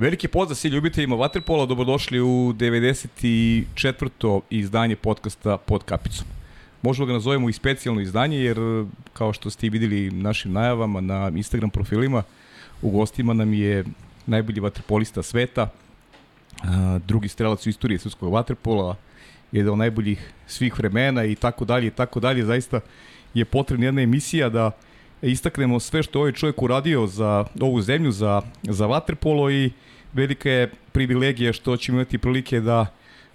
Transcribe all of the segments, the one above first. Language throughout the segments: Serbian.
Veliki pozdrav svi ljubiteljima Vaterpola, dobrodošli u 94. izdanje podcasta Pod kapicom. Možemo ga nazovemo i specijalno izdanje, jer kao što ste videli našim najavama na Instagram profilima, u gostima nam je najbolji vaterpolista sveta, drugi strelac u istoriji srpskog vaterpola, jedan od najboljih svih vremena i tako dalje i tako dalje. Zaista je potrebna jedna emisija da istaknemo sve što ovaj čovjek uradio za ovu zemlju, za, za vaterpolo i velika je privilegija što ćemo imati prilike da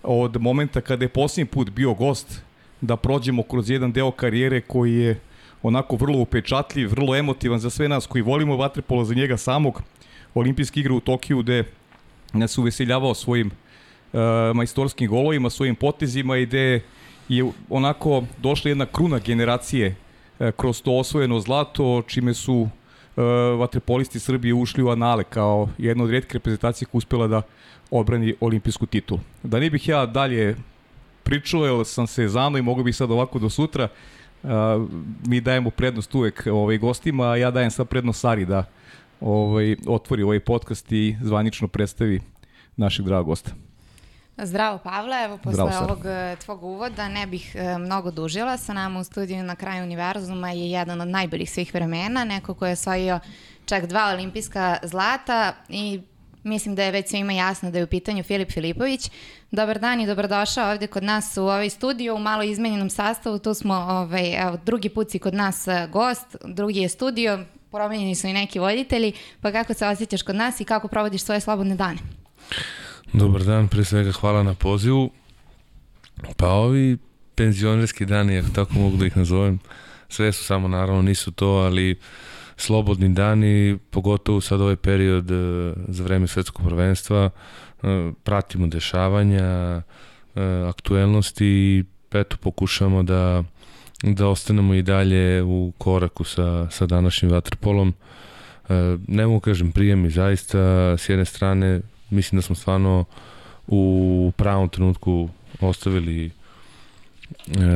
od momenta kada je posljednji put bio gost, da prođemo kroz jedan deo karijere koji je onako vrlo upečatljiv, vrlo emotivan za sve nas koji volimo vaterpolo za njega samog. Olimpijski igra u Tokiju gde nas uveseljavao svojim uh, majstorskim golovima, svojim potezima i gde je onako došla jedna kruna generacije uh, kroz to osvojeno zlato, čime su uh, vatrepolisti Srbije ušli u anale kao jedna od redke reprezentacije koja uspela da odbrani olimpijsku titulu. Da ne bih ja dalje pričao, jer sam se zamno i mogu bih sad ovako do sutra, uh, mi dajemo prednost uvek ovaj, gostima, a ja dajem sad prednost Sari da ovaj, otvori ovaj podcast i zvanično predstavi našeg dragog gosta. Zdravo Pavle, evo posle Zdravo, ovog e, tvog uvoda ne bih e, mnogo dužila. Sa nama u studiju na kraju univerzuma je jedan od najboljih svih vremena, neko ko je osvojio čak dva olimpijska zlata i mislim da je već svima jasno da je u pitanju Filip Filipović. Dobar dan i dobrodošao ovde kod nas u ovaj studio u malo izmenjenom sastavu. Tu smo, ovaj, evo, drugi put si kod nas e, gost, drugi je studio, promenjeni su i neki voditelji, pa kako se osjećaš kod nas i kako provodiš svoje slobodne dane? Dobar dan, pre svega hvala na pozivu. Pa ovi penzionerski dani, ako tako mogu da ih nazovem, sve su samo naravno nisu to, ali slobodni dani, pogotovo sad ovaj period e, za vreme svetskog prvenstva, e, pratimo dešavanja, e, aktuelnosti i eto pokušamo da da ostanemo i dalje u koraku sa, sa današnjim vaterpolom. Ne mogu kažem prijem i zaista s jedne strane mislim da smo stvarno u pravom trenutku ostavili e,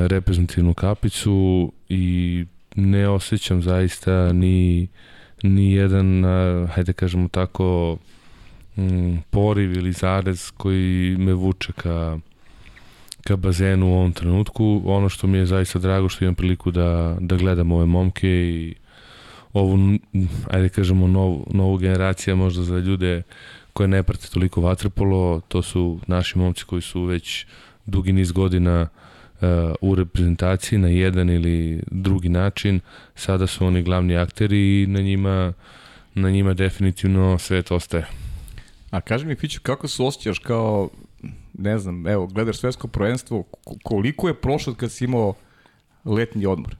reprezentativnu kapicu i ne osjećam zaista ni, ni jedan, hajde kažemo tako, poriv ili zarez koji me vuče ka, ka bazenu u ovom trenutku. Ono što mi je zaista drago što imam priliku da, da gledam ove momke i ovu, ajde kažemo, novu, novu generaciju možda za ljude koje ne prate toliko vaterpolo, to su naši momci koji su već dugi niz godina uh, u reprezentaciji na jedan ili drugi način. Sada su oni glavni akteri i na njima, na njima definitivno svet ostaje. A kaži mi, Fiću, kako se osjećaš kao, ne znam, evo, gledaš svetsko prvenstvo, koliko je prošlo kad si imao letnji odmor?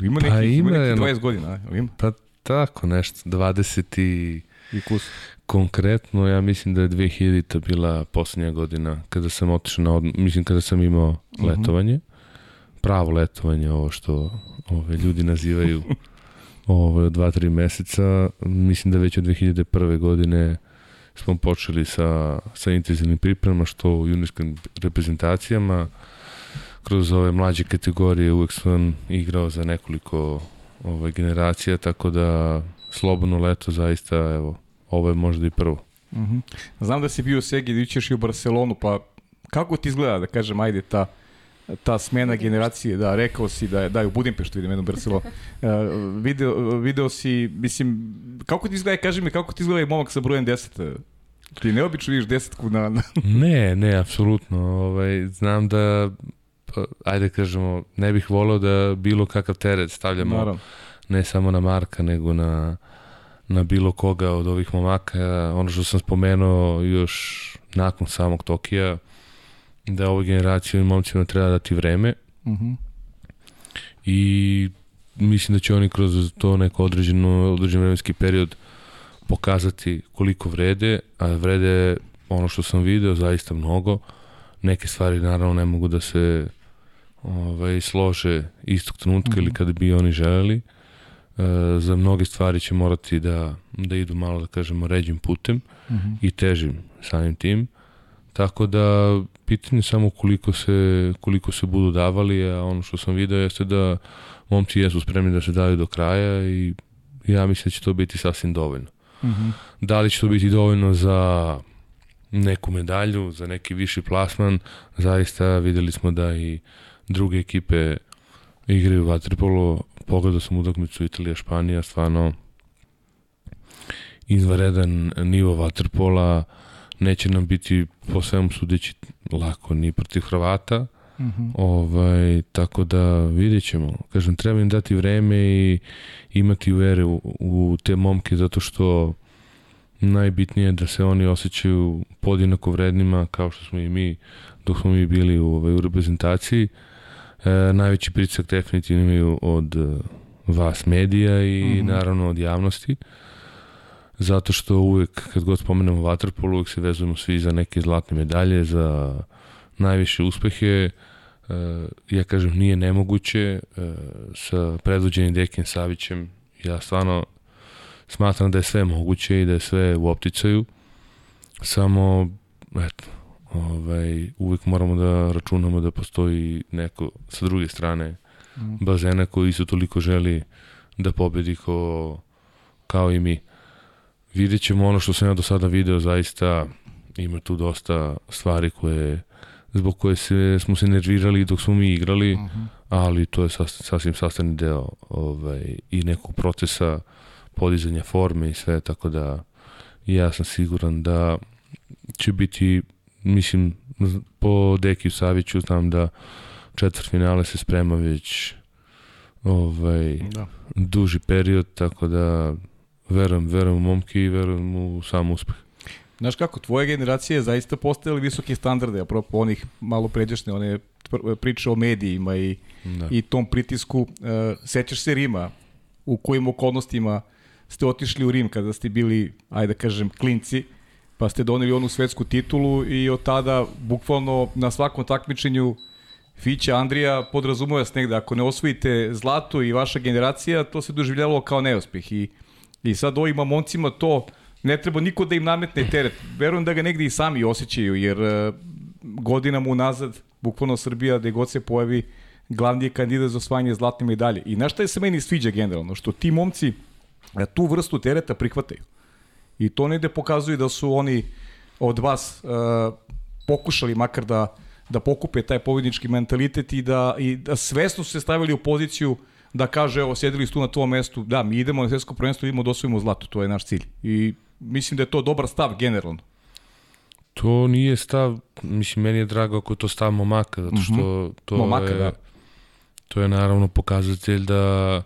Ima nekih, pa ima, ima nekih 20 godina, ima? Pa tako nešto, 20 i... I kus. Konkretno, ja mislim da je 2000-ta bila poslednja godina kada sam otišao na odmor, mislim kada sam imao mhm. letovanje. Uh -huh. Pravo letovanje, ovo što ove ljudi nazivaju ove, od 2-3 meseca. Mislim da već od 2001. godine smo počeli sa, sa intenzivnim pripremama, što u junijskim reprezentacijama. Kroz ove mlađe kategorije uvek sam igrao za nekoliko ove, generacija, tako da slobodno leto zaista, evo, ovo je možda i prvo. Uh mhm. -huh. Znam da si bio u Segi, da ćeš i u Barcelonu, pa kako ti izgleda, da kažem, ajde, ta, ta smena generacije, da, rekao si da je, da je u Budimpeštu vidim jednom Barcelonu. Uh, video, video si, mislim, kako ti izgleda, kaži mi, kako ti izgleda i momak sa brojem 10? Ti neobično vidiš desetku na... na... ne, ne, apsolutno. Ovaj, znam da, pa, ajde kažemo, ne bih volao da bilo kakav teret stavljamo Naravno. ne samo na Marka, nego na na bilo koga od ovih momaka. Ono što sam spomenuo još nakon samog Tokija, da ovoj generaciji i momcima treba dati vreme. Uh mhm. -huh. I mislim da će oni kroz to neko određeno, određen vremenski period pokazati koliko vrede, a vrede ono što sam video zaista mnogo. Neke stvari naravno ne mogu da se ovaj, slože istog trenutka uh -huh. ili mhm. kada bi oni želeli. Uh, za mnoge stvari će morati da, da idu malo, da kažemo, ređim putem uh mhm. -huh. i težim samim tim. Tako da pitanje samo koliko se, koliko se budu davali, a ono što sam video jeste da momci jesu spremni da se daju do kraja i ja mislim da će to biti sasvim dovoljno. Uh mhm. -huh. Da li će to biti dovoljno za neku medalju, za neki viši plasman, zaista videli smo da i druge ekipe igraju vaterpolo, pogledao sam utakmicu Italija-Španija, stvarno izvaredan nivo vaterpola, neće nam biti po svemu sudeći lako ni protiv Hrvata, mhm. -huh. ovaj, tako da vidjet ćemo. Kažem, treba im dati vreme i imati vere u, u te momke zato što najbitnije je da se oni osjećaju podjednako vrednima kao što smo i mi dok smo mi bili u, ovaj, u reprezentaciji. E, najveći pritisak definitivno imaju od e, vas medija i mhm. -huh. naravno od javnosti zato što uvek kad god spomenemo Waterpolo uvek se vezujemo svi za neke zlatne medalje, za najviše uspehe. E, ja kažem nije nemoguće e, sa predvođenim Dekin Savićem ja stvarno smatram da je sve moguće i da je sve u opticaju samo eto ovaj, uvek moramo da računamo da postoji neko sa druge strane mm. bazena koji isto toliko želi da pobedi ko, kao i mi vidjet ćemo ono što sam ja do sada video, zaista ima tu dosta stvari koje zbog koje se, smo se nervirali dok smo mi igrali, uh mhm. -huh. ali to je sas, sasvim sastavni deo ovaj, i nekog procesa podizanja forme i sve, tako da ja sam siguran da će biti, mislim, po Dekiju Saviću znam da četvrt finale se sprema već ovaj, da. duži period, tako da verujem, verujem u momke i verujem u sam uspeh. Znaš kako, tvoja generacija je zaista postavila visoke standarde, apropo onih malo pređašnje, one priče o medijima i, da. i tom pritisku. Uh, sećaš se Rima, u kojim okolnostima ste otišli u Rim kada ste bili, ajde da kažem, klinci, pa ste doneli onu svetsku titulu i od tada, bukvalno na svakom takmičenju, Fića Andrija podrazumuje se negde, ako ne osvojite zlato i vaša generacija, to se doživljavalo kao neuspeh i I sad ovim momcima to ne treba niko da im nametne teret. Verujem da ga negde i sami osjećaju, jer uh, godinama unazad, bukvalno Srbija, gde god se pojavi, glavni je kandidat za osvajanje zlatne medalje. I znaš šta je se meni sviđa generalno? Što ti momci uh, tu vrstu tereta prihvataju. I to negde pokazuje da su oni od vas uh, pokušali makar da, da pokupe taj pobednički mentalitet i da, i da svesno su se stavili u poziciju da kaže, evo, sjedili su tu na tom mestu, da, mi idemo na svetsko prvenstvo, idemo da osvojimo zlato, to je naš cilj. I mislim da je to dobar stav generalno. To nije stav, mislim, meni je drago ako je to stav momaka, zato što mhm. to momaka, je, da. to je naravno pokazatelj da,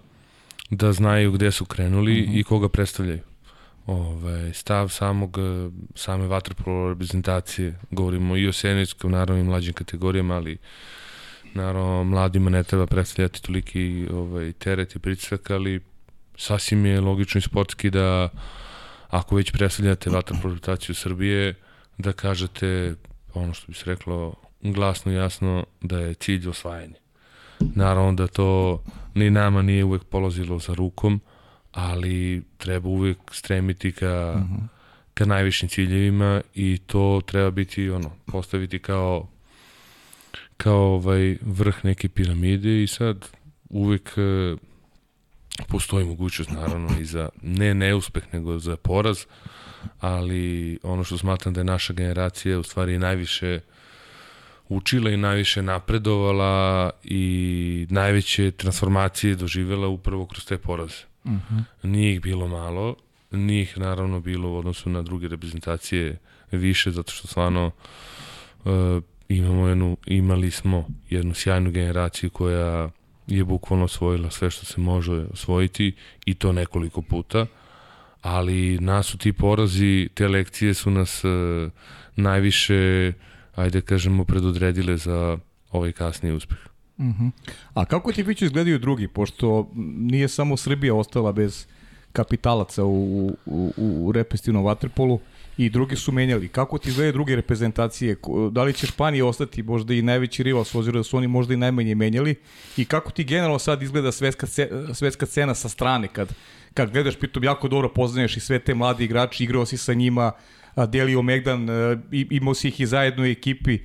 da znaju gde su krenuli mhm. -huh. i koga predstavljaju. Ove, stav samog, same vaterpolo reprezentacije, govorimo i o senijskom, naravno i mlađim kategorijama, ali Naravno, mladima ne treba predstavljati toliki ovaj, teret i pritisak, ali sasvim je logično i sportski da ako već predstavljate vatran reprezentaciju Srbije, da kažete ono što bi se reklo glasno i jasno da je cilj osvajanje. Naravno da to ni nama nije uvek polazilo za rukom, ali treba uvek stremiti ka, mhm. -huh. ka najvišim ciljevima i to treba biti ono, postaviti kao kao ovaj vrh neke piramide i sad uvek e, postoji mogućnost naravno i za ne neuspeh nego za poraz ali ono što smatram da je naša generacija u stvari najviše učila i najviše napredovala i najveće transformacije doživela upravo kroz te poraze. Uh mhm. -huh. Nije ih bilo malo, nije ih naravno bilo u odnosu na druge reprezentacije više, zato što stvarno uh, imamo jednu, imali smo jednu sjajnu generaciju koja je bukvalno osvojila sve što se može osvojiti i to nekoliko puta, ali nas su ti porazi, te lekcije su nas uh, najviše, ajde kažemo, predodredile za ovaj kasni uspeh. Uh. -huh. A kako ti već izgledaju drugi, pošto nije samo Srbija ostala bez kapitalaca u, u, u represivnom vaterpolu, i drugi su menjali. Kako ti izgledaju druge reprezentacije? Da li će Španija ostati možda i najveći rival, s da su oni možda i najmanje menjali? I kako ti generalno sad izgleda svetska, svetska cena sa strane kad, kad gledaš, pitom jako dobro poznaješ i sve te mladi igrači, igrao si sa njima, delio Megdan, imao si ih i zajedno u ekipi.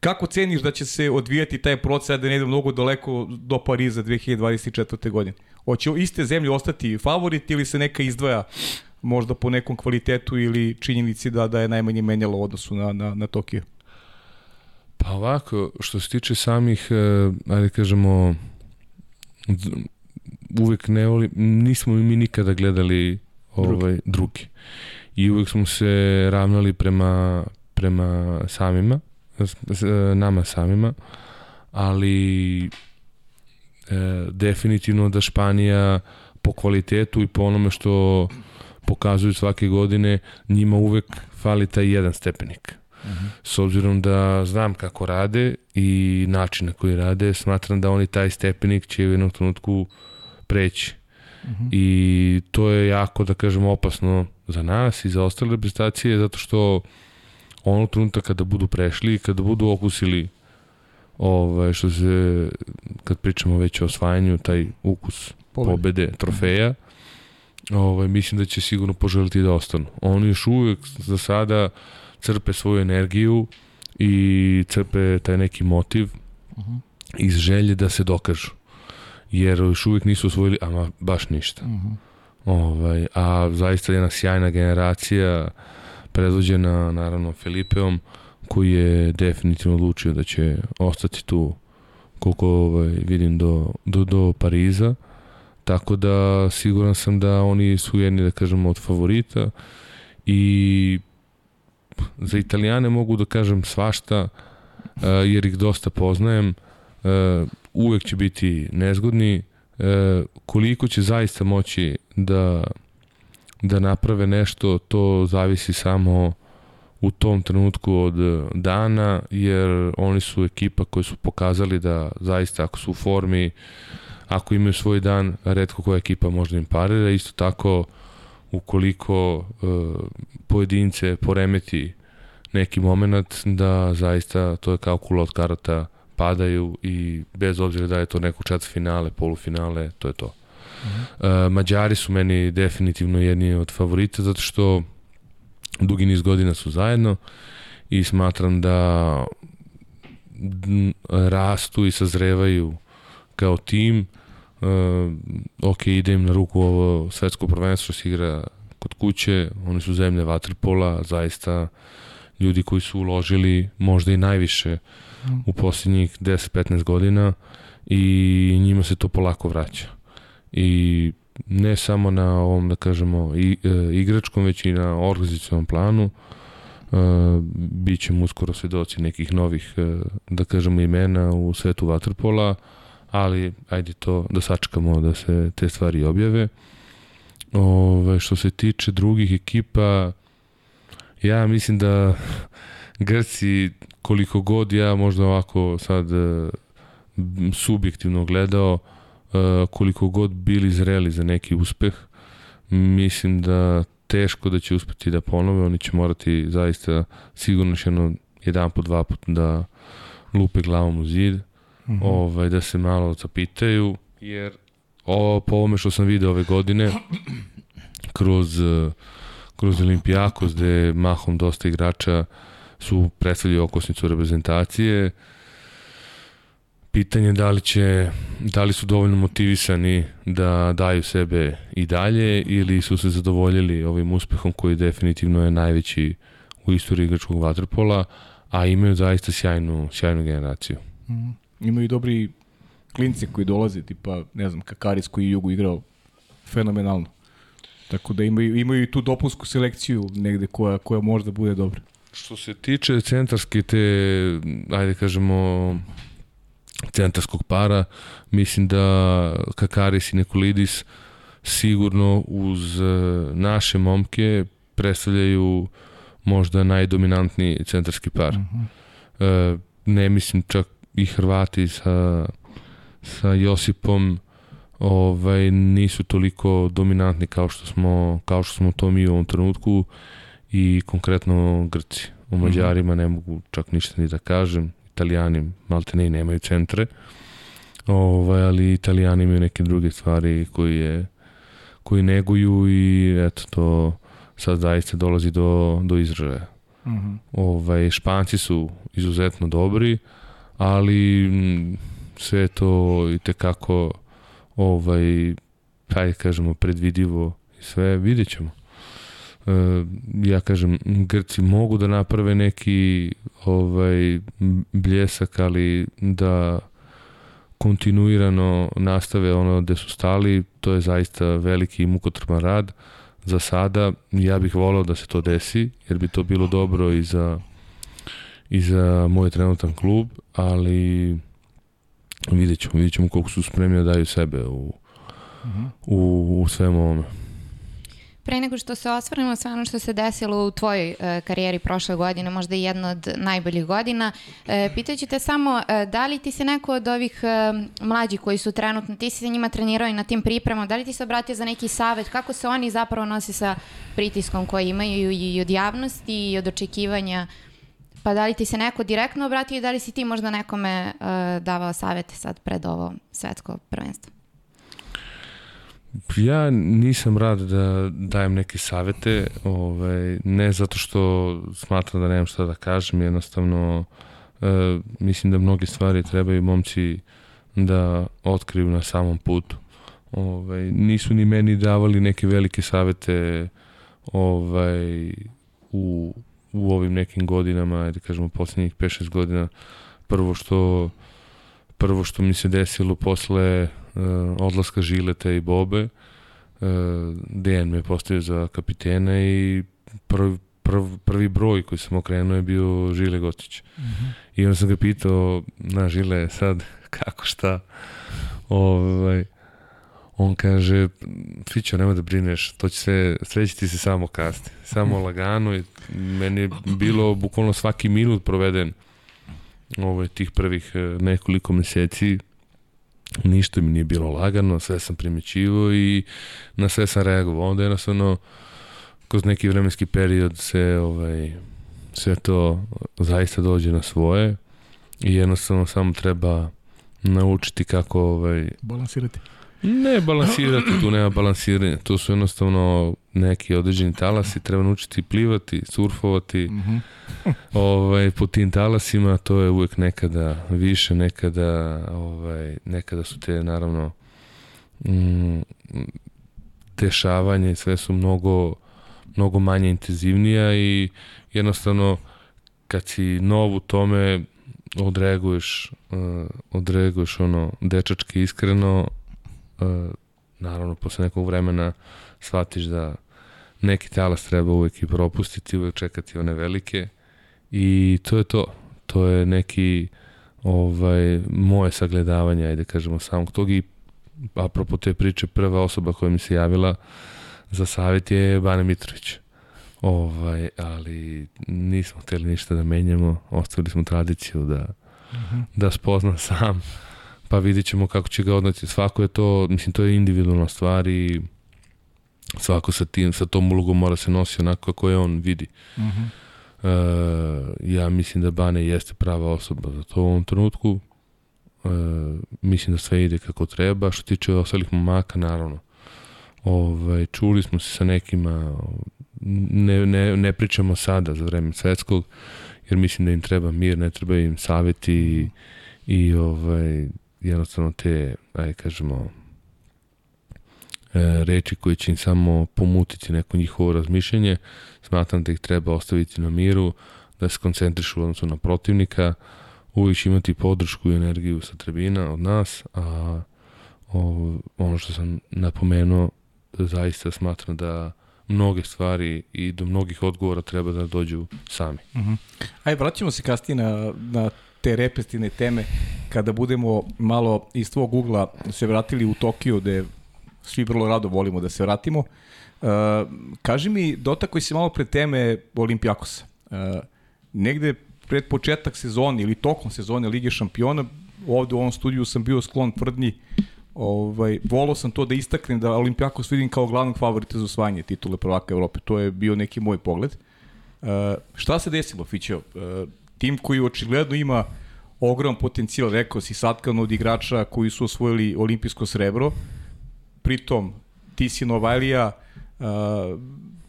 Kako ceniš da će se odvijati taj proces da ne ide mnogo daleko do Pariza 2024. godine? Hoće iste zemlje ostati favorit ili se neka izdvaja možda po nekom kvalitetu ili činjenici da da je najmanje menjalo u odnosu na, na, na Tokio? Pa ovako, što se tiče samih, eh, ajde kažemo, uvek ne voli, nismo mi nikada gledali ovaj, drugi. drugi. I uvek smo se ravnali prema, prema samima, nama samima, ali e, definitivno da Španija po kvalitetu i po onome što pokazuju svake godine, njima uvek fali taj jedan stepenik. Uh mhm. -huh. S obzirom da znam kako rade i način na koji rade, smatram da oni taj stepenik će u jednom trenutku preći. Uh mhm. -huh. I to je jako, da kažem, opasno za nas i za ostale reprezentacije, zato što ono trenutka kada budu prešli, kada budu okusili ovaj, što se, kad pričamo već o osvajanju, taj ukus pobede, pobede trofeja, ovaj, mislim da će sigurno poželiti da ostanu. Oni još uvek za sada crpe svoju energiju i crpe taj neki motiv uh -huh. iz želje da se dokažu. Jer još uvek nisu osvojili ama baš ništa. Uh -huh. ovaj, a zaista jedna sjajna generacija predvođena naravno Filipeom koji je definitivno odlučio da će ostati tu koliko ovaj, vidim do, do, do Pariza. Tako da siguran sam da oni su jedni da kažemo od favorita. I za Italijane mogu da kažem svašta uh, jer ih dosta poznajem. Uh, uvek će biti nezgodni. Uh, koliko će zaista moći da da naprave nešto, to zavisi samo u tom trenutku od dana, jer oni su ekipa koji su pokazali da zaista ako su u formi, ako imaju svoj dan, redko koja ekipa može da im parira. Isto tako, ukoliko uh, pojedince poremeti neki moment, da zaista to je kao kula od karata padaju i bez obzira da je to neko čet finale, polufinale, to je to. Uh, Mađari su meni definitivno jedni od favorita zato što dugi niz godina su zajedno i smatram da rastu i sazrevaju kao tim. Uh, ok, ide im na ruku ovo svetsko prvenstvo se igra kod kuće, oni su zemlje vaterpola, zaista ljudi koji su uložili možda i najviše u posljednjih 10-15 godina i njima se to polako vraća i ne samo na ovom, da kažemo, i, e, igračkom, već i na organizacijalnom planu. E, Bićemo uskoro svedoci nekih novih, e, da kažemo, imena u svetu Waterpola, ali ajde to da sačekamo da se te stvari objave. Ove, što se tiče drugih ekipa, ja mislim da Grci, koliko god ja možda ovako sad e, subjektivno gledao, E, koliko god bili zreli za neki uspeh, mislim da teško da će uspeti da ponove, oni će morati zaista sigurno još jedno jedan po dva put da lupe glavom u zid, mm -hmm. ovaj, da se malo zapitaju, jer ovo, po ovome što sam video ove godine, kroz, kroz Olimpijakos, gde mahom dosta igrača su predstavljaju okosnicu reprezentacije, pitanje da li će da li su dovoljno motivisani da daju sebe i dalje ili su se zadovoljili ovim uspehom koji definitivno je najveći u istoriji igračkog vaterpola, a imaju zaista sjajnu, sjajnu generaciju. Mm. Imaju dobri klinci koji dolaze, tipa, ne znam, Kakaris koji je Jugu igrao fenomenalno. Tako da imaju, imaju i tu dopunsku selekciju negde koja, koja možda bude dobra. Što se tiče centarske te, ajde kažemo, centarskog para. Mislim da Kakaris i Nikolidis sigurno uz e, naše momke predstavljaju možda najdominantniji centarski par. Uh mhm. -huh. e, ne mislim čak i Hrvati sa, sa Josipom ovaj nisu toliko dominantni kao što smo kao što smo to mi u ovom trenutku i konkretno Grci. U mhm. Mađarima ne mogu čak ništa ni da kažem italijani malte ne nemaju centre, ovaj, ali italijani imaju neke druge stvari koji, je, koji neguju i eto to sad zaista dolazi do, do izražaja. Mhm. -huh. ovaj, Španci su izuzetno dobri, ali sve to i tekako ovaj, pa kažemo, predvidivo i sve, vidjet ćemo. E, ja kažem, Grci mogu da naprave neki ovaj, bljesak, ali da kontinuirano nastave ono gde su stali, to je zaista veliki i mukotrpan rad. Za sada ja bih volao da se to desi, jer bi to bilo dobro i za, i za moj trenutan klub, ali vidjet ćemo, vidjet ćemo koliko su spremni da daju sebe u, uh -huh. u, u svemu ovome. Pre nego što se osvrnemo sve ono što se desilo u tvojoj e, karijeri prošle godine, možda i jedna od najboljih godina, e, pitaću te samo e, da li ti se neko od ovih e, mlađih koji su trenutno, ti si sa njima trenirao i na tim pripremama, da li ti se obratio za neki savet, kako se oni zapravo nose sa pritiskom koji imaju i od javnosti i od očekivanja Pa da li ti se neko direktno obratio i da li si ti možda nekome uh, davao savete sad pred ovo svetsko prvenstvo? Ja nisam rad da dajem neke savete, ovaj, ne zato što smatram da nemam šta da kažem, jednostavno e, mislim da mnoge stvari trebaju momci da otkriju na samom putu. Ovaj, nisu ni meni davali neke velike savete ovaj, u, u ovim nekim godinama, da kažemo poslednjih 5-6 godina. Prvo što prvo što mi se desilo posle uh, odlaska Žileta i Bobe. Uh, Dejan me postavio za kapitena i prvi, prv, prvi broj koji sam okrenuo je bio Žile Gotić. Mm -hmm. I onda sam ga pitao, na Žile, sad kako šta? Ovaj, on kaže, Fićo, nemoj da brineš, to će se, sve će ti se samo kasni, samo lagano i meni je bilo bukvalno svaki minut proveden ovaj, tih prvih eh, nekoliko meseci ništa mi nije bilo lagano, sve sam primećivo i na sve sam reagovao. Onda jednostavno kroz neki vremenski period se ovaj, sve to zaista dođe na svoje i jednostavno samo treba naučiti kako ovaj, balansirati. Ne balansirati, tu nema balansiranja, tu su jednostavno neki određeni talasi, treba naučiti plivati, surfovati, mm -hmm. ovaj, po tim talasima, to je uvek nekada više, nekada, ovaj, nekada su te, naravno, mm, dešavanje, sve su mnogo, mnogo manje intenzivnija i jednostavno kad si nov u tome odreaguješ, uh, odreaguješ ono dečački iskreno, uh, naravno posle nekog vremena shvatiš da neki talas treba uvek i propustiti, uvek čekati one velike i to je to. To je neki ovaj, moje sagledavanje, ajde kažemo, samog tog i apropo te priče, prva osoba koja mi se javila za savjet je Bane Mitrović. Ovaj, ali nismo hteli ništa da menjamo, ostavili smo tradiciju da, uh mhm. -huh. da spoznam sam, pa vidit ćemo kako će ga odnati. Svako je to, mislim, to je individualna stvar i svako sa, tim, sa tom ulogom mora se nosi onako kako je on vidi. Uh -huh. uh, ja mislim da Bane jeste prava osoba za to u ovom trenutku. Uh, mislim da sve ide kako treba. Što tiče ostalih momaka, naravno. Ovaj, čuli smo se sa nekima, ne, ne, ne pričamo sada za vreme svetskog, jer mislim da im treba mir, ne treba im saveti i, i ovaj, jednostavno te, ajde kažemo, reči koje će im samo pomutiti neko njihovo razmišljanje. Smatram da ih treba ostaviti na miru, da se koncentrišu u odnosu na protivnika, uvijek će imati podršku i energiju sa tribina od nas, a ono što sam napomenuo, zaista smatram da mnoge stvari i do mnogih odgovora treba da dođu sami. Uh -huh. Ajde, vraćamo se kasnije na, na te repestivne teme kada budemo malo iz tvog ugla se vratili u Tokio gde svi vrlo rado volimo da se vratimo. Uh, kaži mi, dotakoj se malo pre teme Olimpijakosa. Uh, negde pred početak sezone ili tokom sezone Lige šampiona, ovde u ovom studiju sam bio sklon tvrdnji ovaj, volao sam to da istaknem da Olimpijakos vidim kao glavnog favorita za osvajanje titule prvaka Evrope. To je bio neki moj pogled. Uh, šta se desilo, Fićeo? Uh, tim koji očigledno ima ogrom potencijal, rekao si, satkan od igrača koji su osvojili olimpijsko srebro, pritom ti si Novajlija, uh,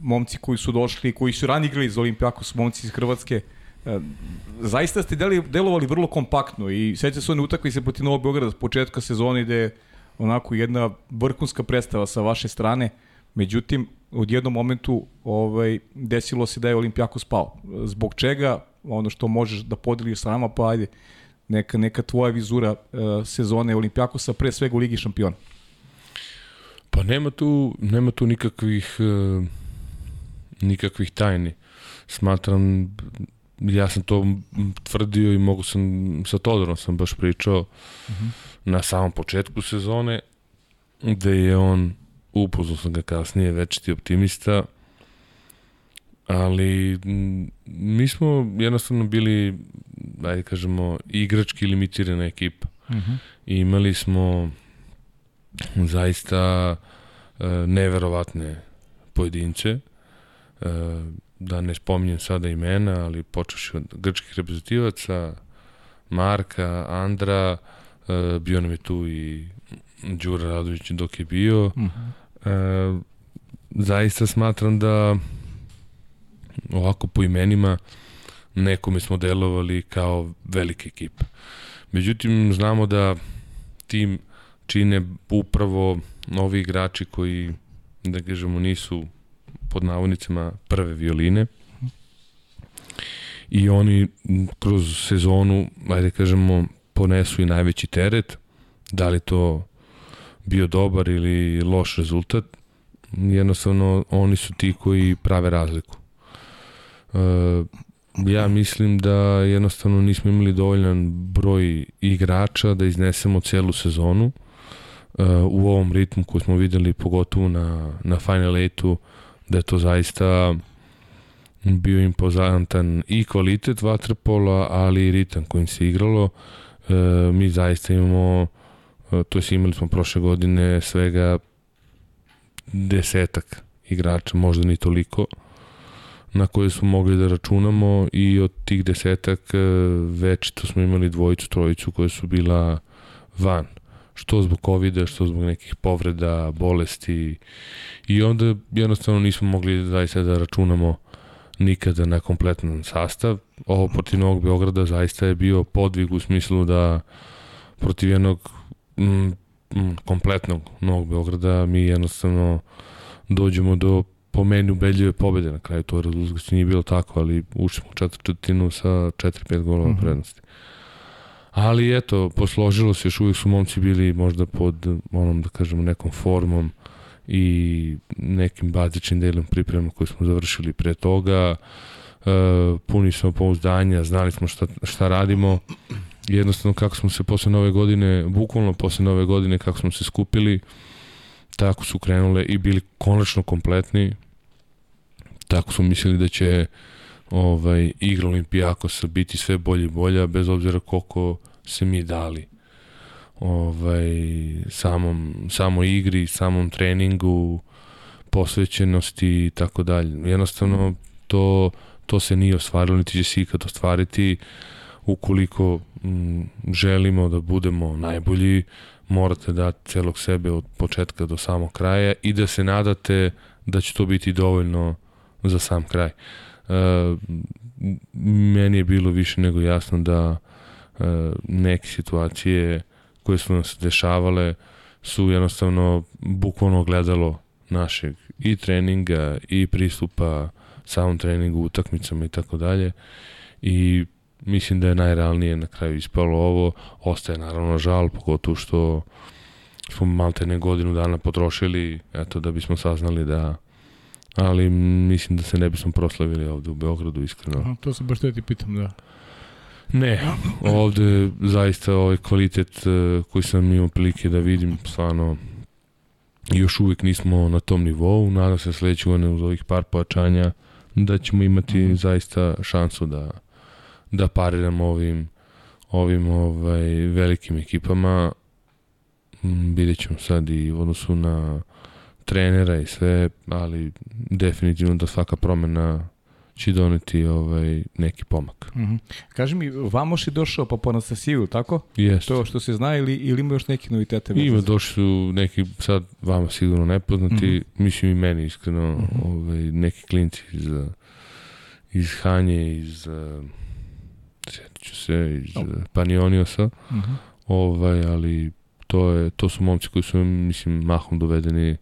momci koji su došli, koji su rani igrali za Olimpijakos, momci iz Hrvatske, e, zaista ste deli, delovali vrlo kompaktno i seća se one utakmice protiv Novog Beograda s početka sezone gde je onako jedna vrhunska predstava sa vaše strane, međutim, u jednom momentu ovaj, desilo se da je Olimpijakos pao. Zbog čega, ono što možeš da podeliš sa nama, pa ajde, neka, neka tvoja vizura uh, sezone Olimpijakosa, pre svega u Ligi šampiona. Pa nema tu, nema tu nikakvih, uh, nikakvih tajni. Smatram, ja sam to tvrdio i mogu sam, sa Todorom sam baš pričao uh mhm. -huh. na samom početku sezone, gde je on, upoznao sam ga kasnije, večiti optimista, ali mi smo jednostavno bili, ajde kažemo, igrački limitirana ekipa. Uh mhm. -huh. I imali smo zaista e, neverovatne pojedince, e, da ne spominjem sada imena, ali počeš od grčkih reprezentativaca, Marka, Andra, e, bio nam je tu i Đura Radović dok je bio. Uh mhm. -huh. e, zaista smatram da ovako po imenima nekome smo delovali kao velika ekipa. Međutim, znamo da tim čine upravo novi igrači koji, da kažemo, nisu pod navodnicama prve violine. I oni kroz sezonu, ajde kažemo, ponesu i najveći teret, da li to bio dobar ili loš rezultat, jednostavno oni su ti koji prave razliku. E, ja mislim da jednostavno nismo imali dovoljan broj igrača da iznesemo celu sezonu u ovom ritmu koji smo videli pogotovo na, na Final 8 da je to zaista bio impozantan i kvalitet vaterpola, ali i ritam kojim se igralo. E, mi zaista imamo, e, to je imali smo prošle godine svega desetak igrača, možda ni toliko, na koje smo mogli da računamo i od tih desetak e, već to smo imali dvojicu, trojicu koje su bila van što zbog covid što zbog nekih povreda, bolesti i onda jednostavno nismo mogli zaista da računamo nikada na kompletan sastav. Ovo protiv Novog Beograda zaista je bio podvig u smislu da protiv jednog mm, mm, kompletnog Novog Beograda mi jednostavno dođemo do po meni ubedljive pobede na kraju to rezultat nije bilo tako, ali ušli smo u četvrtinu sa 4-5 golova mm -hmm. prednosti. Ali eto, posložilo se, još uvijek su momci bili možda pod onom, da kažemo, nekom formom i nekim bazičnim delom priprema koji smo završili pre toga. E, puni smo pouzdanja, znali smo šta, šta radimo. Jednostavno kako smo se posle nove godine, bukvalno posle nove godine kako smo se skupili, tako su krenule i bili konačno kompletni. Tako smo mislili da će ovaj, igra Olimpijakosa biti sve bolje i bolja, bez obzira koliko se mi dali ovaj, samom, samo igri, samom treningu, posvećenosti i tako dalje. Jednostavno, to, to se nije ostvarilo, niti će se ikad ostvariti. Ukoliko m, želimo da budemo najbolji, morate dati celog sebe od početka do samog kraja i da se nadate da će to biti dovoljno za sam kraj. E, meni je bilo više nego jasno da e, neke situacije koje su nas dešavale su jednostavno bukvalno gledalo našeg i treninga i pristupa samom treningu, utakmicama i tako dalje i mislim da je najrealnije na kraju ispalo ovo. Ostaje naravno žal, pogotovo što smo malte ne godinu dana potrošili eto, da bismo saznali da ali mislim da se ne bismo proslavili ovde u Beogradu, iskreno. Aha, to se baš te ti pitam, da. Ne, ovde zaista ovaj kvalitet uh, koji sam imao prilike da vidim, stvarno još uvijek nismo na tom nivou, nadam se sledeće godine uz ovih par pojačanja da ćemo imati mm -hmm. zaista šansu da da pariramo ovim ovim ovaj velikim ekipama. Vidjet ćemo sad i u odnosu na trenera i sve, ali definitivno da svaka promena će doneti ovaj, neki pomak. Mm -hmm. Kaži mi, Vamoš je došao pa po Anastasiju, tako? Jeste. To što se zna ili, ili ima još neki novitete? Ima, došli su neki, sad vama sigurno nepoznati, mm -hmm. mislim i meni iskreno, mm -hmm. ovaj, neki klinci iz, iz Hanje, iz sjetit ću se, iz oh. Panioniosa, mm -hmm. ovaj, ali to, je, to su momci koji su, mislim, mahom dovedeni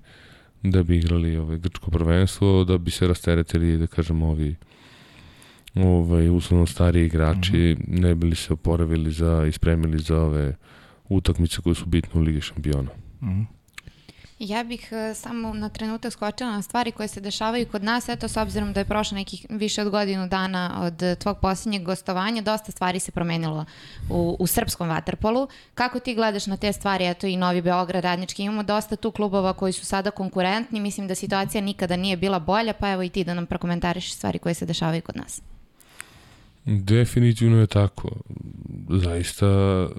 da bi igrali ovaj, grčko prvenstvo, da bi se rasteretili, da kažem, ovi ovaj, uslovno stariji igrači, mm -hmm. ne bili se oporavili za, ispremili za ove utakmice koje su bitne u Ligi šampiona. Mm -hmm. Ja bih uh, samo na trenutak skočila na stvari koje se dešavaju kod nas, eto s obzirom da je prošlo nekih više od godinu dana od uh, tvog posljednjeg gostovanja, dosta stvari se promenilo u, u srpskom vaterpolu. Kako ti gledaš na te stvari, eto i Novi Beograd, Radnički, imamo dosta tu klubova koji su sada konkurentni, mislim da situacija nikada nije bila bolja, pa evo i ti da nam prokomentariš stvari koje se dešavaju kod nas. Definitivno je tako. Zaista uh,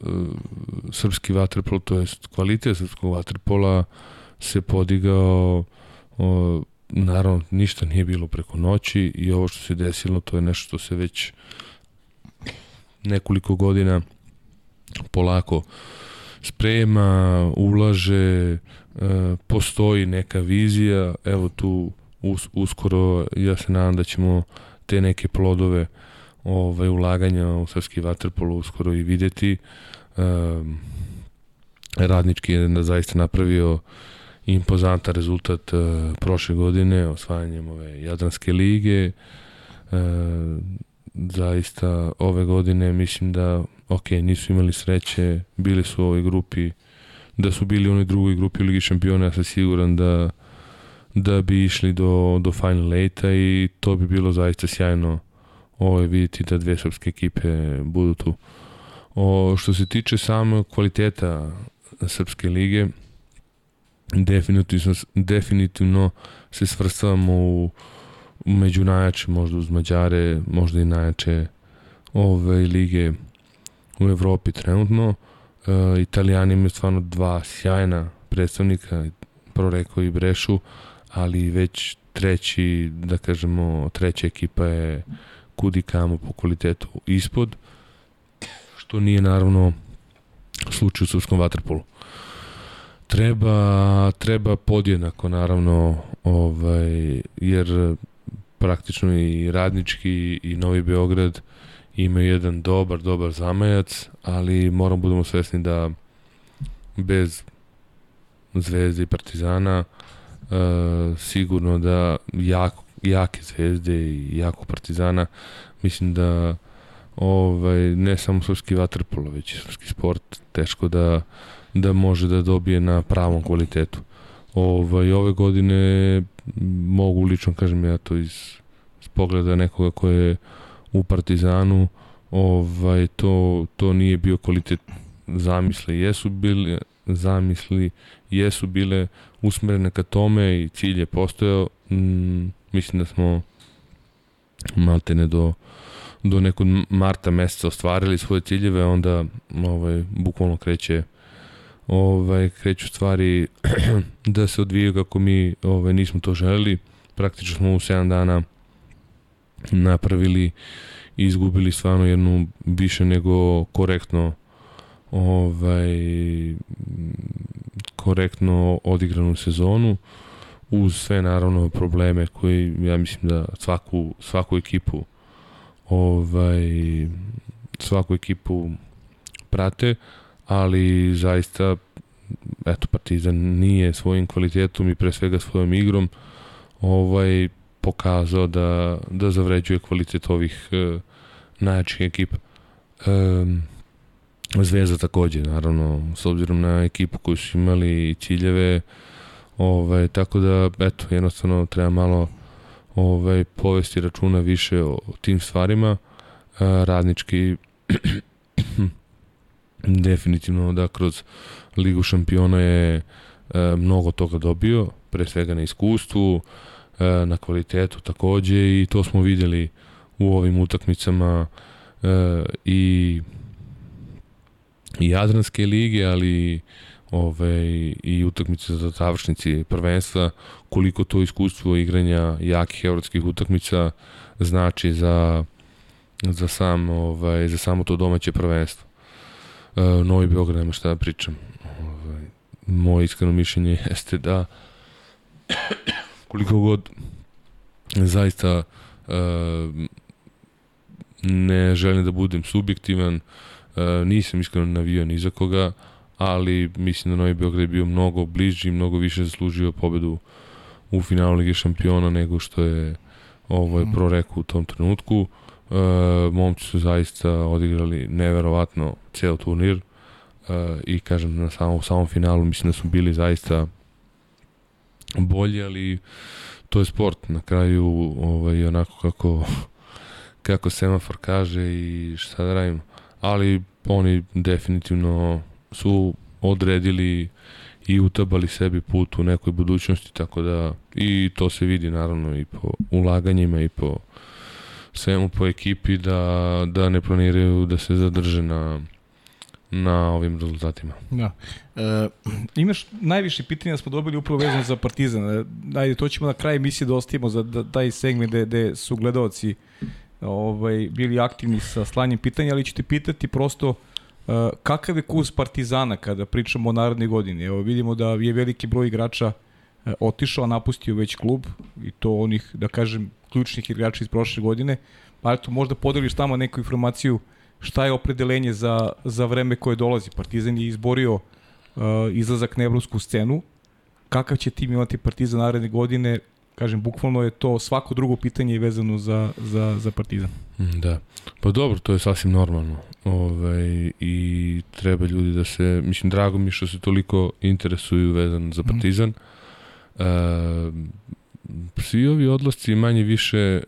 srpski vaterpol, to je kvalitet srpskog vaterpola, se podigao o, naravno ništa nije bilo preko noći i ovo što se desilo to je nešto što se već nekoliko godina polako sprema, ulaže, e, postoji neka vizija, evo tu us, uskoro ja se nadam da ćemo te neke plodove ovaj, ulaganja u srpski vaterpolo uskoro i videti. E, radnički je zaista napravio impozantan rezultat uh, prošle godine osvajanjem ove Jadranske lige. Uh, zaista ove godine mislim da ok, nisu imali sreće, bili su u ovoj grupi da su bili u onoj drugoj grupi u Ligi šampiona, ja sam siguran da da bi išli do, do Final Eight-a i to bi bilo zaista sjajno ovo je vidjeti da dve srpske ekipe budu tu. O, što se tiče samo kvaliteta Srpske lige, definitivno, definitivno se svrstavamo u, među najjače, možda uz Mađare, možda i najjače ove lige u Evropi trenutno. E, Italijani imaju stvarno dva sjajna predstavnika, prvo rekao i Brešu, ali već treći, da kažemo, treća ekipa je kudi kamo po kvalitetu ispod, što nije naravno slučaj u srpskom vaterpolu. Treba, treba podjednako naravno, ovaj, jer praktično i Radnički i Novi Beograd imaju jedan dobar, dobar zamajac, ali moram budemo svesni da bez Zvezde i Partizana uh, sigurno da jako, jake Zvezde i jako Partizana mislim da ovaj, ne samo srpski vaterpolo, već i srpski sport teško da da može da dobije na pravom kvalitetu. Ovaj, ove godine mogu lično kažem ja to iz, iz pogleda nekoga ko je u Partizanu ovaj, to, to nije bio kvalitet zamisle jesu bili zamisli jesu bile usmerene ka tome i cilj je postojao mm, mislim da smo maltene do do nekog marta meseca ostvarili svoje ciljeve onda ovaj bukvalno kreće ovaj, kreću stvari da se odvijaju kako mi ovaj, nismo to želeli. Praktično smo u 7 dana napravili i izgubili stvarno jednu više nego korektno ovaj korektno odigranu sezonu uz sve naravno probleme koji ja mislim da svaku svaku ekipu ovaj svaku ekipu prate ali zaista eto Partizan nije svojim kvalitetom i pre svega svojom igrom ovaj pokazao da da zavređuje kvalitet ovih e, najjačih ekipa. E, Zvezda takođe, naravno, s obzirom na ekipu koju su imali ciljeve, ovaj, tako da, eto, jednostavno treba malo ovaj, povesti računa više o tim stvarima. E, radnički definitivno da kroz Ligu šampiona je e, mnogo toga dobio, pre svega na iskustvu, e, na kvalitetu takođe i to smo videli u ovim utakmicama e, i i Jadranske lige, ali ove, i utakmice za završnici prvenstva, koliko to iskustvo igranja jakih evropskih utakmica znači za, za, sam, ovaj, za samo to domaće prvenstvo. E, Novi Beograd nema šta da pričam. Ovaj, moje iskreno mišljenje jeste da koliko god zaista e, ne želim da budem subjektivan, e, nisam iskreno navio ni za koga, ali mislim da Novi Beograd je bio mnogo bliži i mnogo više zaslužio pobedu u finalu Lige šampiona nego što je ovo je mhm. pro reku u tom trenutku. E, momci su zaista odigrali neverovatno ceo turnir e, i kažem na samom, samom finalu mislim da su bili zaista bolji, ali to je sport. Na kraju ovaj, onako kako kako semafor kaže i šta da radimo. Ali oni definitivno su odredili i utabali sebi put u nekoj budućnosti, tako da i to se vidi naravno i po ulaganjima i po svemu po ekipi da, da ne planiraju da se zadrže na, na ovim rezultatima. Da. E, imaš najviše pitanja smo dobili upravo vezano za Partizan. E, ajde, to ćemo na kraju emisije da ostavimo za da, taj segment gde, gde su gledalci ovaj, bili aktivni sa slanjem pitanja, ali ću te pitati prosto uh, kakav je kurs Partizana kada pričamo o narodnoj godini? Evo vidimo da je veliki broj igrača uh, otišao, napustio već klub i to onih, da kažem, ključnih igrača iz prošle godine. Pa eto, možda podeliš tamo neku informaciju šta je opredelenje za, za vreme koje dolazi. Partizan je izborio uh, izlazak na evropsku scenu. Kakav će tim imati Partizan naredne godine? kažem, bukvalno je to svako drugo pitanje vezano za, za, za Partizan. Mm, da, pa dobro, to je sasvim normalno. Ove, ovaj, I treba ljudi da se, mislim, drago mi što se toliko interesuju vezano za mhm. Partizan. Mm. E, svi ovi odlasci manje više e,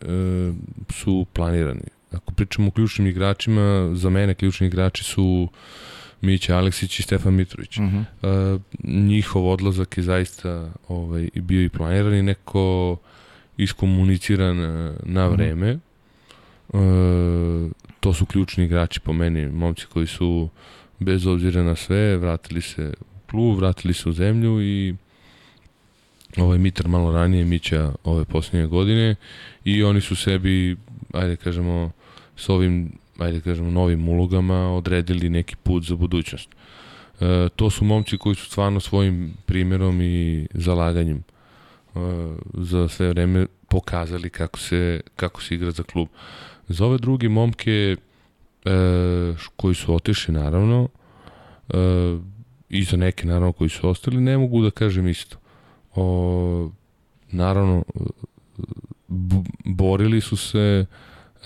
su planirani. Ako pričamo o ključnim igračima, za mene ključni igrači su Mića Aleksić i Stefan Mitrović. Uh -huh. uh, njihov odlazak je zaista ovaj, bio i planiran i neko iskomuniciran e, na mhm. vreme. Uh -huh. uh, to su ključni igrači po meni, momci koji su bez obzira na sve vratili se u klub, vratili se u zemlju i ovaj Mitar malo ranije, Mića ove posljednje godine i oni su sebi, ajde kažemo, s ovim ajde kažemo, novim ulogama odredili neki put za budućnost. E, to su momci koji su stvarno svojim primjerom i zalaganjem e, za sve vreme pokazali kako se, kako se igra za klub. Za ove druge momke e, koji su otišli naravno e, i za neke naravno koji su ostali ne mogu da kažem isto. O, naravno borili su se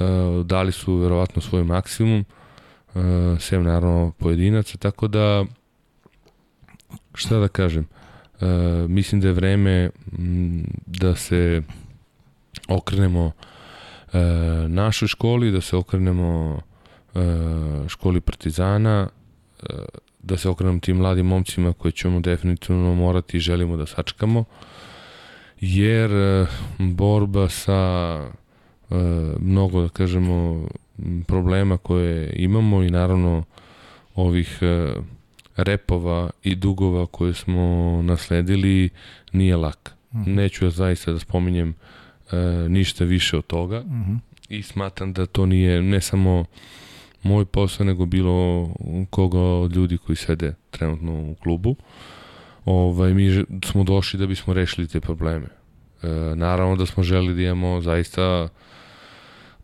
uh, dali su verovatno svoj maksimum, uh, sem naravno pojedinaca, tako da šta da kažem, uh, mislim da je vreme da se okrenemo našoj školi, da se okrenemo školi Partizana, da se okrenemo tim mladim momcima koje ćemo definitivno morati i želimo da sačekamo, jer uh, borba sa E, mnogo, da kažemo, problema koje imamo i naravno ovih e, repova i dugova koje smo nasledili nije lak. Mm -hmm. Neću ja zaista da spominjem e, ništa više od toga mm -hmm. i smatram da to nije ne samo moj posao, nego bilo koga od ljudi koji sede trenutno u klubu. Ovaj, mi smo došli da bismo rešili te probleme. E, naravno da smo želi da imamo zaista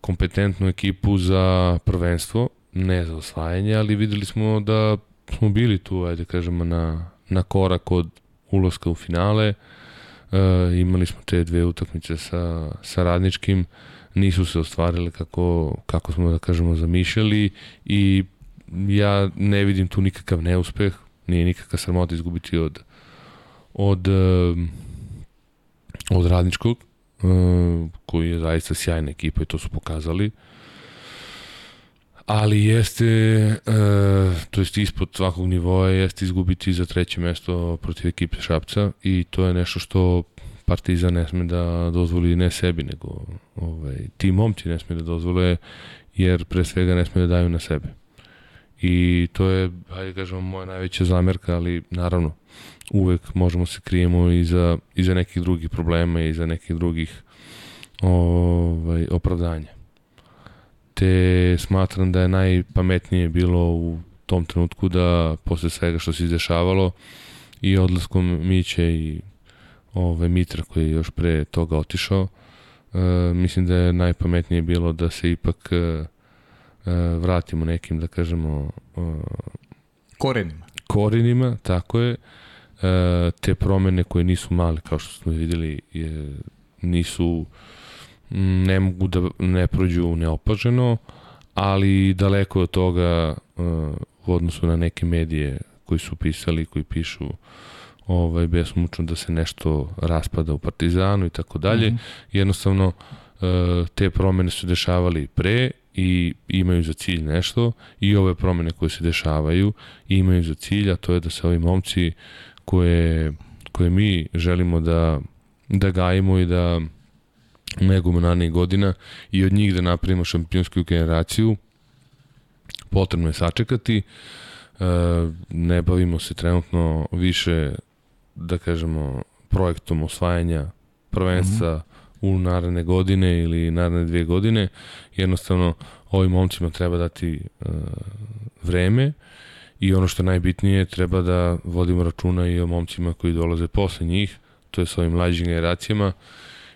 kompetentnu ekipu za prvenstvo, ne za osvajanje, ali videli smo da smo bili tu, ajde kažemo, na, na korak od ulaska u finale. E, imali smo te dve utakmice sa, sa radničkim, nisu se ostvarile kako, kako smo, da kažemo, zamišljali i ja ne vidim tu nikakav neuspeh, nije nikakav sramota izgubiti od od od radničkog koji je zaista sjajna ekipa i to su pokazali. Ali jeste, uh, to jest ispod svakog nivoa, jeste izgubiti za treće mesto protiv ekipe Šapca i to je nešto što Partizan ne sme da dozvoli ne sebi, nego ovaj, ti momci ne sme da dozvole, jer pre svega ne sme da daju na sebe. I to je, hajde kažemo, moja najveća zamerka, ali naravno, uvek možemo se krijemo iza, iza nekih drugih problema i iza nekih drugih ovaj, opravdanja. Te smatram da je najpametnije bilo u tom trenutku da posle svega što se izdešavalo i odlaskom Miće i ovaj, Mitra koji je još pre toga otišao, e, mislim da je najpametnije bilo da se ipak e, e vratimo nekim, da kažemo... E, korenima. Korenima, tako je. E, te promene koje nisu male, kao što smo videli, je, nisu ne mogu da ne prođu neopaženo, ali daleko od toga uh, u odnosu na neke medije koji su pisali, koji pišu ovaj, besmučno da se nešto raspada u Partizanu i tako dalje. Mhm. Jednostavno, uh, te promene su dešavali pre i imaju za cilj nešto i ove promene koje se dešavaju imaju za cilj, a to je da se ovi momci koje, koje mi želimo da, da gajimo i da negujemo narednih godina i od njih da napravimo šampionsku generaciju, potrebno je sačekati. E, ne bavimo se trenutno više, da kažemo, projektom osvajanja prvenstva mm -hmm. u naredne godine ili naredne dvije godine. Jednostavno, ovim momcima treba dati uh, vreme i ono što je najbitnije, treba da vodimo računa i o momcima koji dolaze posle njih, to je s ovim mlađim generacijama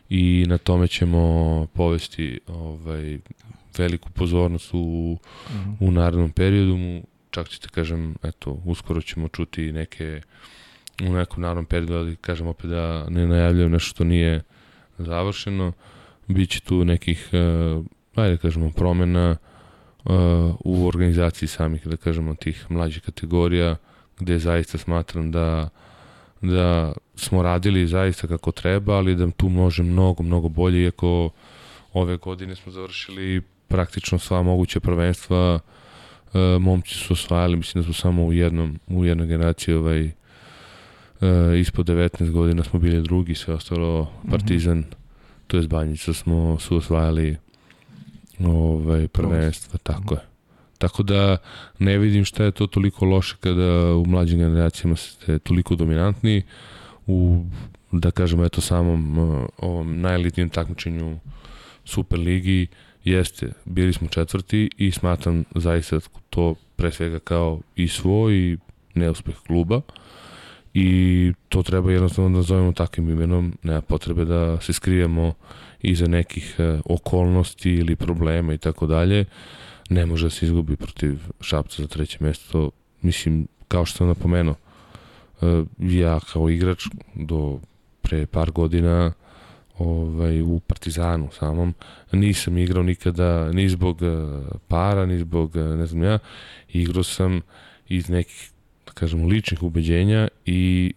i na tome ćemo povesti ovaj, veliku pozornost u, mm -hmm. u narednom periodu. Čak ćete kažem, eto, uskoro ćemo čuti neke u nekom narednom periodu, ali kažem opet da ne najavljaju nešto što nije završeno. Biće tu nekih, uh, ajde da kažemo, promena uh, u organizaciji samih, da kažemo, tih mlađih kategorija, gde zaista smatram da da smo radili zaista kako treba, ali da tu može mnogo, mnogo bolje, iako ove godine smo završili praktično sva moguća prvenstva, e, momci su osvajali, mislim da smo samo u jednom, u jednoj generaciji ovaj, e, ispod 19 godina smo bili drugi, sve ostalo Partizan, mm -hmm. to je Banjica smo su osvajali ovaj, prvenstva, tako je. Tako da ne vidim šta je to toliko loše kada u mlađim generacijama ste toliko dominantni u da kažemo eto samom uh, ovom najelitnijem takmičenju Super ligi jeste, bili smo četvrti i smatram zaista to pre svega kao i svoj i neuspeh kluba i to treba jednostavno da zovemo takvim imenom, nema potrebe da se skrijemo iza nekih uh, okolnosti ili problema i tako dalje. Ne može da se izgubi protiv Šapca za treće mesto. Mislim, kao što sam napomenuo, e, ja kao igrač do pre par godina ovaj, u Partizanu samom nisam igrao nikada ni zbog e, para, ni zbog e, ne znam ja, igrao sam iz nekih kažem, ličnih ubeđenja i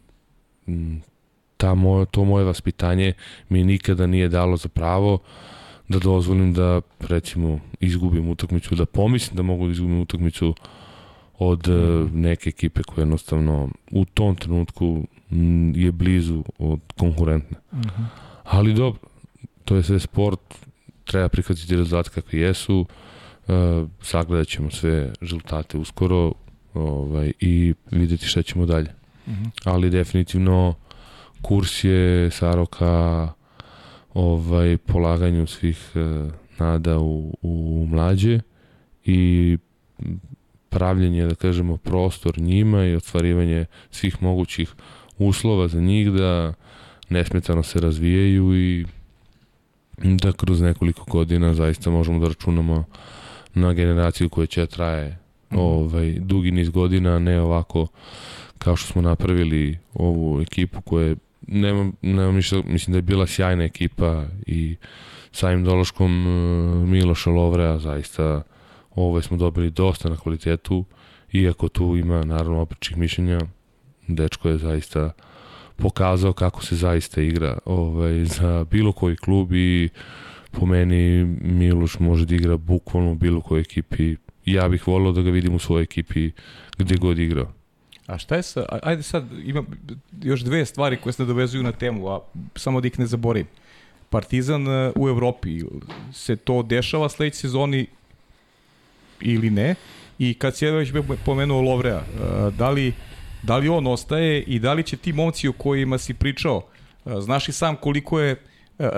ta moja, to moje vaspitanje mi nikada nije dalo za pravo da dozvolim da recimo izgubim utakmicu, da pomislim da mogu da izgubim utakmicu od uh, neke ekipe koja jednostavno u tom trenutku m, je blizu od konkurentne. Uh mhm. -huh. Ali dobro, to je sve sport, treba prihvatiti rezultate kakvi jesu, uh, sagledat ćemo sve rezultate uskoro ovaj, i videti šta ćemo dalje. Uh mhm. -huh. Ali definitivno kurs je Saroka ovaj, polaganju svih e, nada u, u mlađe i pravljenje, da kažemo, prostor njima i otvarivanje svih mogućih uslova za njih da nesmetano se razvijaju i da kroz nekoliko godina zaista možemo da računamo na generaciju koja će da traje. Ovaj, dugi niz godina, ne ovako kao što smo napravili ovu ekipu koja je nemam, nemam ništa, mislim da je bila sjajna ekipa i samim dološkom uh, Miloša Lovrea zaista ovaj smo dobili dosta na kvalitetu iako tu ima naravno oprečnih mišljenja. Dečko je zaista pokazao kako se zaista igra ovaj, za bilo koji klub i po meni Miloš može da igra bukvalno u bilo kojoj ekipi ja bih volio da ga vidim u svojoj ekipi gde god igrao A šta je sa, ajde sad, ima još dve stvari koje se dovezuju na temu, a samo da ih ne zaborim. Partizan e, u Evropi, se to dešava sledeće sezoni ili ne? I kad si već pomenuo Lovrea, da li, da li on ostaje i da li će ti momci o kojima si pričao, znaš i sam koliko je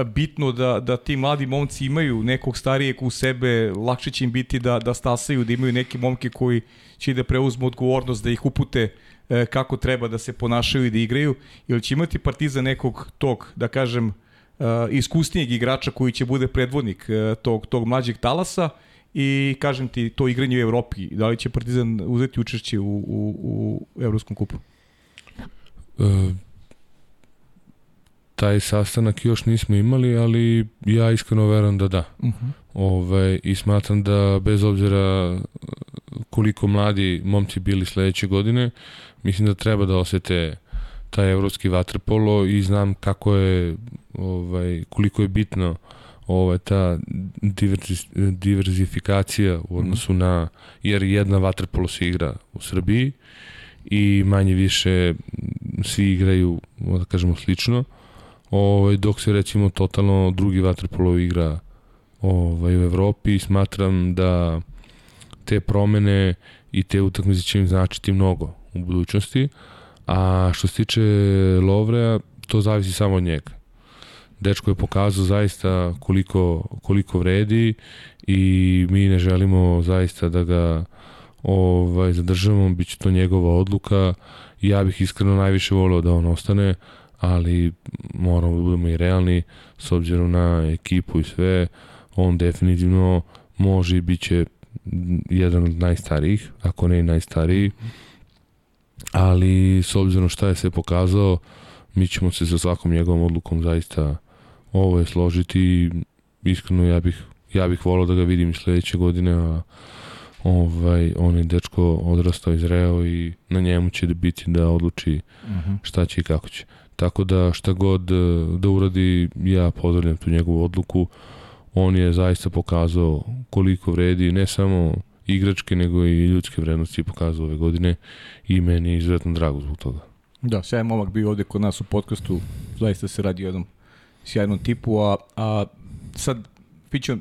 bitno da, da ti mladi momci imaju nekog starijeg u sebe, lakše će im biti da, da stasaju, da imaju neke momke koji će da preuzmu odgovornost, da ih upute kako treba da se ponašaju i da igraju, ili će imati Partizan nekog tog, da kažem, iskusnijeg igrača koji će bude predvodnik tog, tog mlađeg talasa i kažem ti to igranje u Evropi, da li će Partizan uzeti učešće u, u, u Evropskom kupu? E, taj sastanak još nismo imali, ali ja iskreno verujem da da. Uh -huh. Ove, I smatram da bez obzira koliko mladi momci bili sledeće godine, mislim da treba da osete taj evropski vaterpolo i znam kako je ovaj koliko je bitno ovaj ta diverzi, diverzifikacija u odnosu na jer jedna vaterpolo se igra u Srbiji i manje više svi igraju da kažemo slično ovaj dok se recimo totalno drugi vaterpolo igra ovaj u Evropi smatram da te promene i te utakmice će im značiti mnogo u budućnosti. A što se tiče Lovrea to zavisi samo od njega. Dečko je pokazao zaista koliko, koliko vredi i mi ne želimo zaista da ga ovaj, zadržamo, bit će to njegova odluka. Ja bih iskreno najviše volio da on ostane, ali moramo da budemo i realni s obzirom na ekipu i sve, on definitivno može i bit će jedan od najstarijih, ako ne i najstariji, ali s obzirom šta je se pokazao, mi ćemo se sa svakom njegovom odlukom zaista ovo je složiti i iskreno ja bih, ja bih volao da ga vidim sledeće godine, a ovaj, on je dečko odrastao, izreo i na njemu će da biti da odluči mhm. šta će i kako će. Tako da šta god e, da uradi, ja pozdravljam tu njegovu odluku. On je zaista pokazao koliko vredi, ne samo igračke, nego i ljudske vrednosti pokazao ove godine i meni je izuzetno drago zbog toga. Da, sjajan momak bio ovde kod nas u podcastu, zaista se radi o jednom sjajnom tipu, a, a sad, Pićo,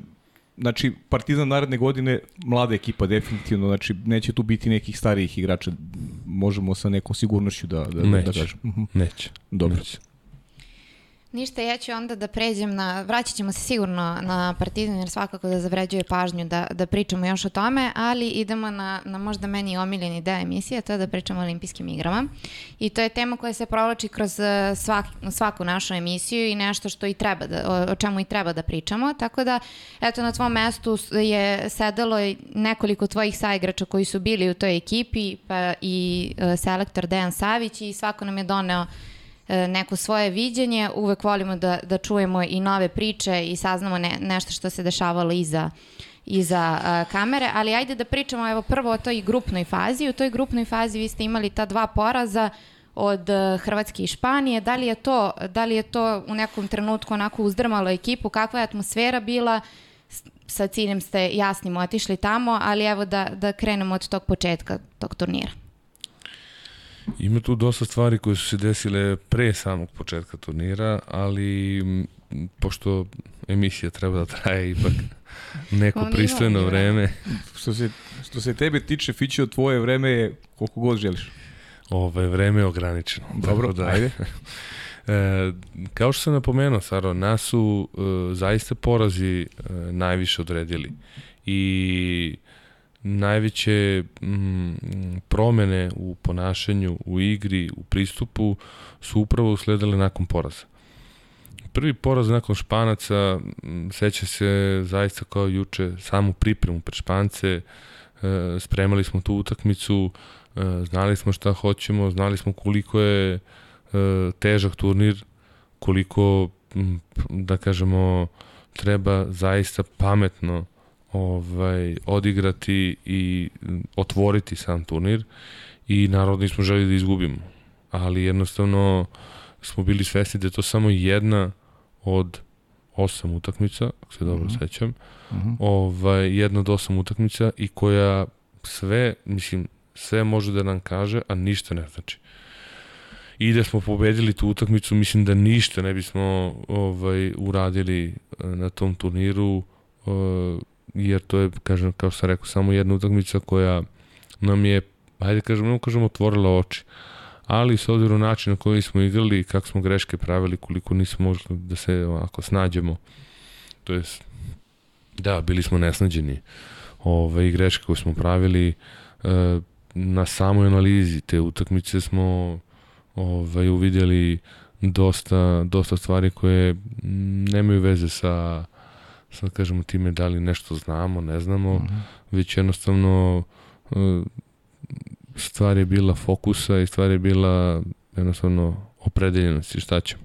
znači, Partizan naredne godine, mlada ekipa definitivno, znači, neće tu biti nekih starijih igrača, možemo sa nekom sigurnošću da, da, neće, da kažem. Mhm. Neće. Dobro. Neće. Ništa, ja ću onda da pređem na, vraćat ćemo se sigurno na Partizan jer svakako da zavređuje pažnju da, da pričamo još o tome, ali idemo na, na možda meni omiljeni deo emisije, to je da pričamo o olimpijskim igrama. I to je tema koja se provlači kroz eh, svak, svaku našu emisiju i nešto što i treba da, o, o čemu i treba da pričamo. Tako da, eto, na tvom mestu je sedelo nekoliko tvojih saigrača koji su bili u toj ekipi, pa i uh, selektor Dejan Savić i svako nam je doneo E, neko svoje viđenje, uvek volimo da, da čujemo i nove priče i saznamo ne, nešto što se dešavalo iza iza uh, kamere, ali ajde da pričamo evo prvo o toj grupnoj fazi. U toj grupnoj fazi vi ste imali ta dva poraza od uh, Hrvatske i Španije. Da li je to da li je to u nekom trenutku onako uzdrmalo ekipu? Kakva je atmosfera bila? Sa ciljem ste jasnim otišli tamo, ali evo da, da krenemo od tog početka tog turnira. Ima tu dosta stvari koje su se desile pre samog početka turnira, ali pošto emisija treba da traje ipak neko pristojno vreme. Što se, što se tebe tiče, Fićo, tvoje vreme je koliko god želiš. Ove, vreme je ograničeno. Dobro, da, ajde. E, kao što sam napomenuo, Saro, nas su e, zaista porazi e, najviše odredili. I najveće mm, promene u ponašanju, u igri, u pristupu su upravo usledile nakon poraza. Prvi poraz nakon Španaca, mm, seća se zaista kao juče samu pripremu pred Špance, e, spremali smo tu utakmicu, e, znali smo šta hoćemo, znali smo koliko je e, težak turnir, koliko, mm, da kažemo, treba zaista pametno ovaj, odigrati i otvoriti sam turnir i naravno nismo želi da izgubimo. Ali jednostavno smo bili svesni da je to samo jedna od osam utakmica, ako se dobro mhm. -huh. sećam, mhm. ovaj, jedna od osam utakmica i koja sve, mislim, sve može da nam kaže, a ništa ne znači. I da smo pobedili tu utakmicu, mislim da ništa ne bismo ovaj, uradili eh, na tom turniru, uh, jer to je, kažem, kao što sam rekao, samo jedna utakmica koja nam je, hajde kažemo, ne kažemo, otvorila oči. Ali s obzirom način na koji smo igrali, kako smo greške pravili, koliko nismo mogli da se ovako snađemo, to je da, bili smo nesnađeni. Ove, i greške koje smo pravili, e, na samoj analizi te utakmice smo ovaj, uvidjeli dosta, dosta stvari koje nemaju veze sa, sa kažemo time da li nešto znamo, ne znamo, mhm. -huh. već jednostavno e, stvar je bila fokusa i stvar je bila jednostavno opredeljenosti šta ćemo.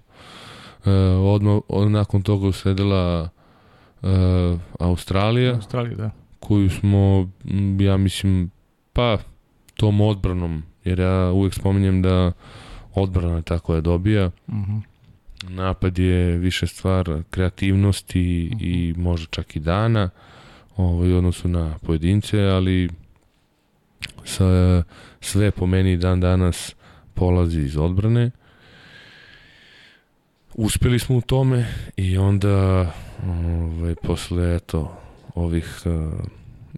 E, odmah, od, nakon toga usledila e, Australija, Australija da. koju smo, ja mislim, pa tom odbranom, jer ja uvek spominjem da odbrana tako je dobija. Mhm. -huh. Napad je više stvar kreativnosti uh -huh. i mhm. možda čak i dana ovaj, u odnosu na pojedince, ali sa, sve po meni dan danas polazi iz odbrane. Uspeli smo u tome i onda ovaj, posle eto, ovih uh,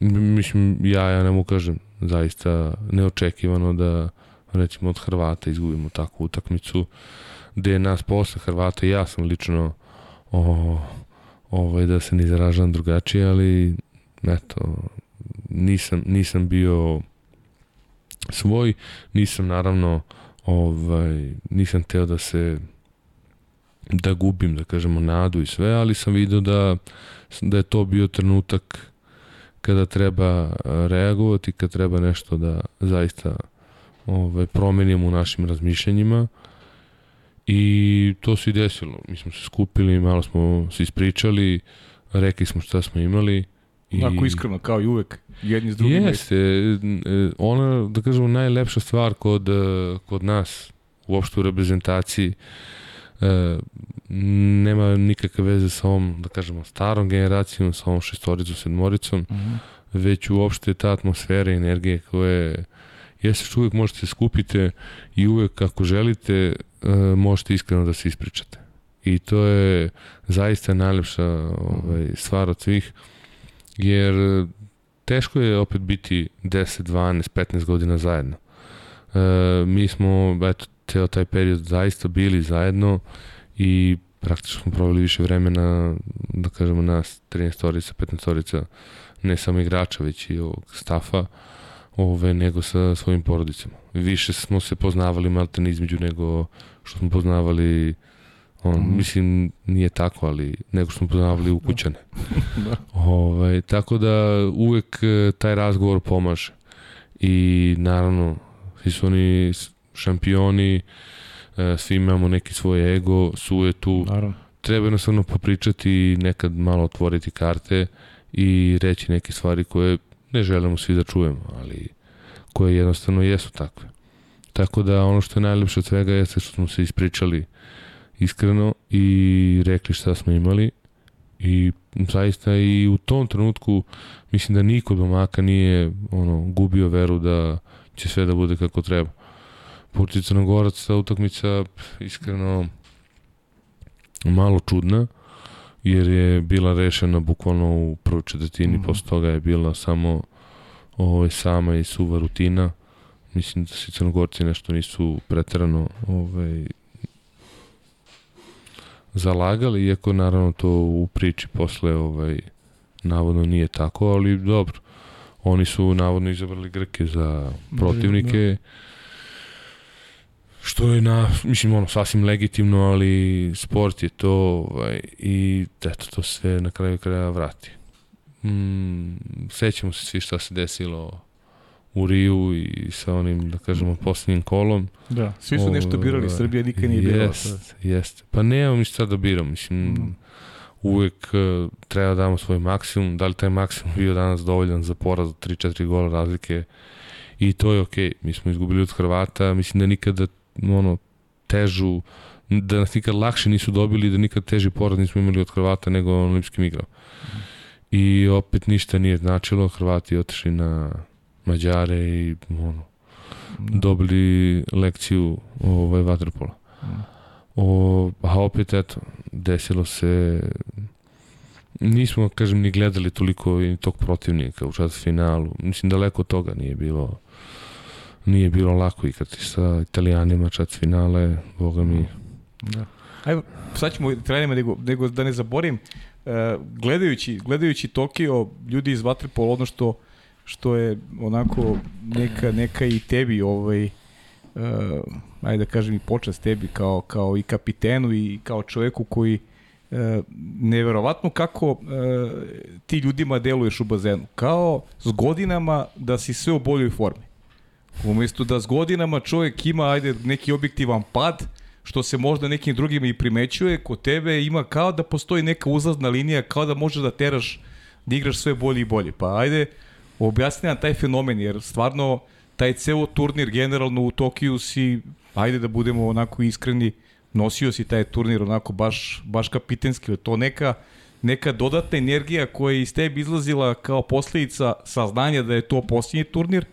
mislim ja, ja ne mu kažem zaista neočekivano da recimo od Hrvata izgubimo takvu utakmicu gde je nas posle Hrvata ja sam lično o, ovaj, da se ne izražavam drugačije, ali eto, nisam, nisam bio svoj, nisam naravno ovaj, nisam teo da se da gubim, da kažemo, nadu i sve, ali sam video da, da je to bio trenutak kada treba reagovati, kada treba nešto da zaista ovaj, promenimo u našim razmišljanjima i to se i desilo. Mi smo se skupili, malo smo se ispričali, rekli smo šta smo imali. I... Ako iskreno, kao i uvek, jedni s drugim. Jeste, e, ona, da kažemo, najlepša stvar kod, e, kod nas, uopšte u reprezentaciji, e, nema nikakve veze sa ovom, da kažemo, starom generacijom, sa ovom šestoricom, sedmoricom, mhm. -huh. već uopšte ta atmosfera i energije koje jeste što uvek možete da skupite i uvek ako želite uh, možete iskreno da se ispričate. I to je zaista najlepša ovaj, stvar od svih, jer teško je opet biti 10, 12, 15 godina zajedno. E, mi smo, eto, ceo taj period zaista bili zajedno i praktično smo proveli više vremena, da kažemo nas, 13-orica, 15-orica, ne samo igrača, već i ovog stafa, ove, nego sa svojim porodicama. Više smo se poznavali malten između nego što smo poznavali on, mm. mislim, nije tako, ali nego što smo poznavali u kućane. da. Ove, tako da uvek e, taj razgovor pomaže. I naravno, svi su oni šampioni, e, svi imamo neki svoj ego, sujetu. Naravno. Treba jednostavno popričati, nekad malo otvoriti karte i reći neke stvari koje ne želimo svi da čujemo, ali koje jednostavno jesu takve. Tako da ono što je najlepše od svega jeste što smo se ispričali iskreno i rekli šta smo imali i zaista i u tom trenutku mislim da niko domaka nije ono gubio veru da će sve da bude kako treba. Protiv ta utakmica iskreno malo čudna jer je bila rešena bukvalno u prvoj četvrtini, mm. posle toga je bila samo ovaj, sama i suva rutina. Mislim da se Crnogorci nešto nisu preterano ovaj, zalagali, iako naravno to u priči posle ovaj, navodno nije tako, ali dobro. Oni su navodno izabrali Grke za protivnike. Da, da što je na, mislim, ono, sasvim legitimno, ali sport je to ovaj, i eto, to sve na kraju kraja vrati. Mm, sećamo se svi šta se desilo u Riju i sa onim, da kažemo, posljednjim kolom. Da, svi su nešto birali, ovaj, Srbija nikad nije bila. Jest, jest. Pa nemamo mi šta da biram, mislim, mm. uvek uh, treba da damo svoj maksimum, da li taj maksimum bio danas dovoljan za poraz od 3-4 gola razlike i to je okej. Okay. Mi smo izgubili od Hrvata, mislim da nikada ono, težu, da nas nikad lakše nisu dobili, da nikad teži poraz nismo imali od Hrvata nego na olimpijskim igrama. I opet ništa nije značilo, Hrvati otišli na Mađare i ono, dobili lekciju ovaj, vaterpola. O, a opet, eto, desilo se nismo, kažem, ni gledali toliko i tog protivnika u čast finalu. Mislim, daleko od toga nije bilo nije bilo lako igrati sa italijanima čast finale, boga mi. Da. Ajmo, sad ćemo trenima, nego, nego da ne zaborim, uh, gledajući, gledajući Tokio, ljudi iz Vatrepol, ono što, što je onako neka, neka i tebi ovaj, uh, ajde da kažem i počast tebi kao, kao i kapitenu i kao čoveku koji e, neverovatno kako e, ti ljudima deluješ u bazenu. Kao s godinama da si sve u boljoj formi. Umesto da s godinama čovjek ima ajde neki objektivan pad, što se možda nekim drugima i primećuje, kod tebe ima kao da postoji neka uzlazna linija, kao da možeš da teraš, da igraš sve bolje i bolje. Pa ajde, objasni nam taj fenomen, jer stvarno taj ceo turnir generalno u Tokiju si, ajde da budemo onako iskreni, nosio si taj turnir onako baš, baš kapitenski, to neka, neka dodatna energija koja je iz tebi izlazila kao posljedica saznanja da je to posljednji turnir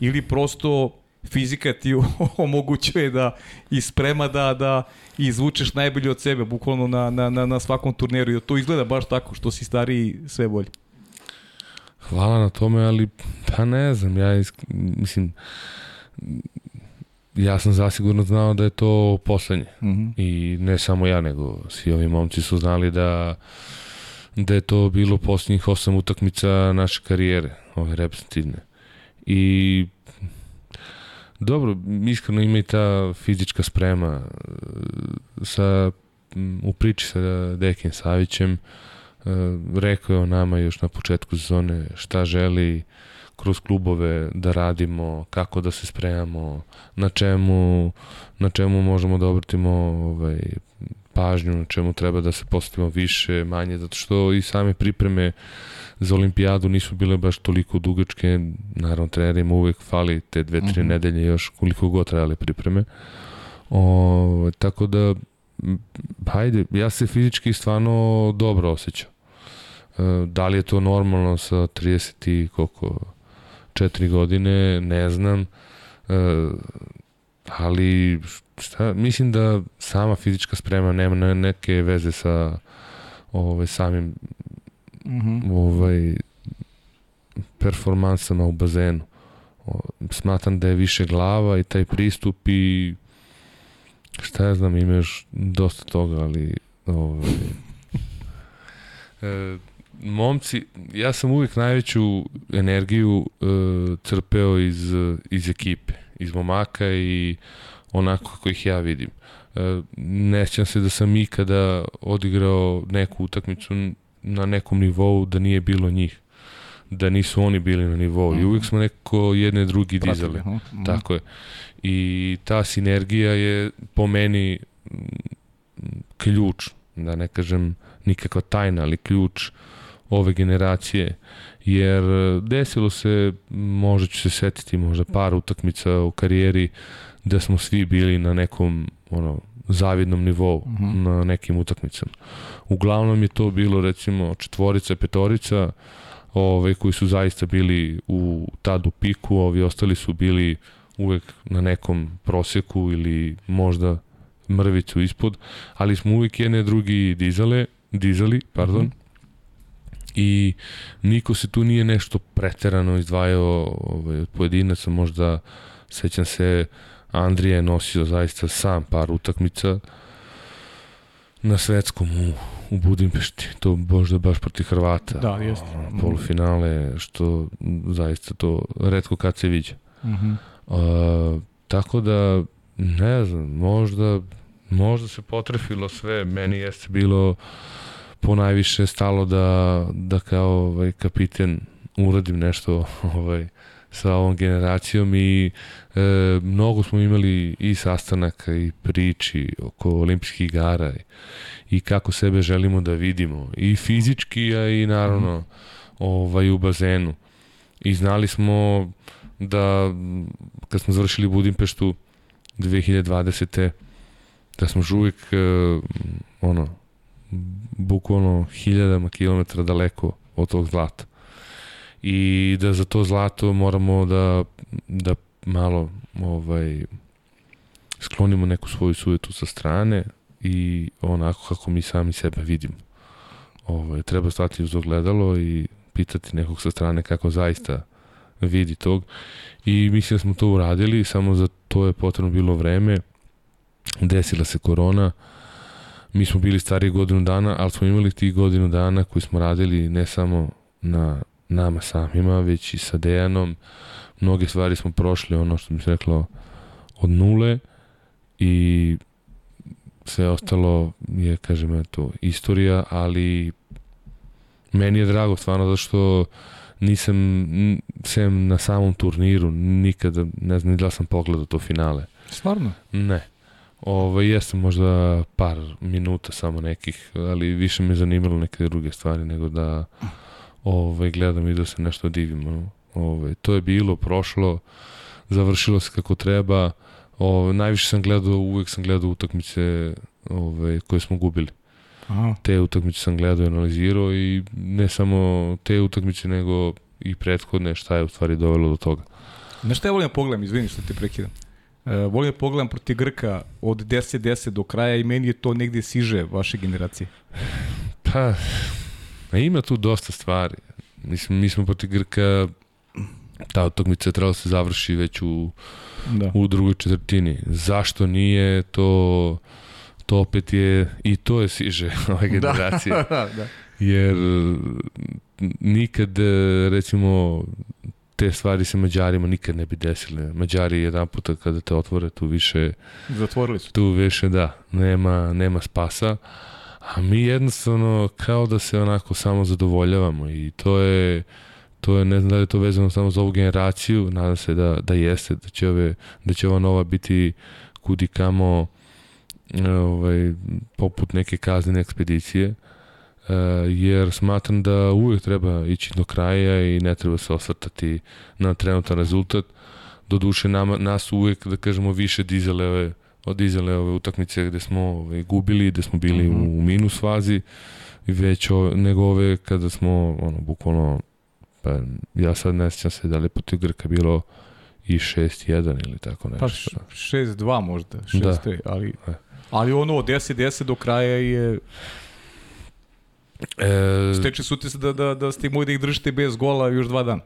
ili prosto fizika ti omogućuje da isprema da, da izvučeš najbolje od sebe, bukvalno na, na, na, na svakom turniru. I to izgleda baš tako, što si stariji sve bolje. Hvala na tome, ali pa ne znam, ja isk, mislim, ja sam zasigurno znao da je to poslednje. Mm -hmm. I ne samo ja, nego svi ovi momci su znali da da je to bilo posljednjih osam utakmica naše karijere, ove reprezentativne. I dobro, iskreno ima i ta fizička sprema sa u priči sa Dekin Savićem e, rekao je o nama još na početku sezone šta želi kroz klubove da radimo, kako da se spremamo, na čemu, na čemu možemo da obratimo ovaj, pažnju, na čemu treba da se postavimo više, manje, zato što i same pripreme za olimpijadu nisu bile baš toliko dugačke, naravno trenerima uvek fali te dve, tri mhm. -huh. nedelje još koliko god trajale pripreme. O, tako da, hajde, ja se fizički stvarno dobro osjećam. E, da li je to normalno sa 30 i koliko četiri godine, ne znam, e, ali šta, mislim da sama fizička sprema nema neke veze sa ovaj, samim mm -hmm. ovaj, performansama u bazenu. O, smatram da je više glava i taj pristup i šta ja znam, imaš dosta toga, ali ovaj, e, momci, ja sam uvijek najveću energiju uh, crpeo iz, iz ekipe, iz momaka i onako kako ih ja vidim. Uh, ne sjećam se da sam ikada odigrao neku utakmicu na nekom nivou da nije bilo njih da nisu oni bili na nivou mm. i uvijek smo neko jedne drugi dizali. Mm. Tako je. I ta sinergija je po meni ključ, da ne kažem nikakva tajna, ali ključ ove generacije, jer e, desilo se, možda ću se setiti možda par utakmica u karijeri da smo svi bili na nekom ono, zavidnom nivou mhm. -huh. na nekim utakmicama. Uglavnom je to bilo recimo četvorica, petorica, ove, koji su zaista bili u tad u piku, ovi ostali su bili uvek na nekom proseku ili možda mrvicu ispod, ali smo uvek jedne drugi dizale, dizali, pardon, mhm. -huh i niko se tu nije nešto preterano izdvajao ovaj, od pojedinaca, možda sećam se Andrija je nosio zaista sam par utakmica na svetskom u, u Budimpešti, to možda baš protiv Hrvata. Da, jeste. Polufinale, što zaista to redko kad se viđa. Uh. -huh. A, tako da, ne znam, možda, možda se potrefilo sve, meni jeste bilo po najviše stalo da, da kao ovaj, kapiten uradim nešto ovaj, sa ovom generacijom i e, mnogo smo imali i sastanaka i priči oko olimpijskih igara i, i kako sebe želimo da vidimo i fizički a i naravno ovaj, u bazenu i znali smo da kad smo završili Budimpeštu 2020. da smo uvijek e, ono bukvalno hiljadama kilometra daleko od tog zlata. I da za to zlato moramo da, da malo ovaj, sklonimo neku svoju sujetu sa strane i onako kako mi sami sebe vidimo. ovaj, treba stati uz ogledalo i pitati nekog sa strane kako zaista vidi tog. I mislim da smo to uradili, samo za to je potrebno bilo vreme. Desila se korona, mi smo bili stari godinu dana, ali smo imali tih godinu dana koji smo radili ne samo na nama samima, već i sa Dejanom. Mnoge stvari smo prošli, ono što mi se reklo, od nule i sve ostalo je, kažem, eto, istorija, ali meni je drago stvarno zato što nisam, sem na samom turniru, nikada, ne znam ni da sam pogledao to finale. Stvarno? Ne. Ovo, ovaj, jesam možda par minuta samo nekih, ali više me zanimalo neke druge stvari nego da ovaj, gledam i da se nešto divim. Ovo, ovaj, to je bilo, prošlo, završilo se kako treba. Ovo, najviše sam gledao, uvek sam gledao utakmice ove, koje smo gubili. Aha. Te utakmice sam gledao i analizirao i ne samo te utakmice, nego i prethodne šta je u stvari dovelo do toga. Na šta ja volim da pogledam, izvini što te prekidam. E, volim da pogledam proti Grka od 10-10 do kraja i meni je to negde siže vaše generacije. Pa, ima tu dosta stvari. Mislim, mi smo proti Grka ta utakmica trebala da se završi već u, da. u drugoj četvrtini. Zašto nije to to opet je i to je siže ove da. generacije. Da, da, da. Jer nikad recimo te stvari sa Mađarima nikad ne bi desile. Mađari jedan puta kada te otvore tu više zatvorili su. Tu više da, nema nema spasa. A mi jednostavno kao da se onako samo zadovoljavamo i to je to je, ne znam da li je to vezano samo za ovu generaciju, nadam se da, da jeste, da će, ove, da će ova nova biti kudi kamo ovaj, poput neke kaznene ekspedicije, uh, jer smatram da uvek treba ići do kraja i ne treba se osvrtati na trenutan rezultat. Doduše nama, nas uvek, da kažemo, više dizale ove, odizale ove utakmice gde smo ovaj, gubili, gde smo bili mm -hmm. u, u minus fazi, već ove, nego ove kada smo, ono, bukvalno, pa ja sad ne sjećam se da li po Grka bilo i 6-1 ili tako nešto. Pa 6-2 možda, 6-3, da. ali... E Ali ono od 10-10 do kraja je... E... Steče su ti se da, da, da ste mogli da ih držite bez gola još dva dana.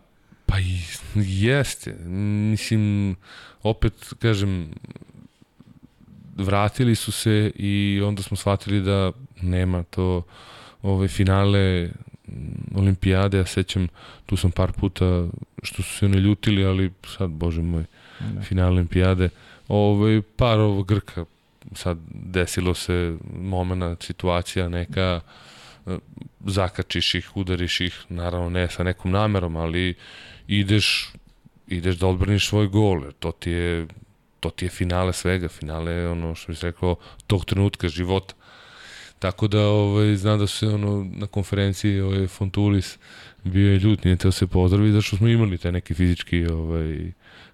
Pa i, jeste. Mislim, opet, kažem, vratili su se i onda smo shvatili da nema to ove finale olimpijade, ja sećam, tu sam par puta što su se ne ljutili, ali sad, bože moj, ne. finale olimpijade, ove, par ovog Grka sad desilo se momena, situacija neka, e, zakačiš ih, udariš ih, naravno ne sa nekom namerom, ali ideš, ideš da odbraniš svoj gol, to ti je to ti je finale svega, finale je ono što bih rekao tog trenutka života. Tako da ovaj, znam da se ono, na konferenciji ovaj, Fontulis bio je ljut, nije teo se pozdravi, zato što smo imali taj neki fizički ovaj,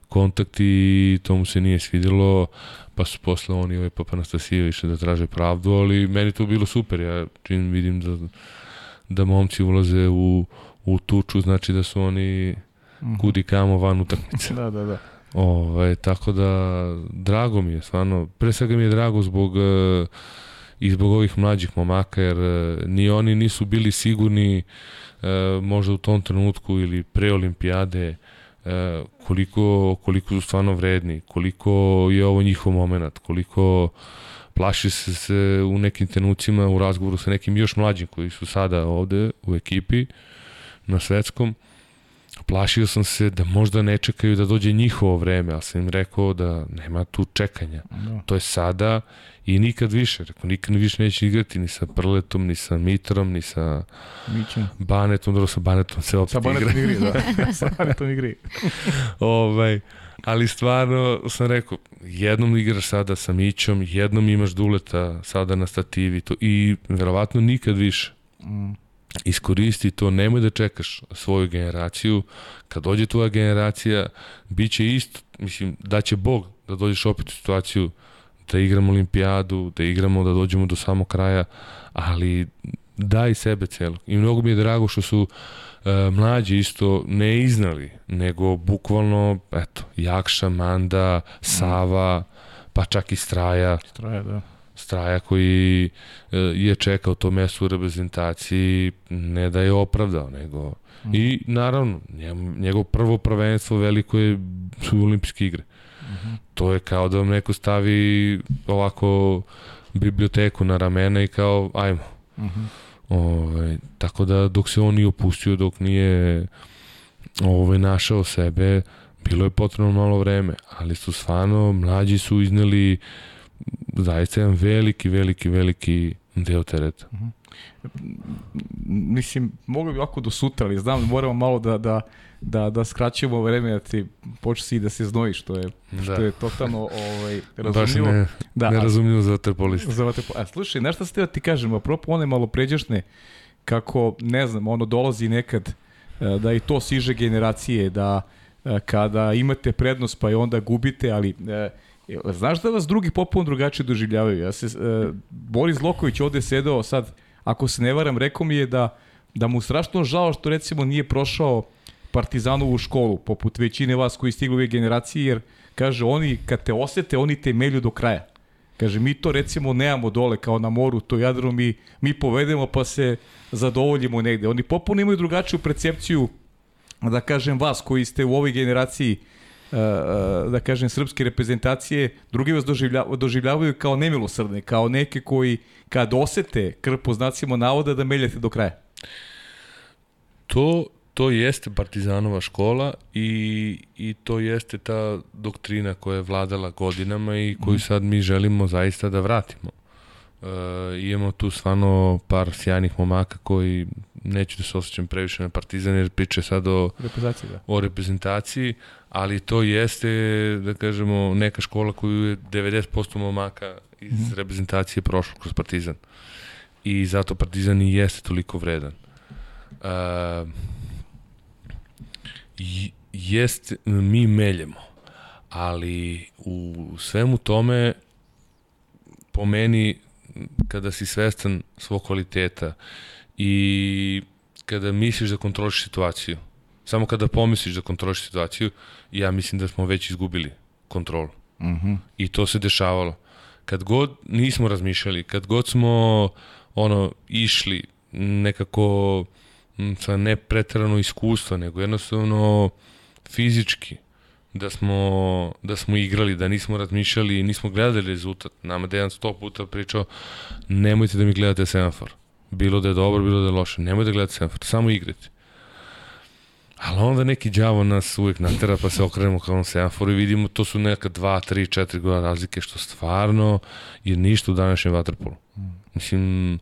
kontakt i to mu se nije svidelo, pa su posle oni ovaj Papa Anastasija išli da traže pravdu, ali meni to bilo super, ja čim vidim da, da momci ulaze u, u tuču, znači da su oni mhm. kudi kamo van utakmice. da, da, da. Ovaj, tako da, drago mi je, stvarno, pre svega mi je drago zbog uh, i zbog ovih mlađih momaka, jer uh, ni oni nisu bili sigurni uh, možda u tom trenutku ili pre olimpijade E, koliko, koliko su stvarno vredni, koliko je ovo njihov moment, koliko plaši se, se u nekim tenucima u razgovoru sa nekim još mlađim koji su sada ovde u ekipi na svetskom, plašio sam se da možda ne čekaju da dođe njihovo vreme, ali sam im rekao da nema tu čekanja. Da. To je sada i nikad više. Rekao, nikad više neće igrati ni sa Prletom, ni sa Mitrom, ni sa Mićem. Banetom, dobro sa Banetom se opet sa Banetom igri, da. sa Banetom igri. ovaj, ali stvarno sam rekao, jednom igraš sada sa Mićom, jednom imaš Duleta sada na stativi to, i verovatno nikad više. Mm iskoristi to, nemoj da čekaš svoju generaciju, kad dođe tvoja generacija, bit će isto, mislim, da će Bog da dođeš opet u situaciju da igramo olimpijadu, da igramo, da dođemo do samog kraja, ali daj sebe celo. I mnogo mi je drago što su uh, mlađi isto ne iznali, nego bukvalno, eto, Jakša, Manda, Sava, pa čak i Straja. Straja, da Straja koji e, je čekao to mesto u reprezentaciji ne da je opravdao, nego mm. i naravno njegov prvo prvenstvo veliko je su olimpijske igre. Mm -hmm. To je kao da vam neko stavi ovako biblioteku na ramena i kao ajmo. Mm -hmm. Ove, ovaj, tako da dok se on nije opustio, dok nije ovaj, našao sebe, bilo je potrebno malo vreme, ali su stvarno, mlađi su izneli zaista jedan veliki, veliki, veliki deo tereta. Uh mhm. -huh. Mislim, mogli bi ovako do sutra, ali znam da moramo malo da, da, da, da skraćujemo vreme da ti počne da se znoji, što je, da. što je totalno ovaj, razumljivo. Baš ne, da, nerazumljivo za vaterpoliste. Za vaterpoliste. A slušaj, nešto ste da ti kažem, apropo one malo pređašne, kako, ne znam, ono dolazi nekad e, da i to siže generacije, da e, kada imate prednost pa i onda gubite, ali e, Znaš da vas drugi popuno drugačije doživljavaju? Ja se, uh, Boris Loković ovde sedeo sad, ako se ne varam, rekao mi je da, da mu strašno žao što recimo nije prošao Partizanovu školu, poput većine vas koji stigli ove generacije, jer kaže, oni kad te osete, oni te melju do kraja. Kaže, mi to recimo nemamo dole kao na moru, to jadro mi, mi povedemo pa se zadovoljimo negde. Oni popuno imaju drugačiju percepciju, da kažem vas koji ste u ovoj generaciji uh, da kažem, srpske reprezentacije, drugi vas doživljavaju, doživljavaju kao nemilosrdne, kao neke koji kad osete krp po znacima navoda da meljete do kraja. To, to jeste Partizanova škola i, i to jeste ta doktrina koja je vladala godinama i koju mhm. sad mi želimo zaista da vratimo. Uh, imamo tu stvarno par sjajnih momaka koji neću da se osjećam previše na Partizan jer priče sad o reprezentaciji, da. o reprezentaciji ali to jeste, da kažemo, neka škola koju je 90% momaka iz mm reprezentacije prošlo kroz Partizan. I zato Partizan i jeste toliko vredan. Uh, jest, mi meljemo, ali u svemu tome po meni kada si svestan svog kvaliteta i kada misliš da kontroliš situaciju Samo kada pomisliš da kontroliš situaciju, ja mislim da smo već izgubili kontrolu. Mm -hmm. I to se dešavalo. Kad god nismo razmišljali, kad god smo ono išli nekako sa ne pretrano iskustva, nego jednostavno fizički, da smo, da smo igrali, da nismo razmišljali, nismo gledali rezultat. Nama Dejan sto puta pričao, nemojte da mi gledate semafor. Bilo da je dobro, bilo da je loše. Nemojte da gledate semafor, samo igrate. Ali onda neki đavo nas uvek natera pa se okrenemo kao semaforu i vidimo to su neka 2, 3, 4 gola razlike što stvarno je ništa u današnjem vaterpolu. Mislim, e,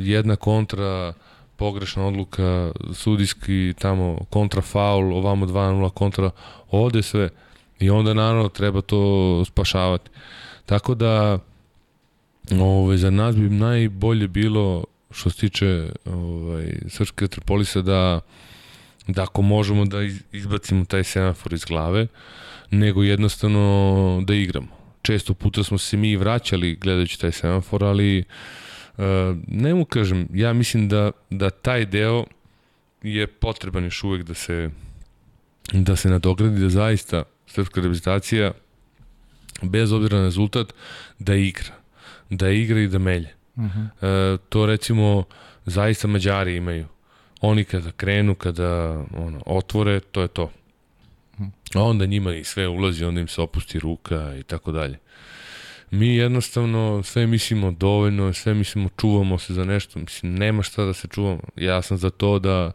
jedna kontra, pogrešna odluka, sudijski tamo kontra faul, ovamo 2-0 kontra, ode sve i onda naravno treba to spašavati. Tako da ove, za nas bi najbolje bilo što se tiče ovaj, Srpske Tripolisa da da ako možemo da izbacimo taj semafor iz glave, nego jednostavno da igramo. Često puta smo se mi vraćali gledajući taj semafor, ali uh, ne mu kažem, ja mislim da, da taj deo je potreban još uvek da se da se nadogradi, da zaista srpska reprezentacija bez obzira na rezultat da igra. Da igra i da melje. Uh -huh. uh, to recimo zaista Mađari imaju oni kada krenu, kada ono, otvore, to je to. A onda njima i sve ulazi, onda im se opusti ruka i tako dalje. Mi jednostavno sve mislimo dovoljno, sve mislimo čuvamo se za nešto, mislim nema šta da se čuvamo. Ja sam za to da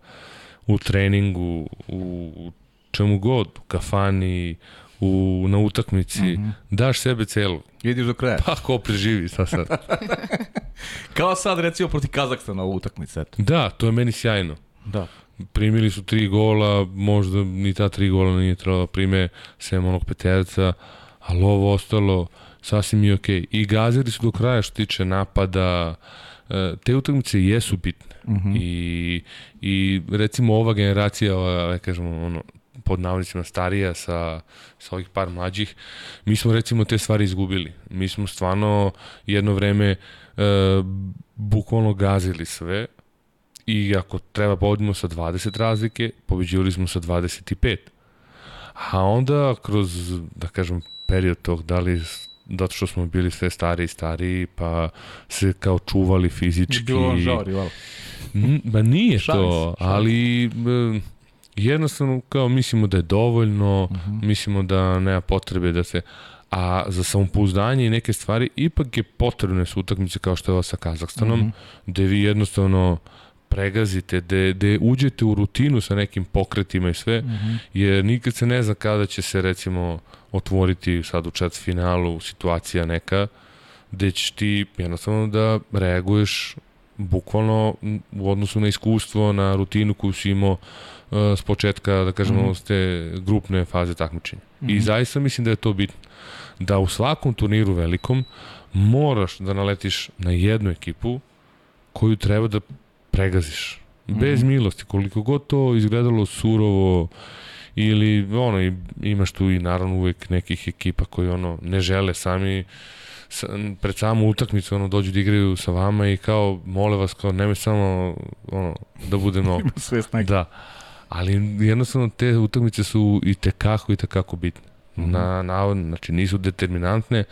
u treningu, u čemu god, u kafani, u, na utakmici, mm -hmm. daš sebe celu. Vidiš do kraja. Pa ko preživi, šta sad? Kao sad recimo proti Kazakstana u utakmici, eto. Da, to je meni sjajno. Da. Primili su tri gola, možda ni ta tri gola nije trebalo da prime sem onog peterca, ali ovo ostalo sasvim je okej. Okay. I gazili su do kraja što tiče napada, e, te utakmice jesu bitne. Mhm. -huh. I, I recimo ova generacija, ova, kažemo, ono, pod navodnicima starija sa, sa ovih par mlađih, mi smo recimo te stvari izgubili. Mi smo stvarno jedno vreme e, bukvalno gazili sve i ako treba pobedimo sa 20 razlike, pobeđivali smo sa 25. A onda kroz, da kažem, period tog, da li zato što smo bili sve stari i stari, pa se kao čuvali fizički. Bilo vam žao rival. Ba nije šalis, to, ali šalis. Jednostavno kao mislimo da je dovoljno, uh mhm. -huh. mislimo da nema potrebe da se a za samopouzdanje i neke stvari ipak je potrebne su utakmice kao što je ova sa Kazahstanom, mm -hmm. gde vi jednostavno pregazite, gde, gde uđete u rutinu sa nekim pokretima i sve, mm -hmm. jer nikad se ne zna kada će se recimo otvoriti sad u čet finalu situacija neka, gde ćeš ti jednostavno da reaguješ bukvalno u odnosu na iskustvo, na rutinu koju si imao uh, s početka, da kažemo, mm -hmm. s te grupne faze takmičenja. Mm -hmm. I mhm. zaista mislim da je to bitno da u svakom turniru velikom moraš da naletiš na jednu ekipu koju treba da pregaziš. Bez mm -hmm. milosti, koliko god to izgledalo surovo ili ono, imaš tu i naravno uvek nekih ekipa koji ono ne žele sami pred samu utakmicu ono dođu da igraju sa vama i kao mole vas kao nemoj samo ono da bude mnogo. Sve snage. Da. Ali jednostavno te utakmice su i tekako i tekako bitne na, na, znači nisu determinantne,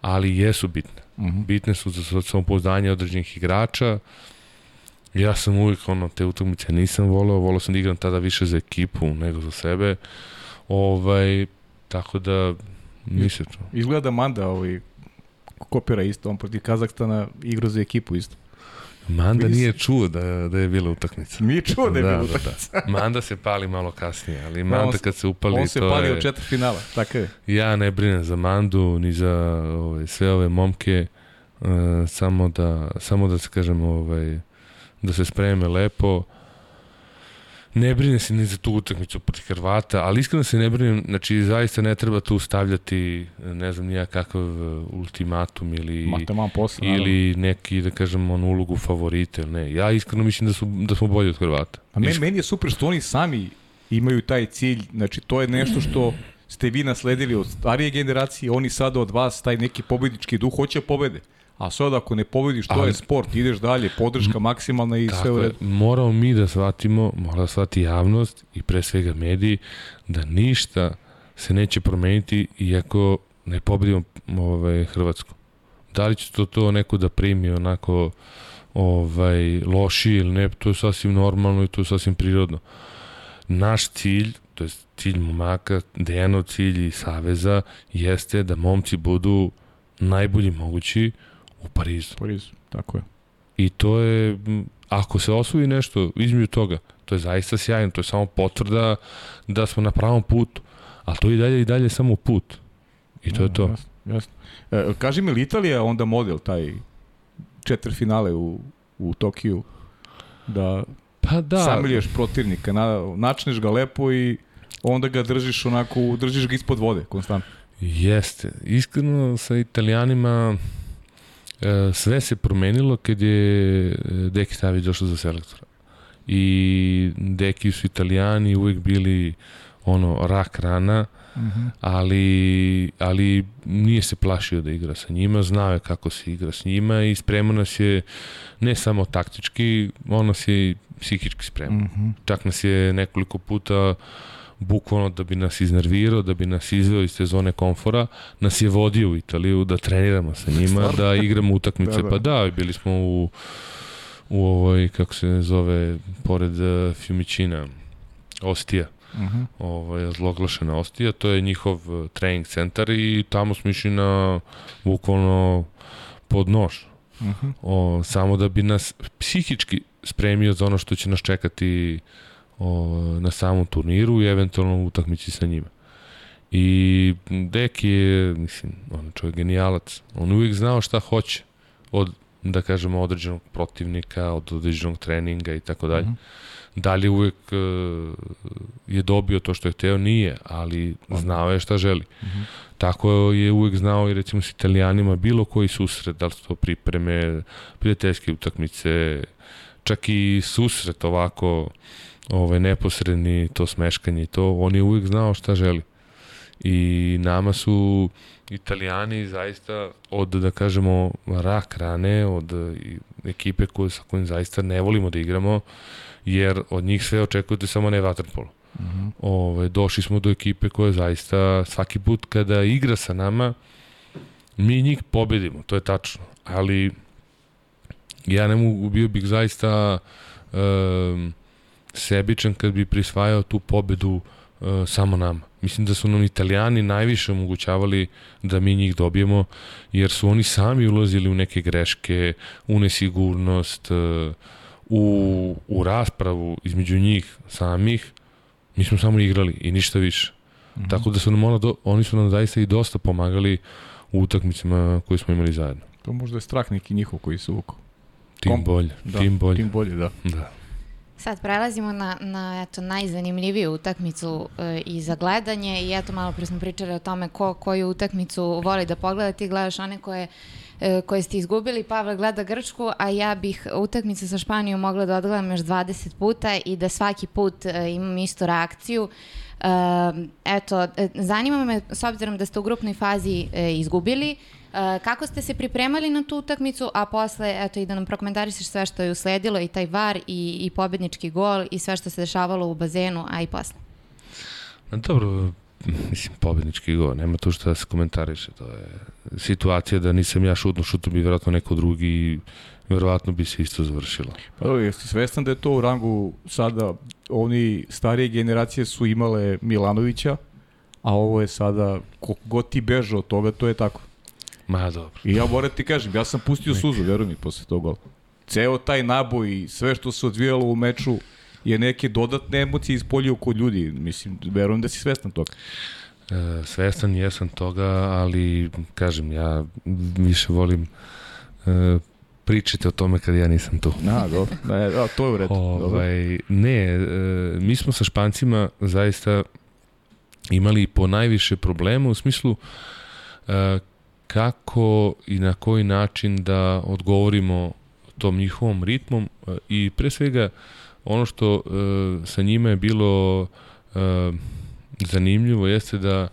ali jesu bitne. Mm -hmm. Bitne su za samopouzdanje određenih igrača. Ja sam uvijek ono, te utakmice nisam voleo, voleo sam da igram tada više za ekipu nego za sebe. Ovaj, tako da, mislim to. Izgleda Manda ovaj, kopira isto, on protiv Kazahstana igra za ekipu isto. Manda nije čuo da, da je bila utakmica. Nije čuo da je da, bila utakmica. Da, da. Manda se pali malo kasnije, ali Manda kad se upali... On se to pali je, u četiri finala, tako je. Ja ne brinem za Mandu, ni za ovaj, sve ove momke, uh, samo, da, samo da se kažem, ovaj, da se spreme lepo ne brine se ni za tu utakmicu protiv Hrvata, ali iskreno se ne brinem, znači zaista ne treba tu stavljati, ne znam nija kakav uh, ultimatum ili, posle, ili neki, da kažem, on ulogu favorite, ne. Ja iskreno mislim da, su, da smo bolji od Hrvata. A meni, meni je super što oni sami imaju taj cilj, znači to je nešto što ste vi nasledili od starije generacije, oni sada od vas taj neki pobednički duh hoće pobede. A sad ako ne pobediš, to Ali, je sport, ideš dalje, podrška maksimalna i sve u redu. Moramo mi da shvatimo, mora da shvati javnost i pre svega mediji, da ništa se neće promeniti iako ne pobedimo ovaj, Hrvatsku. Da li će to, to neko da primi onako ovaj, loši ili ne, to je sasvim normalno i to je sasvim prirodno. Naš cilj, to je cilj momaka, Dejanov cilj i Saveza, jeste da momci budu najbolji mogući U Parizu. Parizu, tako je. I to je, ako se osvoji nešto između toga, to je zaista sjajno, to je samo potvrda da smo na pravom putu, ali to i dalje i dalje samo put. I to ja, je to. Jasno, jasno. E, kaži mi, li Italija onda model, taj četiri finale u, u Tokiju, da, pa da. samilješ protivnika, na, načneš ga lepo i onda ga držiš onako, držiš ga ispod vode, konstantno. Jeste. Iskreno sa Italijanima sve se promenilo kad je e, Deki Savić došao za selektora. I Deki su italijani uvek bili ono rak rana, uh mhm. -huh. ali, ali nije se plašio da igra sa njima, znao je kako se igra s njima i spremao nas je ne samo taktički, on nas je psihički spremao. Uh mhm. -huh. Čak nas je nekoliko puta uh, bukvalno da bi nas iznervirao, da bi nas izveo iz sezone komfora, nas je vodio u Italiju da treniramo sa njima, da igramo utakmice. Da, da. Pa da, bili smo u u ovoj, kako se zove, pored uh, Fiumicina, Ostija. Uh mhm. -huh. ovaj, zloglašena Ostija, to je njihov uh, trening centar i tamo smo išli na bukvalno pod nož. Uh mhm. -huh. o, samo da bi nas psihički spremio za ono što će nas čekati uh, o, na samom turniru i eventualno u utakmici sa njima. I Dek je, mislim, on čovjek genijalac. On uvijek znao šta hoće od, da kažemo, određenog protivnika, od određenog treninga i tako dalje. Mhm. Da li uvijek uh, je dobio to što je hteo? Nije, ali znao je šta želi. Mhm. -huh. Tako je uvijek znao i recimo s italijanima bilo koji susret, da li su to pripreme, prijateljske utakmice, čak i susret ovako ovaj, neposredni, to smeškanje i to, on je uvijek znao šta želi. I nama su italijani zaista od, da kažemo, rak rane, od ekipe koje, sa kojim zaista ne volimo da igramo, jer od njih sve očekujete samo ne vaterpolo. Mhm. -huh. Ove, došli smo do ekipe koja zaista svaki put kada igra sa nama mi njih pobedimo, to je tačno, ali ja ne mogu, bio bih zaista um, sebičan kad bi prisvajao tu pobedu uh, samo nama. Mislim da su nam italijani najviše omogućavali da mi njih dobijemo, jer su oni sami ulazili u neke greške, u nesigurnost, uh, u, u raspravu između njih samih, mi smo samo igrali i ništa više. Mm -hmm. Tako da su nam do, oni su nam zaista i dosta pomagali u utakmicama koje smo imali zajedno. To možda je strah neki njihov koji su uvukao. Tim Kom? bolje, da, tim bolje. Tim bolje, da. da. Sad prelazimo na, na eto, najzanimljiviju utakmicu e, i za gledanje. I eto malo pre smo pričali o tome ko koju utakmicu voli da pogleda, ti gledaš one koje e, koje ste izgubili, Pavle gleda Grčku, a ja bih utakmice sa Španijom mogla da odgledam još 20 puta i da svaki put e, imam istu reakciju. E, eto, e, zanima me, s obzirom da ste u grupnoj fazi e, izgubili, Uh, kako ste se pripremali na tu utakmicu, a posle, eto, i da nam prokomentarišeš sve što je usledilo, i taj var, i, i pobednički gol, i sve što se dešavalo u bazenu, a i posle? Dobro, mislim, pobednički gol, nema tu što da se komentariše, to je situacija da nisam ja šutno, šutno bi vjerojatno neko drugi i verovatno bi se isto završilo. Pa dobro, jeste svestan da je to u rangu sada, oni starije generacije su imale Milanovića, a ovo je sada, koliko god ti beže od toga, to je tako. Ma dobro. I ja moram ti kažem, ja sam pustio Nek. suzu, veruj mi, posle tog gola. Ceo taj naboj i sve što se odvijalo u meču je neke dodatne emocije ispoljio kod ljudi. Mislim, verujem da si svestan toga. E, svestan jesam toga, ali kažem, ja više volim e, pričate o tome kad ja nisam tu. Na, dobro. Ne, a, to je u redu. Ovaj, ne, e, mi smo sa Špancima zaista imali po najviše problema u smislu e, kako i na koji način da odgovorimo tom njihovom ritmom e, i pre svega ono što e, sa njima je bilo e, zanimljivo jeste da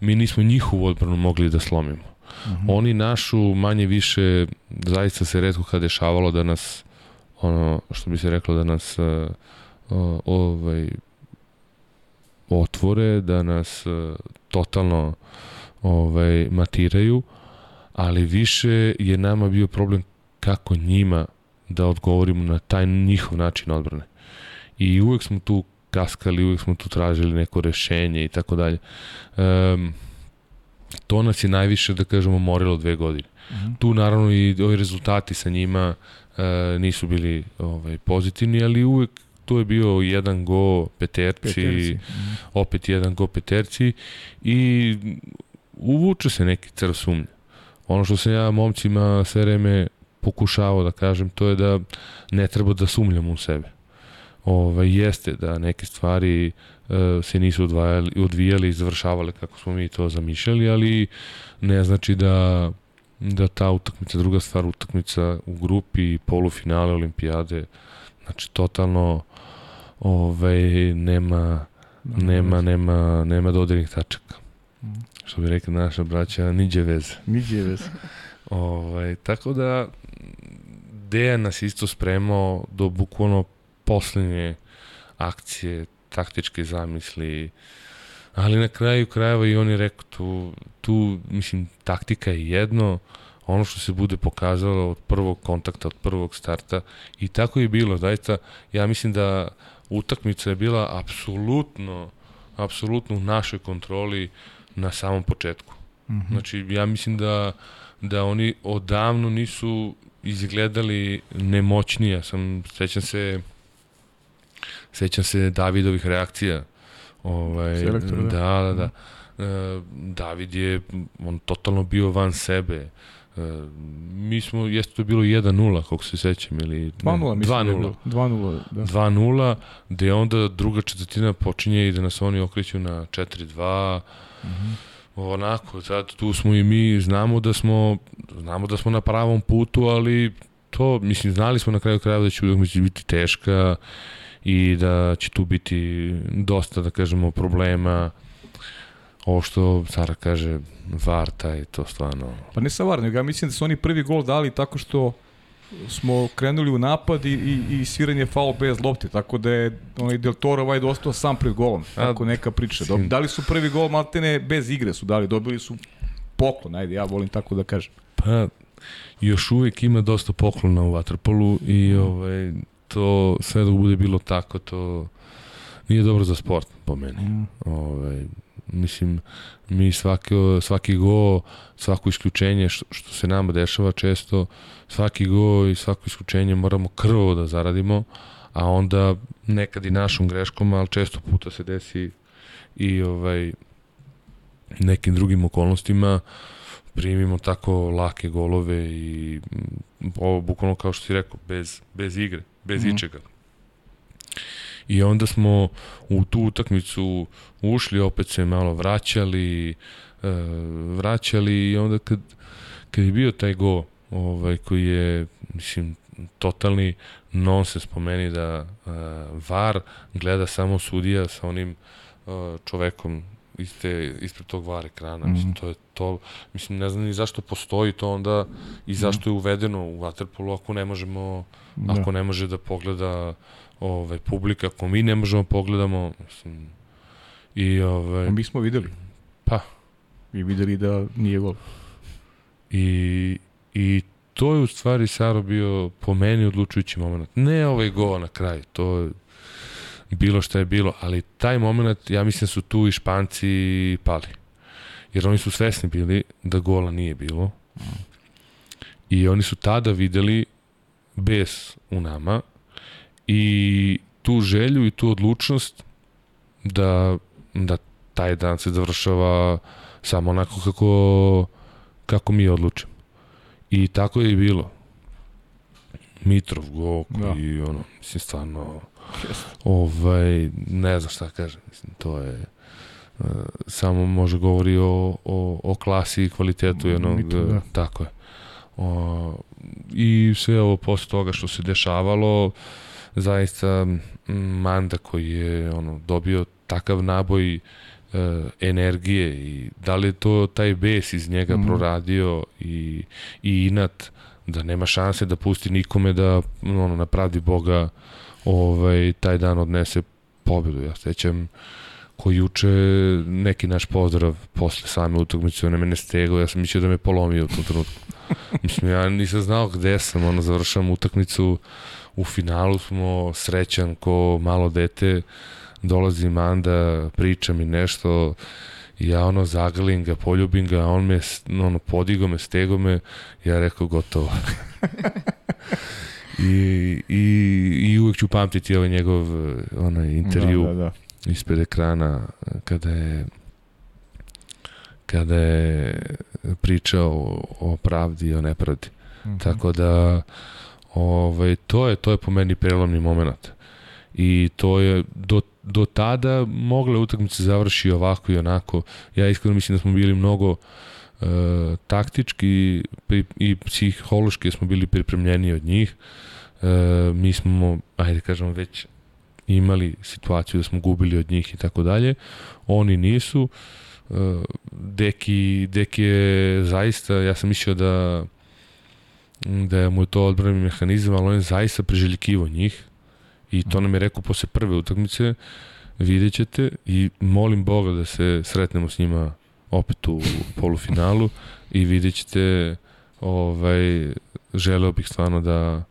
mi nismo njihovu odbranu mogli da slomimo. Mhm. -huh. Oni našu manje više zaista se redko kad dešavalo da nas ono što bi se reklo da nas uh, ovaj otvore, da nas uh, totalno ovaj matiraju, ali više je nama bio problem kako njima da odgovorimo na taj njihov način odbrane. I uvek smo tu kaskali, uvek smo tu tražili neko rešenje i tako dalje. Um, to nas je najviše, da kažemo, morilo dve godine. Uh mhm. -huh. Tu naravno i ovi rezultati sa njima uh, nisu bili ovaj, pozitivni, ali uvek tu je bio jedan go peterci, peterci. Uh -huh. opet jedan go peterci i uvuče se neki crv sumnje. Ono što sam ja momcima sve vreme pokušavao da kažem, to je da ne treba da sumljamo u sebe. Ove, ovaj, jeste da neke stvari uh, se nisu odvajali, odvijali i završavale kako smo mi to zamišljali, ali ne znači da da ta utakmica, druga stvar, utakmica u grupi polufinale olimpijade, znači totalno ovaj, nema, nema, nema, nema dodirnih tačaka. Što bi rekli naša braća, niđe veze. Niđe veze. ovaj, tako da Dejan nas isto spremao do bukvalno poslednje akcije, taktičke zamisli, ali na kraju krajeva i on je rekao tu, tu mislim, taktika je jedno, ono što se bude pokazalo od prvog kontakta, od prvog starta i tako je bilo, zaista, ja mislim da utakmica je bila apsolutno apsolutno u našoj kontroli na samom početku. Mm -hmm. Znači, ja mislim da, da oni odavno nisu izgledali nemoćnije. Sam, sećam se sećam se Davidovih reakcija. Ovaj, Selektor, da, da, da. Uh, David je on totalno bio van sebe. Uh, mi smo, jeste to bilo 1-0, kako se sećam, ili 2-0, mislim 2-0. 2-0, da. 2-0, gde onda druga četvrtina počinje i da nas oni okreću na 4-2, Mm -hmm. Onako, sad tu smo i mi, znamo da smo, znamo da smo na pravom putu, ali to, mislim, znali smo na kraju krajeva da će utakmica biti teška i da će tu biti dosta, da kažemo, problema. Ovo što Sara kaže, VAR, taj, to stvarno... Pa ne sa VAR, nego ja mislim da su oni prvi gol dali tako što smo krenuli u napad i, i, i sviranje faul bez lopte, tako da je onaj Del Toro ovaj dostao sam pred golom, tako neka priča. Da li su prvi gol maltene bez igre su dali, dobili su poklon, ajde, ja volim tako da kažem. Pa, još uvijek ima dosta poklona u Waterpolu i ovaj, to sve dok bude bilo tako, to nije dobro za sport, po meni. Mm. Ovaj, mislim, mi svaki, svaki go, svako isključenje što, što se nama dešava često, svaki go i svako isključenje moramo krvo da zaradimo, a onda nekad i našom greškom, ali često puta se desi i ovaj nekim drugim okolnostima primimo tako lake golove i ovo bukvalno kao što si rekao, bez, bez igre, bez mm -hmm. ičega. I onda smo u tu utakmicu ušli, opet se malo vraćali, uh, vraćali i onda kad, kad je bio taj go ovaj, koji je, mislim, totalni nonsens po meni da uh, VAR gleda samo sudija sa onim uh, čovekom iste, ispred tog VAR ekrana. Mm. Mislim, mhm. to je to, mislim, ne znam ni zašto postoji to onda i zašto je uvedeno u Waterpolu ako ne možemo, da. ako ne može da pogleda ovaj, publika, ako mi ne možemo pogledamo, mislim, i ovaj... A mi smo videli. Pa. I videli da nije gol. I, i to je u stvari Saro bio po meni odlučujući moment. Ne ovaj gol na kraju, to je bilo što je bilo, ali taj moment, ja mislim su tu i Španci pali. Jer oni su svesni bili da gola nije bilo. I oni su tada videli bes u nama i tu želju i tu odlučnost da, da taj dan se završava samo onako kako, kako mi odlučimo. I tako je i bilo. Mitrov go koji, da. ono, mislim, stvarno, ovaj, ne znam šta kažem, mislim, to je, uh, samo može govori o, o, o klasi i kvalitetu jednog, Mitrov, da. tako je. O, I sve ovo posle toga što se dešavalo, zaista Manda koji je ono, dobio takav naboj uh, energije i da li je to taj bes iz njega mm. proradio i, i inat da nema šanse da pusti nikome da ono, na pravdi Boga ovaj, taj dan odnese pobedu. Ja sećam ko juče neki naš pozdrav posle same utakmice, on je mene stegao, ja sam mislio da me polomio u tom trenutku. Mislim, ja nisam znao gde sam, ono, završam utakmicu, u finalu smo srećan ko malo dete, dolazi Manda, priča mi nešto, ja ono zagrlim ga, poljubim ga, on me, ono, podigo me, stego me, ja rekao gotovo. I, i, I uvek ću pamtiti ovaj njegov onaj intervju da, da, da. Ispred ekrana kada je kada je pričao o, o pravdi i o nepravdi. Mm -hmm. Tako da ovaj, to je to je po meni prelomni moment. I to je do, do tada mogle utakmice završi ovako i onako. Ja iskreno mislim da smo bili mnogo uh, taktički i psihološki smo bili pripremljeni od njih. Uh, mi smo, ajde kažemo, već imali situaciju da smo gubili od njih i tako dalje. Oni nisu. Uh, Deki, Deki je zaista, ja sam mislio da da mu je to odbrani mehanizam, ali on je zaista preželjkivo njih i to nam je rekao posle prve utakmice, vidjet ćete i molim Boga da se sretnemo s njima opet u polufinalu i vidjet ćete ovaj, želeo bih stvarno da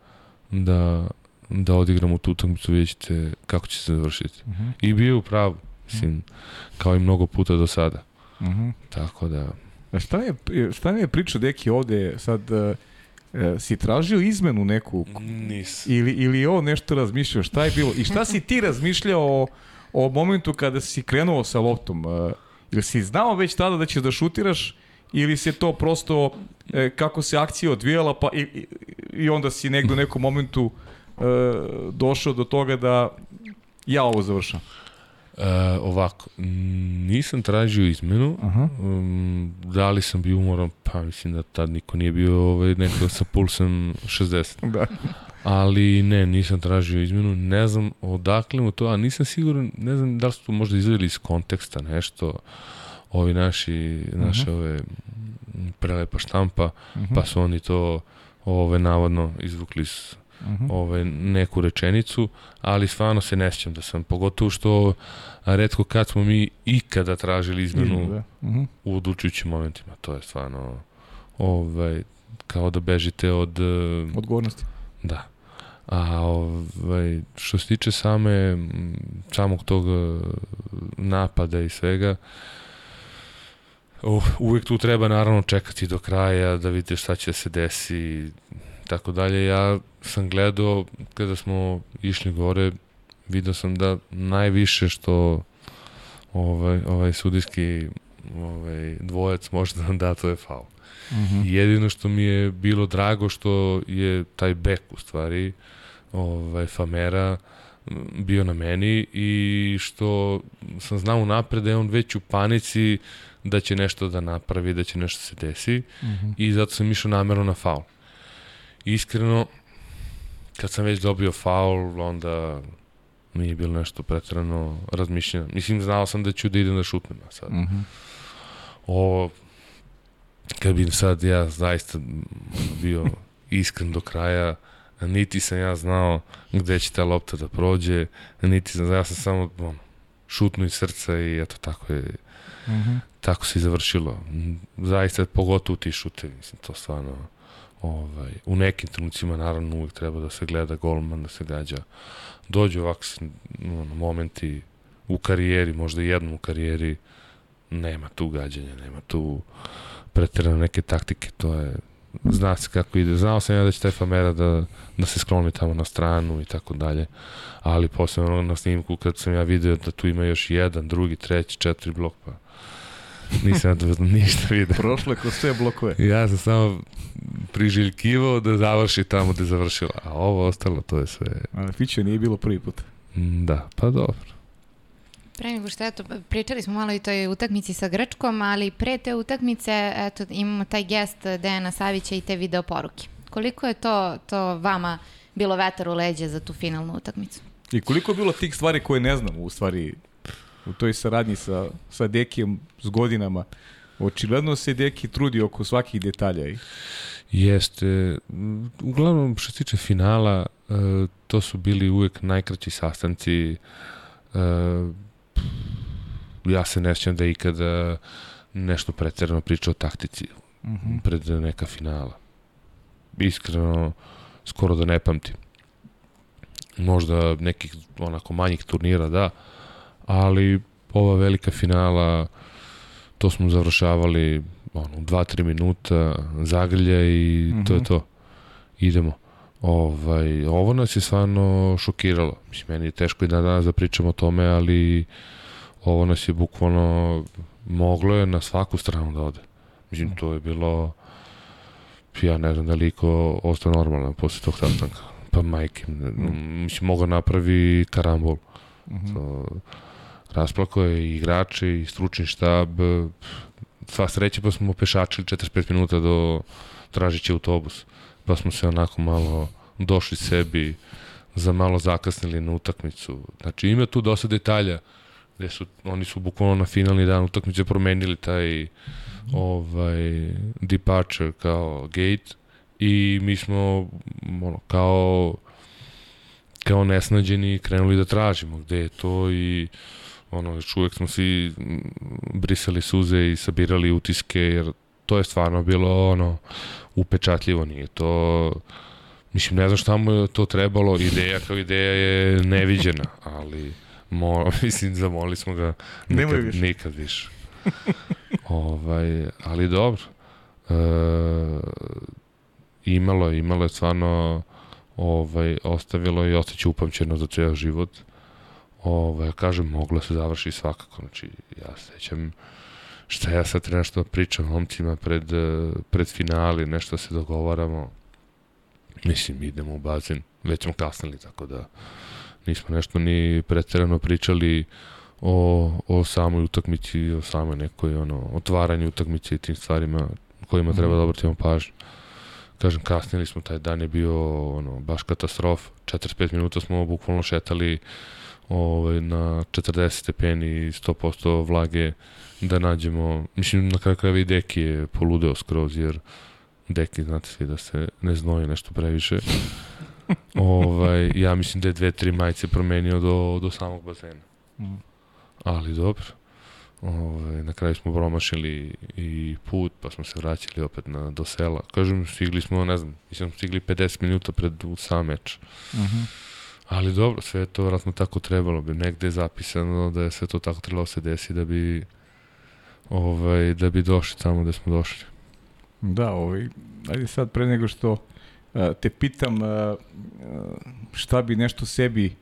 da, da odigramo tu utakmicu, vidjet ćete kako će se završiti. Uh mhm. -huh. I bio u pravu, mislim, kao i mnogo puta do sada. Uh mhm. -huh. Tako da... A šta je, šta je priča Deki ovde sad... Uh, E, si tražio izmenu neku? Nis. Ili, ili ovo nešto razmišljao? Šta je bilo? I šta si ti razmišljao o, o momentu kada si krenuo sa loptom? E, ili si znao već tada da ćeš da šutiraš ili se to prosto e, kako se akcija odvijala pa i, i, i onda si negde u nekom momentu došao do toga da ja ovo završam? Uh, ovako, nisam tražio izmenu, Aha. Um, da li sam bio umoran, pa mislim da tad niko nije bio ovaj, neko sa pulsem 60. da. Ali ne, nisam tražio izmenu, ne znam odakle mu to, a nisam siguran, ne znam da li su to možda izveli iz konteksta nešto, ovi naši, naše Aha. ove prelepa štampa, Aha. pa su oni to ove navodno izvukli iz uh mhm. -huh. ovaj, neku rečenicu, ali stvarno se ne sjećam da sam, pogotovo što redko kad smo mi ikada tražili izmenu uh -huh. u odlučujućim momentima, to je stvarno ovaj, kao da bežite od... Odgovornosti. Da. A ovaj, što se tiče same, samog tog napada i svega, uh, uvek tu treba naravno čekati do kraja da vidite šta će se desi tako dalje. Ja sam gledao kada smo išli gore, video sam da najviše što ovaj, ovaj sudijski ovaj, dvojac može da nam da, to je faul. Mm -hmm. Jedino što mi je bilo drago što je taj bek u stvari ovaj, Famera bio na meni i što sam znao napred da je on već u panici da će nešto da napravi, da će nešto se desi mm -hmm. i zato sam išao namerno na faul. Iskreno, kad sam već dobio faul, onda nije bilo nešto pretrano razmišljeno. Mislim, znao sam da ću da idem da šutnem sad. Mm -hmm. Ovo, kad bi sad ja zaista bio iskren do kraja, niti sam ja znao gde će ta lopta da prođe, niti sam, ja sam samo on, šutnu iz srca i eto tako je mm -hmm. tako se i završilo. Zaista pogotovo ti šutevi, mislim, to stvarno ovaj, u nekim trenucima naravno uvek treba da se gleda golman, da se gađa. Dođu ovako ono, momenti u karijeri, možda jednom u karijeri, nema tu gađanja, nema tu pretirano neke taktike, to je zna se kako ide. Znao sam ja da će taj Famera da, da se skloni tamo na stranu i tako dalje, ali posebno na snimku kad sam ja video da tu ima još jedan, drugi, treći, četiri blok, pa nisam ja ništa vidio. Prošle ko sve blokove. Ja sam samo priželjkivao da završi tamo gde je završila, a ovo ostalo to je sve... A Fićo nije bilo prvi put. Mm, da, pa dobro. Pre nego što, eto, pričali smo malo i toj utakmici sa Grčkom, ali pre te utakmice, eto, imamo taj gest Dejana Savića i te video poruke. Koliko je to, to vama bilo vetar u leđe za tu finalnu utakmicu? I koliko je bilo tih stvari koje ne znamo, u stvari, u toj saradnji sa, sa Dekijem s godinama? Očigledno se Deki trudi oko svakih detalja. I... Jeste. Uglavnom, što se tiče finala, e, to su bili uvek najkraći sastanci e, ja se ne sjećam da je ikada nešto preterano pričao o taktici mm -hmm. pred neka finala. Iskreno, skoro da ne pamtim. Možda nekih onako manjih turnira, da, ali ova velika finala, to smo završavali ono, 2-3 minuta, zagrlja i mm -hmm. to je mhm. to. Idemo. Ovaj, ovo nas je stvarno šokiralo. Mislim, meni je teško i da danas da pričam o tome, ali ovo nas je bukvalno moglo je na svaku stranu da ode. Mislim, to je bilo ja ne znam da li ko ostao normalan posle tog sastanka. Pa majke, mislim, mogo napravi karambol. Mm -hmm. to, rasplako je igrači, i stručni štab, sva sreća pa smo pešačili 45 minuta do tražići autobus pa smo se onako malo došli sebi, za malo zakasnili na utakmicu. Znači ima tu dosta detalja gde su, oni su bukvalno na finalni dan utakmice promenili taj ovaj, departure kao gate i mi smo ono, kao kao nesnađeni krenuli da tražimo gde je to i ono, još uvek smo svi brisali suze i sabirali utiske jer to je stvarno bilo ono upečatljivo, nije to mislim ne znam šta mu je to trebalo, ideja kao ideja je neviđena, ali mo, mislim zamolili smo ga nikad, više. nikad više. ovaj, ali dobro. E, imalo je, imalo je stvarno ovaj, ostavilo i ostaće upamćeno za ceo život. Ovaj, kažem, moglo se završi svakako. Znači, ja sećam šta ja sad nešto pričam momcima pred, pred finali, nešto se dogovaramo. Mislim, idemo u bazen, već smo kasnili, tako da nismo nešto ni preterano pričali o, o samoj utakmici, o samoj nekoj ono, otvaranju utakmice i tim stvarima kojima treba da obratimo pažnju. Kažem, kasnili smo, taj dan je bio ono, baš katastrof. 45 minuta smo bukvalno šetali ovaj, na 40 stepeni i 100% vlage da nađemo, mislim na kraju krajeva i Deki je poludeo skroz jer Deki znate svi da se ne znoji nešto previše ovaj, ja mislim da je dve, tri majice promenio do, do samog bazena. Mm. Ali dobro. Ovaj, na kraju smo promašili i put, pa smo se vraćali opet na, do sela. Kažem, stigli smo, ne znam, mislim, stigli 50 minuta pred sam meč. Uh mhm. -huh. Ali dobro, sve je to vratno tako trebalo bi. Negde je zapisano da je sve to tako trebalo da se desi da bi ovaj, da bi došli tamo gde smo došli. Da, ovaj, ajde sad pre nego što uh, te pitam uh, šta bi nešto sebi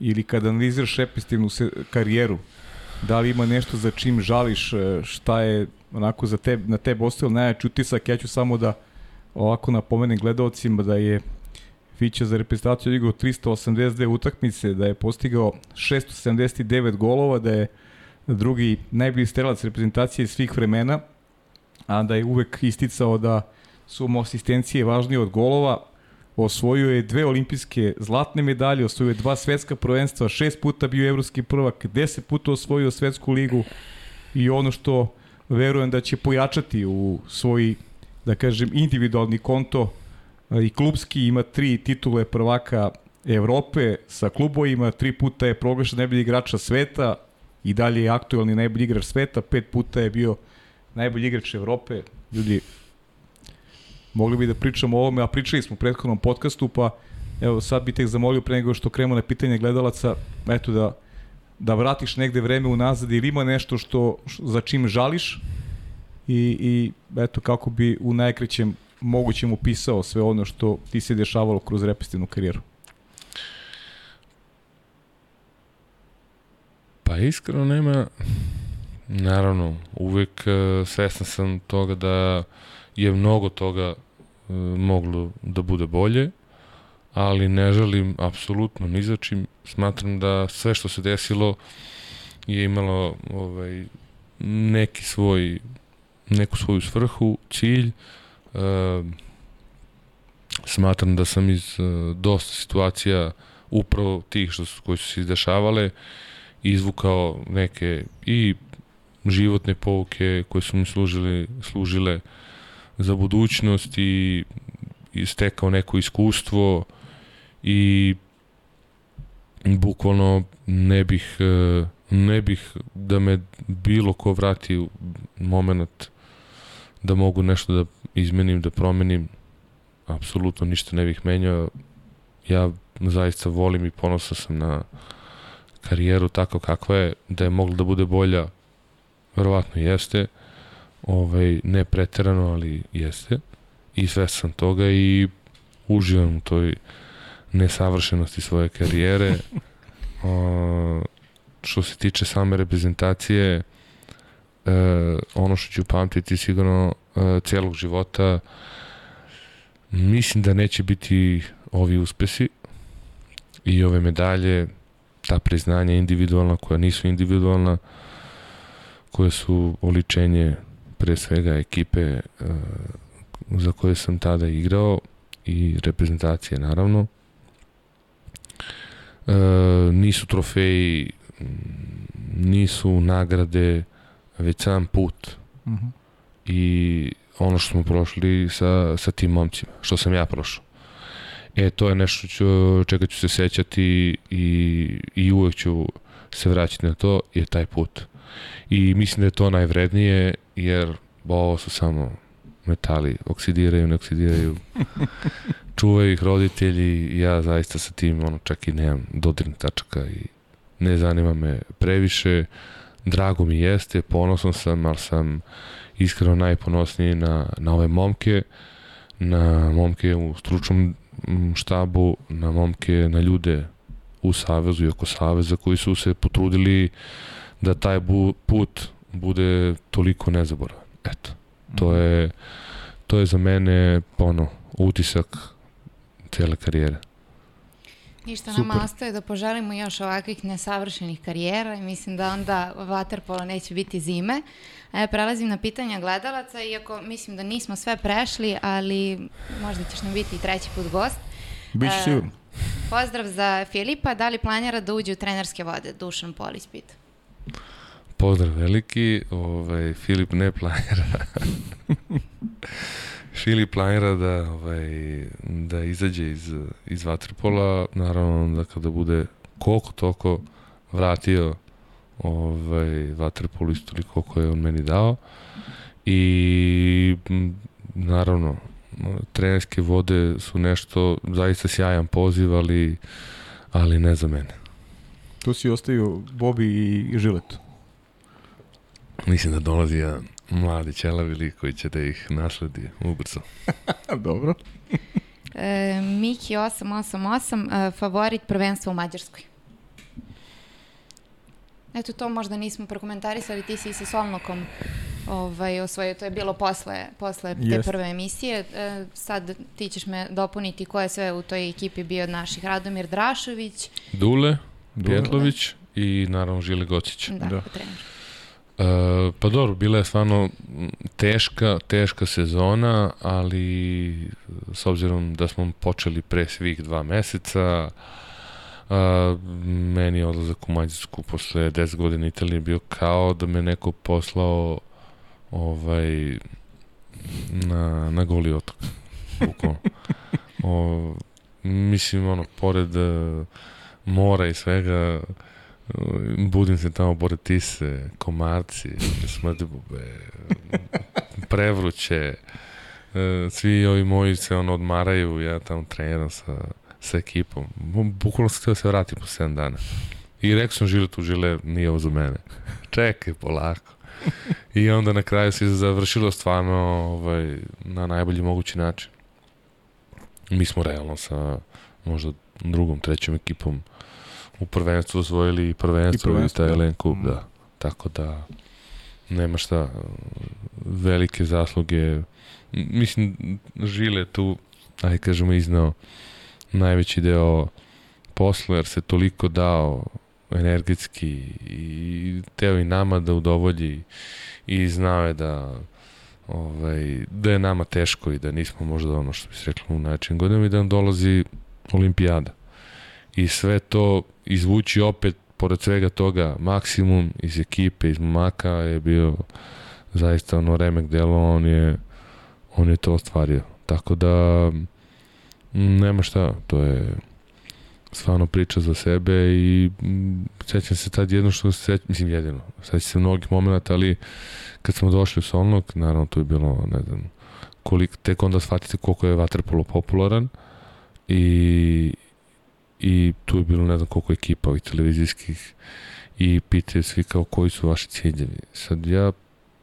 ili kada analiziraš repestivnu se, karijeru, da li ima nešto za čim žališ, šta je onako za te, na tebe ostavio najjači utisak, ja ću samo da ovako napomenem gledalcima da je Fića za reprezentaciju igrao 382 utakmice, da je postigao 679 golova, da je drugi najbolji strelac reprezentacije svih vremena, a da je uvek isticao da su mu asistencije važnije od golova, osvojio je dve olimpijske zlatne medalje, osvojio je dva svetska prvenstva, šest puta bio evropski prvak, deset puta osvojio svetsku ligu i ono što verujem da će pojačati u svoj, da kažem, individualni konto i klubski ima tri titule prvaka Evrope sa klubovima, tri puta je proglašen najbolji igrača sveta i dalje je aktualni najbolji igrač sveta, pet puta je bio najbolji igrač Evrope. Ljudi, mogli bi da pričamo o ovome, a pričali smo u prethodnom podcastu, pa evo sad bih tek zamolio pre nego što kremo na pitanje gledalaca, eto da, da vratiš negde vreme unazad ili ima nešto što, za čim žališ i, i eto kako bi u najkrećem mogućem upisao sve ono što ti se dešavalo kroz repestivnu karijeru? Pa iskreno nema, naravno, uvek uh, svestan sam toga da je mnogo toga uh, moglo da bude bolje, ali ne želim apsolutno ni za čim. Smatram da sve što se desilo je imalo ovaj, neki svoj, neku svoju svrhu, cilj, Uh, smatram da sam iz uh, dosta situacija upravo tih što su, koji su se izdešavale izvukao neke i životne pouke koje su mi služile, služile za budućnost i, i stekao neko iskustvo i bukvalno ne bih ne bih da me bilo ko vrati u moment da mogu nešto da izmenim, da promenim, apsolutno ništa ne bih menjao. Ja zaista volim i ponosan sam na karijeru tako kakva je, da je mogla da bude bolja, verovatno jeste, ovaj, ne preterano, ali jeste, i sve sam toga i uživam u toj nesavršenosti svoje karijere. o, što se tiče same reprezentacije, e, ono što ću pamtiti sigurno e, celog života mislim da neće biti ovi uspesi i ove medalje ta priznanja individualna koja nisu individualna koje su oličenje pre svega ekipe e, za koje sam tada igrao i reprezentacije naravno. E, nisu trofeji nisu nagrade već sam put uh mhm. -huh. i ono što smo prošli sa, sa tim momcima, što sam ja prošao. E, to je nešto ću, čega ću se sećati i, i uvek ću se vraćati na to, je taj put. I mislim da je to najvrednije, jer ovo su samo metali, oksidiraju, ne oksidiraju. Čuvaju ih roditelji, ja zaista sa tim, ono, čak i nemam dodirnih tačaka i ne zanima me previše. Drago mi jeste, ponosan sam, ali sam iskreno najponosniji na, na ove momke, na momke u stručnom štabu, na momke, na ljude u Savezu i oko Saveza koji su se potrudili da taj bu, put bude toliko nezaboravan. Eto, to mhm. je, to je za mene ono, utisak cele karijere. Ništa Super. nama ostaje da poželimo još ovakvih nesavršenih karijera i mislim da onda waterpolo neće biti zime. E, prelazim na pitanja gledalaca, iako mislim da nismo sve prešli, ali možda ćeš nam biti i treći put gost. Biće e, sigurno. Pozdrav za Filipa, da li planira da uđe u trenerske vode? Dušan Polis pita. Pozdrav veliki, ovaj, Filip ne planira. Šili planira da, ovaj, da izađe iz, iz Vatrpola, naravno da kada bude koliko toliko vratio ovaj, Vatrpolu isto koliko je on meni dao i naravno trenerske vode su nešto zaista sjajan poziv, ali, ali ne za mene. Tu si ostaju Bobi i Žiletu. Mislim da dolazi jedan mladi ćelavi koji će da ih nasledi ubrzo. Dobro. e, Miki 888, e, favorit prvenstva u Mađarskoj. Eto, to možda nismo prokomentarisali, ti si sa Solnokom ovaj, osvojio, to je bilo posle, posle te yes. prve emisije. E, sad ti ćeš me dopuniti ko je sve u toj ekipi bio od naših. Radomir Drašović. Dule, Pjetlović i naravno Žile Gocić. Da, da. trener. E, pa dobro, bila je stvarno teška, teška sezona, ali s obzirom da smo počeli pre svih dva meseca, a, meni je odlazak u Mađarsku posle 10 godina Italije bio kao da me neko poslao ovaj, na, na goli otok. o, mislim, ono, pored uh, mora i svega, budim se tamo pored tise, komarci, smrdbube, prevruće, uh, svi ovi moji se ono odmaraju, ja tamo treniram sa, sa ekipom. Bukvalno sam htio da se vratim po 7 dana. I rekao sam žile tu, žile, nije ovo za mene. Čekaj, polako. I onda na kraju se završilo stvarno ovaj, na najbolji mogući način. Mi smo realno sa možda drugom, trećom ekipom u prvenstvu osvojili prvenstvo i, prvenstvo, i taj Elen Kup, da. da. Tako da nema šta velike zasluge mislim Žile tu aj kažemo iznao najveći deo posla jer se toliko dao energetski i teo i nama da udovolji i znao je da ovaj, da je nama teško i da nismo možda ono što bi se reklo u način godinama i da nam dolazi olimpijada. I sve to izvući opet, pored svega toga, maksimum iz ekipe, iz momaka je bio zaista ono remek delo, on je, on je to ostvario. Tako da, nema šta, to je stvarno priča za sebe i sećam se tad jedno što se sećam, mislim jedino, sećam se mnogih momenta, ali kad smo došli u Solnog, naravno to je bilo, ne znam, koliko, tek onda shvatite koliko je vaterpolo popularan i, i tu je bilo ne znam koliko ekipa ovih televizijskih i pitaju svi kao koji su vaši ciljevi. Sad ja,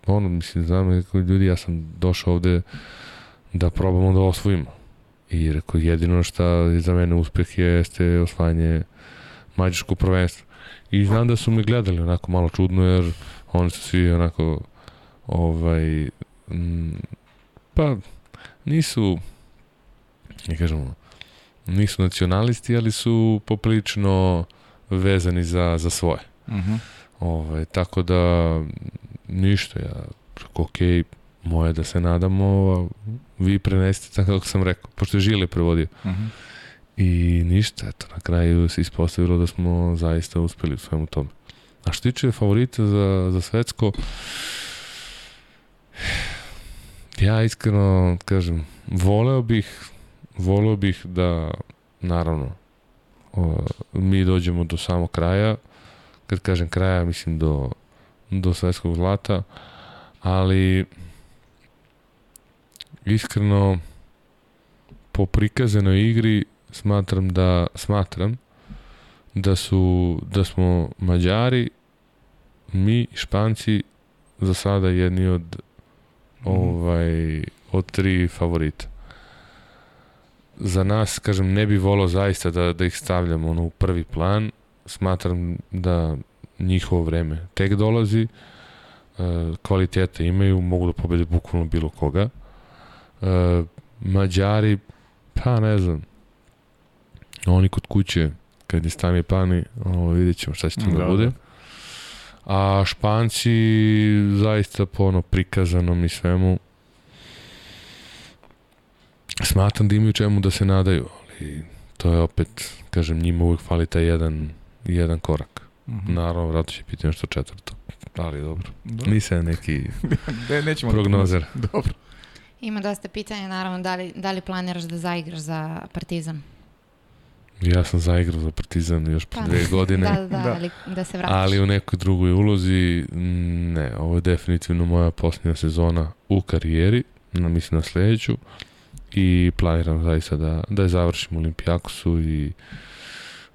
ono, mislim, znam ljudi, ja sam došao ovde da probamo da osvojimo I rekao, jedino šta je za mene uspeh jeste osvajanje mađarskog prvenstva. I znam da su me gledali onako malo čudno, jer oni su svi onako, ovaj, m, pa, nisu, ne kažemo, nisu nacionalisti, ali su poprilično vezani za, za svoje. Uh mhm. -huh. ovaj, tako da, ništa, ja okay, moje da se nadamo, vi prenesite tako kako sam rekao, pošto je Žile prevodio. Uh mhm. -huh. I ništa, eto, na kraju se ispostavilo da smo zaista uspeli u svemu tome. A što tiče favorita za, za svetsko, ja iskreno kažem, voleo bih, voleo bih da, naravno, o, mi dođemo do samog kraja, kad kažem kraja, mislim do, do svetskog zlata, ali iskreno po prikazanoj igri smatram da smatram da su da smo Mađari mi Španci za sada jedni od mm. ovaj od tri favorita. Za nas, kažem, ne bi volao zaista da, da ih stavljamo ono, u prvi plan. Smatram da njihovo vreme tek dolazi, e, kvalitete imaju, mogu da pobede bukvalno bilo koga. E, Mađari, pa ne znam, oni kod kuće, kad je stani pani, ovo, vidjet ćemo šta će to da, da bude. Da. A Španci, zaista po ono prikazanom i svemu, smatram da imaju čemu da se nadaju, ali to je opet, kažem, njima uvijek fali taj jedan, jedan korak. Mm -hmm. Naravno, vratu će biti nešto četvrto. Ali dobro. dobro. Nisam neki ne, nećemo prognozer. Da dobro. Ima dosta pitanja, naravno, da li, da li planiraš da zaigraš za Partizan? Ja sam zaigrao za Partizan još pre pa, dve godine. Da, da, da, ali da se vratiš. Ali u nekoj drugoj ulozi, ne, ovo je definitivno moja posljednja sezona u karijeri, na, mislim na sledeću i planiram zaista da, da je završim u Olimpijakosu i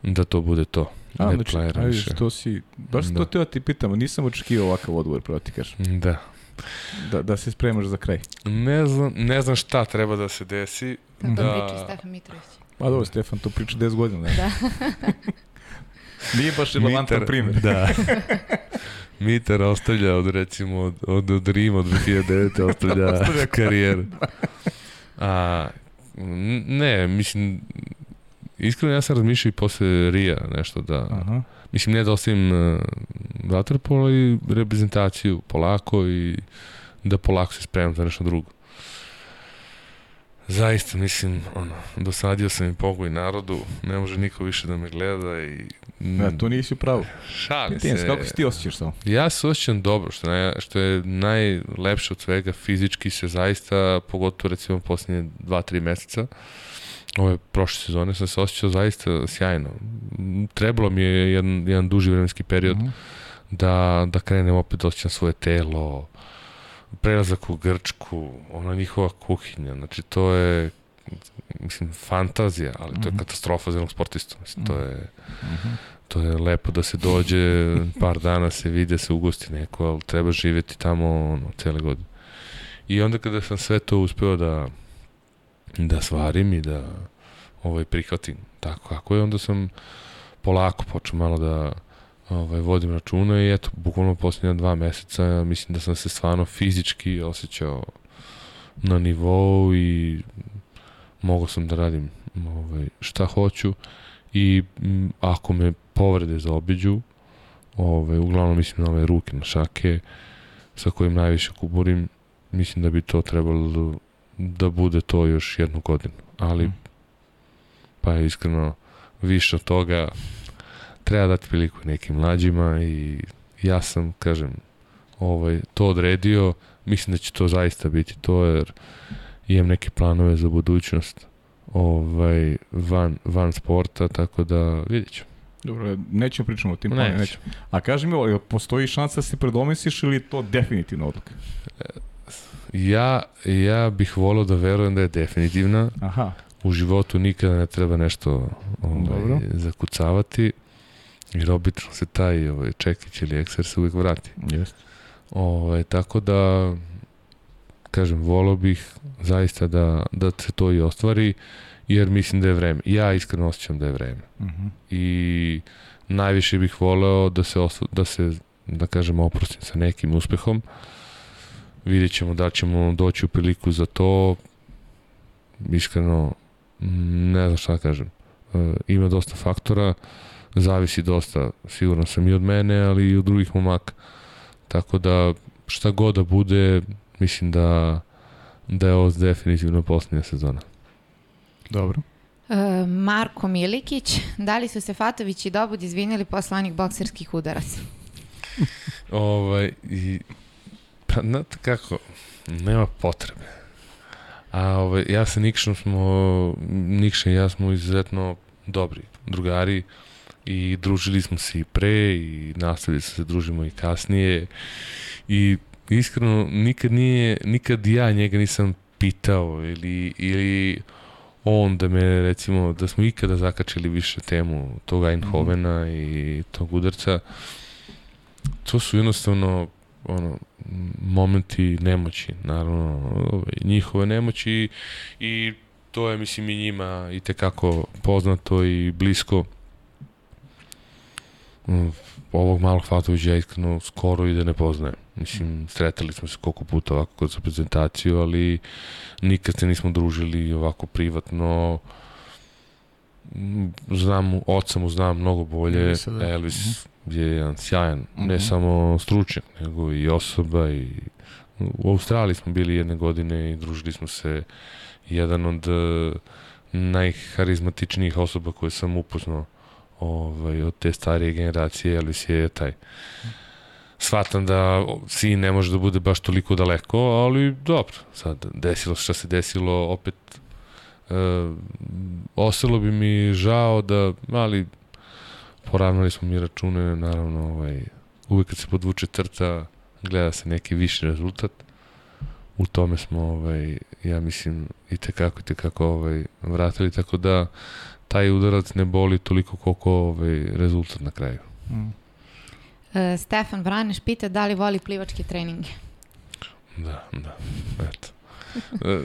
da to bude to. A, ne znači, planiram više. To si, baš da. to te ti pitamo, nisam očekivao ovakav odgovor, pravo ti kažem. Da. Da, da se spremaš za kraj. Ne znam, ne znam šta treba da se desi. Tako da... priča Stefan Mitrović. Pa dobro, Stefan to priča 10 godina. Ne? Da. Nije baš relevantan primjer. Da. Mitar ostavlja od recimo od, od, od Rima od 2009. ostavlja, ostavlja karijeru. A, ne, mislim, iskreno ja sam razmišljao i posle Rija nešto da, Aha. mislim ne da ostavim uh, vaterpolo i reprezentaciju polako i da polako se spremam za nešto drugo. Zaista, mislim, ono, dosadio sam i pogoj narodu, ne može niko više da me gleda i... Ne, to nisi pravo. Šali se. Kako se ti osjećaš samo? Ja se osjećam dobro, što, naj, što je najlepše od svega, fizički se zaista, pogotovo recimo posljednje dva, tri meseca, ove prošle sezone sam se osjećao zaista sjajno. Trebalo mi je jedan, jedan duži vremenski period mm -hmm. da, da krenem opet da osjećam svoje telo, prelazak u Grčku, ona njihova kuhinja, znači to je mislim, fantazija, ali mm -hmm. to je mhm. katastrofa za jednog sportistu. Mislim, to je, mm -hmm. to je lepo da se dođe, par dana se vide, se ugosti neko, ali treba živeti tamo ono, cele godine. I onda kada sam sve to uspeo da da svarim i da ovaj, prihvatim tako kako je, onda sam polako počeo malo da ovaj, vodim računa i eto, bukvalno posljednja dva meseca mislim da sam se stvarno fizički osjećao na nivou i mogao sam da radim ovaj, šta hoću i m, ako me povrede zaobiđu, ovaj, uglavnom mislim na ove ruke, na šake, sa kojim najviše kuburim, mislim da bi to trebalo da bude to još jednu godinu. Ali, mm. pa iskreno, više od toga treba dati priliku nekim mlađima i ja sam, kažem, ovaj, to odredio, mislim da će to zaista biti to, jer imam neke planove za budućnost ovaj, van, van sporta, tako da vidjet ću. Dobro, nećemo pričamo o tim planima. Neću. A kaži mi, postoji šansa da se predomisliš ili je to definitivno odluka? Ja, ja bih volio da verujem da je definitivna. Aha. U životu nikada ne treba nešto ovaj, Dobro. zakucavati. Jer obično se taj ovaj, čekić ili ekser se uvijek vrati. Jeste. Ovaj, tako da, kažem, volio bih zaista da, da se to i ostvari, jer mislim da je vreme. Ja iskreno osjećam da je vreme. Uh mhm. -huh. I najviše bih voleo da se, da se, da kažem, oprostim sa nekim uspehom. Vidjet ćemo da ćemo doći u priliku za to. Iskreno, ne znam šta da kažem. E, ima dosta faktora. Uh, zavisi dosta, sigurno sam i od mene, ali i od drugih momaka. Tako da šta god da bude, mislim da da je ovo definitivno posljednja sezona. Dobro. E, Marko Milikić, da li su se Fatović i Dobud izvinjali posle onih bokserskih udaraca? ovaj, i, pa znate kako, nema potrebe. A ovaj, ja sa Nikšom smo, Nikša i ja smo izuzetno dobri drugari. Uh, i družili smo se i pre i nastavili se družimo i kasnije i iskreno nikad nije, nikad ja njega nisam pitao ili, ili on da me recimo, da smo ikada zakačili više temu tog Eindhovena mm. i tog udarca to su jednostavno ono, momenti nemoći, naravno, ovaj, njihove nemoći i to je, mislim, i njima i tekako poznato i blisko ovog malog Fatovića ja iskreno skoro i da ne poznajem. Mislim, sretali smo se koliko puta ovako kroz prezentaciju, ali nikad se nismo družili ovako privatno. Znam, oca mu znam mnogo bolje. Da. Elvis uh -huh. je jedan sjajan, uh -huh. ne mhm. samo stručnjak, nego i osoba i u Australiji smo bili jedne godine i družili smo se jedan od uh, najharizmatičnijih osoba koje sam upoznao ovaj, od te starije generacije, Elvis je taj. Shvatam da sin ne može da bude baš toliko daleko, ali dobro, sad desilo šta se desilo, opet e, ostalo bi mi žao da, ali poravnali smo mi račune, naravno, ovaj, uvek kad se podvuče crta, gleda se neki viši rezultat, u tome smo, ovaj, ja mislim, i tekako, i tekako ovaj, vratili, tako da taj udarac ne boli toliko koliko ovaj, rezultat na kraju. Mm. E, Stefan Vraneš pita da li voli plivačke treninge. Da, da, eto. E,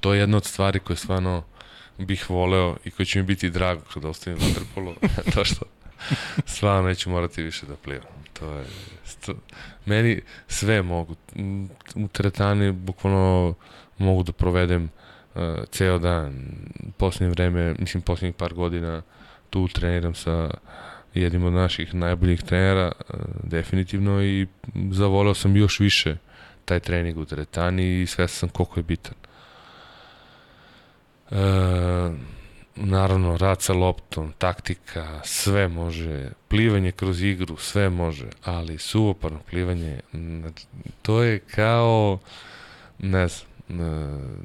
to je jedna od stvari koje stvarno bih voleo i koje će mi biti drago kada ostavim vaterpolo, to što stvarno neću morati više da plivam. To je, sto, meni sve mogu. U teretani bukvalno mogu da provedem uh, ceo dan. Poslednje vreme, mislim poslednjih par godina tu treniram sa jednim od naših najboljih trenera, uh, definitivno i zavoleo sam još više taj trening u teretani i sve sam koliko je bitan. Uh, naravno, rad sa loptom, taktika, sve može, plivanje kroz igru, sve može, ali suvoparno plivanje, to je kao, ne znam,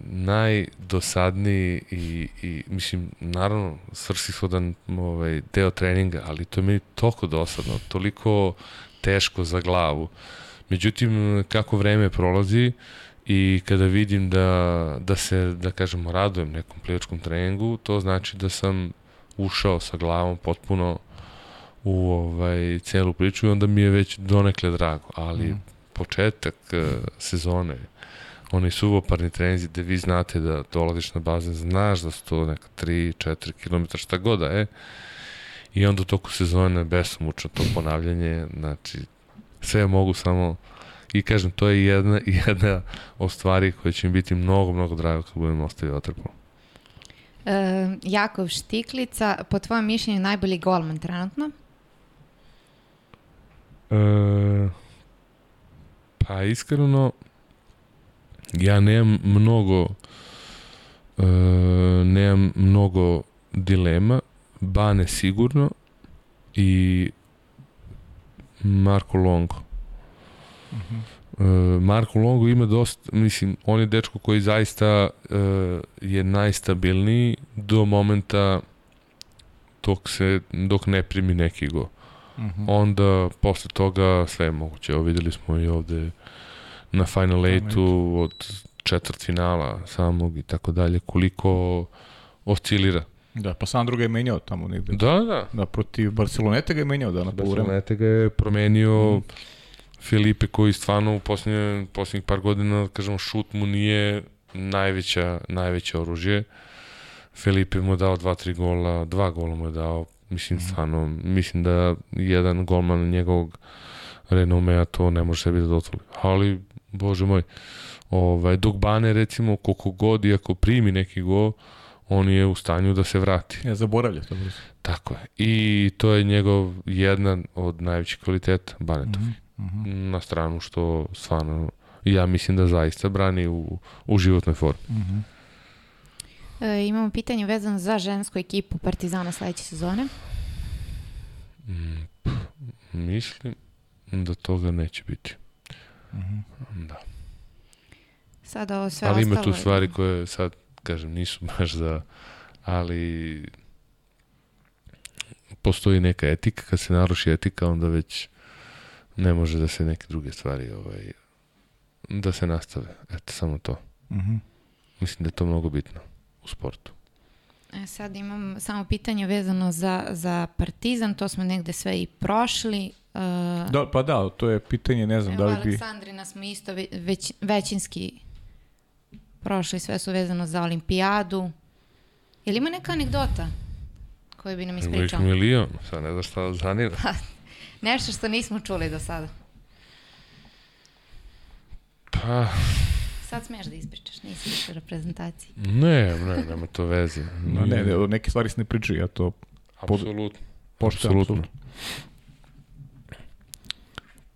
najdosadniji i, i mislim, naravno, svrsishodan ovaj, deo treninga, ali to je meni toliko dosadno, toliko teško za glavu. Međutim, kako vreme prolazi, i kada vidim da, da se, da kažemo, radujem nekom plivačkom treningu, to znači da sam ušao sa glavom potpuno u ovaj, celu priču i onda mi je već donekle drago, ali mm. početak uh, sezone, onaj suvoparni treninzi gde vi znate da dolaziš na bazen, znaš da su to neka 3-4 km, šta god da je, i onda u toku sezone besomučno to ponavljanje, znači sve mogu samo I kažem, to je jedna, jedna od stvari koja će mi biti mnogo, mnogo drago kad budem ostavio Waterpolo. E, Jakov Štiklica, po tvojom mišljenju najbolji golman trenutno? E, pa iskreno, ja nemam mnogo e, nemam mnogo dilema, Bane sigurno i Marko Longo. Uh -huh. Uh, Marko Longo ima dosta, mislim, on je dečko koji zaista uh, je najstabilniji do momenta dok se, dok ne primi neki go. Uh mhm. -huh. Onda, posle toga, sve je moguće. Evo, videli smo i ovde na Final 8 od četvrt finala samog i tako dalje, koliko oscilira. Da, pa Sandro ga je menjao tamo negde. Da, da. Da, protiv Barcelonete ga je menjao da na polovreme. Barcelonete ga je promenio mm Filipe koji stvarno u posljednje, posljednjih par godina, kažemo, šut mu nije najveća, najveće oružje. Filipe mu je dao dva, tri gola, dva gola mu je dao, mislim, mhm. stvarno, mislim da jedan golman njegovog renomea to ne može sebi da dozvoli. Ali, bože moj, ovaj, dok Bane, recimo, koliko god, iako primi neki gol, on je u stanju da se vrati. Ja zaboravlja to. Tako je. I to je njegov jedan od najvećih kvaliteta Banetov. Mm -hmm. na stranu što stvarno ja mislim da zaista brani u, u životnoj formi. Uh -huh. E, imamo pitanje vezano za žensku ekipu Partizana sledeće sezone. Mm, mislim da toga neće biti. -huh. Da. Sada ovo sve ali ima tu stvari koje sad, kažem, nisu baš za... Ali postoji neka etika, kad se naruši etika, onda već ne može da se neke druge stvari ovaj, da se nastave. Eto, samo to. Mhm. -huh. Mislim da je to mnogo bitno u sportu. E, sad imam samo pitanje vezano za, za Partizan, to smo negde sve i prošli. Uh, da, pa da, to je pitanje, ne znam evo, da li bi... Aleksandrina smo isto već, većinski prošli, sve su vezano za olimpijadu. Je li ima neka anegdota koju bi nam ispričao? Ima milion, sad ne znaš šta zanira. Pa, Nešto što nismo čuli do sada. Pa... Sad smiješ da ispričaš, nisi više u reprezentaciji. Ne, ne, nema to veze. No, ne, ne, neke stvari se ne pričaju, ja to... Apsolutno. Pošto, apsolutno.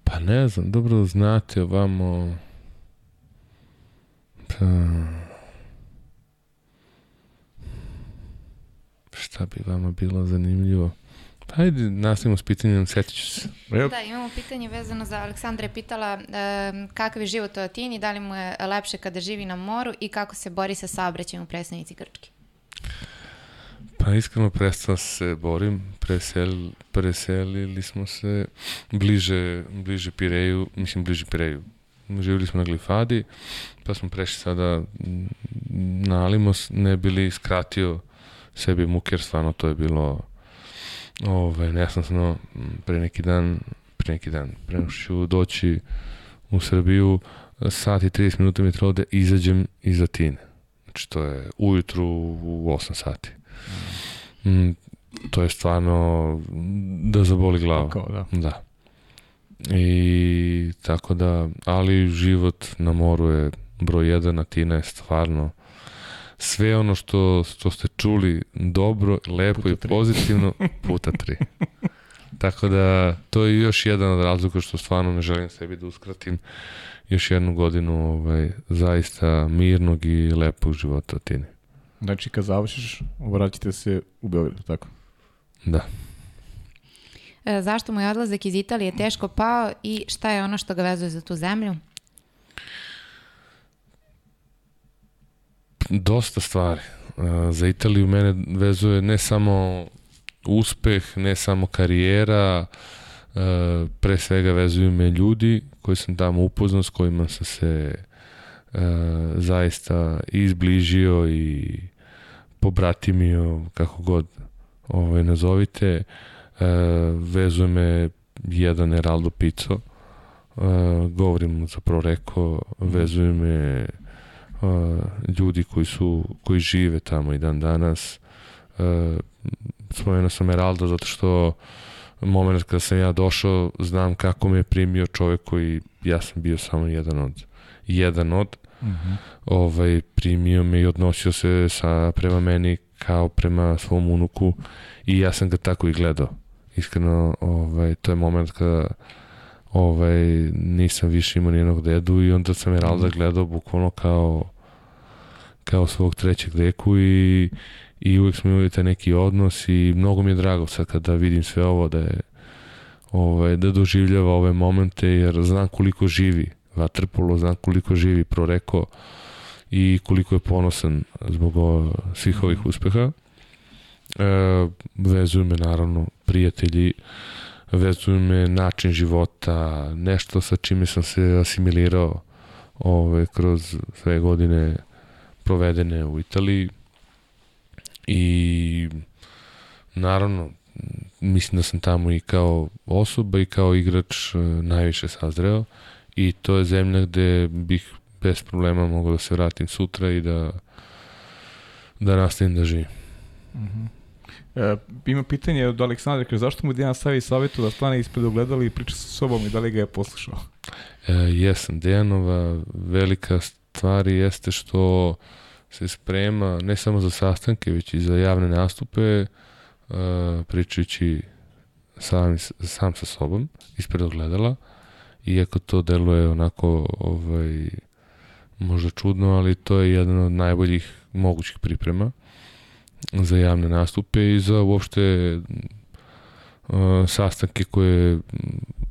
Pa ne znam, dobro da znate ovamo... Pa... Šta bi vama bilo zanimljivo? Hajde, nastavimo s pitanjem, setit ću se. Yep. Da, imamo pitanje vezano za Aleksandra je pitala e, kakav je život u Atini, da li mu je lepše kada živi na moru i kako se bori sa saobraćajem u predstavnici Grčke. Pa iskreno prestao se borim, presel, preselili smo se bliže, bliže Pireju, mislim bliže Pireju. Živjeli smo na Glifadi, pa smo prešli sada na Alimos, ne bili skratio sebi muke, jer stvarno to je bilo ovaj, nesnosno pre neki dan, pre neki dan, pre ću doći u Srbiju, sat i 30 minuta mi je trebalo da izađem iz Atine. Znači to je ujutru u 8 sati. Mm, to je stvarno da zaboli glavu. Tako, da. da. I tako da, ali život na moru je broj jedan, Atina je stvarno sve ono što, što ste čuli dobro, lepo puta i tri. pozitivno, puta tri. Tako da, to je još jedan od razloga što stvarno ne želim sebi da uskratim još jednu godinu ovaj, zaista mirnog i lepog života Atini. Znači, kad završiš, vraćate se u Beograd, tako? Da. E, zašto mu je odlazak iz Italije teško pao i šta je ono što ga vezuje za tu zemlju? Dosta stvari. E, za Italiju mene vezuje ne samo uspeh, ne samo karijera, e, pre svega vezuju me ljudi koji sam tamo upoznao, s kojima sam se e, zaista izbližio i pobratimio, kako god ovaj, nazovite, vezuje me jedan Eraldo Pizzo, e, govorim zapravo rekao, vezuje me ljudi koji su koji žive tamo i dan danas uh, spomenuo sam Eraldo zato što moment kada sam ja došao znam kako me je primio čovek koji ja sam bio samo jedan od jedan od uh mhm. -huh. ovaj primio me i odnosio se sa prema meni kao prema svom unuku i ja sam ga tako i gledao iskreno ovaj to je moment kada ovaj, nisam više imao nijednog dedu i onda sam Eralda mm. gledao bukvalno kao kao svog trećeg deku i, i uvek smo imali taj neki odnos i mnogo mi je drago sad kada vidim sve ovo da je ovaj, da doživljava ove momente jer znam koliko živi Vatrpolo, znam koliko živi Proreko i koliko je ponosan zbog ovo, svih ovih uspeha. E, vezuju me naravno prijatelji, vezuju me način života, nešto sa čime sam se asimilirao ove, kroz sve godine provedene u Italiji i naravno mislim da sam tamo i kao osoba i kao igrač e, najviše sazreo i to je zemlja gde bih bez problema mogao da se vratim sutra i da da nastavim da živim. Mm -hmm. E, ima pitanje od Aleksandra, kaže zašto mu Dejan stavi savjetu da stane ispred ogledala i priča sa sobom i da li ga je poslušao? E, jesam, Dejanova velika stvar jeste što se sprema ne samo za sastanke, već i za javne nastupe, uh, pričajući sam, sam sa sobom, ispred ogledala, iako to deluje onako ovaj, možda čudno, ali to je jedan od najboljih mogućih priprema za javne nastupe i za uopšte uh, sastanke koje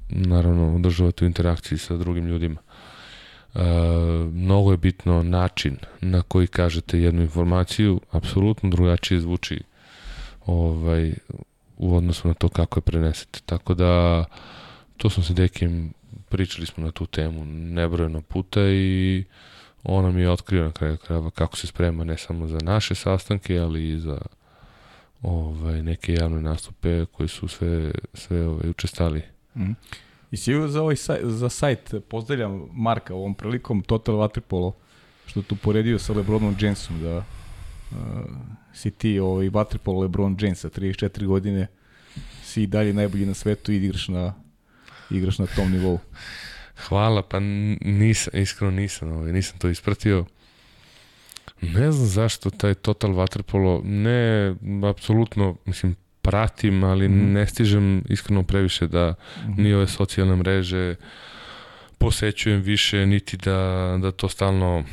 naravno održavate u interakciji sa drugim ljudima. Uh, mnogo je bitno način na koji kažete jednu informaciju, apsolutno drugačije zvuči ovaj, u odnosu na to kako je prenesete. Tako da to smo se dekim, pričali smo na tu temu nebrojeno puta i ona mi je otkrio na kraju krajeva kako se sprema ne samo za naše sastanke, ali i za ovaj, neke javne nastupe koji su sve, sve ovaj, učestali. Mm. I si za, ovaj saj, za sajt, pozdravljam Marka ovom prilikom, Total Waterpolo, što tu poredio sa Lebronom Jamesom, da uh, si ti ovaj, Waterpolo Lebron James sa 34 godine, si i dalje najbolji na svetu i igraš na, igraš na tom nivou. Hvala, pa nisam, iskreno nisam, ovaj, nisam to ispratio. Ne znam zašto taj Total Waterpolo, ne, apsolutno, mislim, pratim, ali mm. ne stižem iskreno previše da mm. ni ove socijalne mreže posećujem više, niti da, da to stalno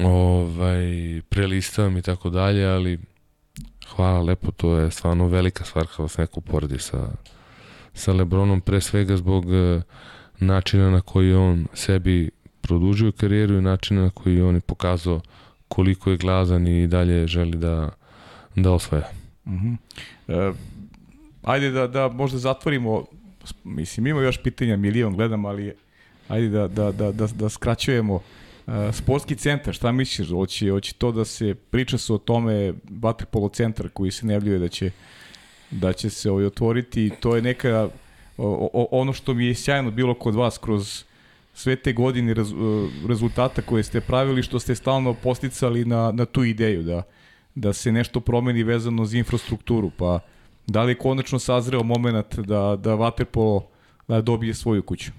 ovaj, prelistavam i tako dalje, ali hvala lepo, to je stvarno velika stvar kada vas neko poredi sa, sa Lebronom, pre svega zbog uh, načina na koji on sebi produžio karijeru i načina na koji on je pokazao koliko je glazan i dalje želi da, da osvaja. Uh -huh. e, ajde da, da možda zatvorimo, mislim ima još pitanja, milion gledam, ali ajde da, da, da, da, da skraćujemo. E, sportski centar, šta misliš? Hoće, hoće to da se priča se o tome vaterpolo centar koji se najavljuje da će da će se ovaj otvoriti to je neka o, o, ono što mi je sjajno bilo kod vas kroz sve te godine rez, rezultata koje ste pravili, što ste stalno posticali na, na tu ideju, da, da se nešto promeni vezano za infrastrukturu, pa da li je konačno sazreo moment da, da Waterpolo da dobije svoju kuću?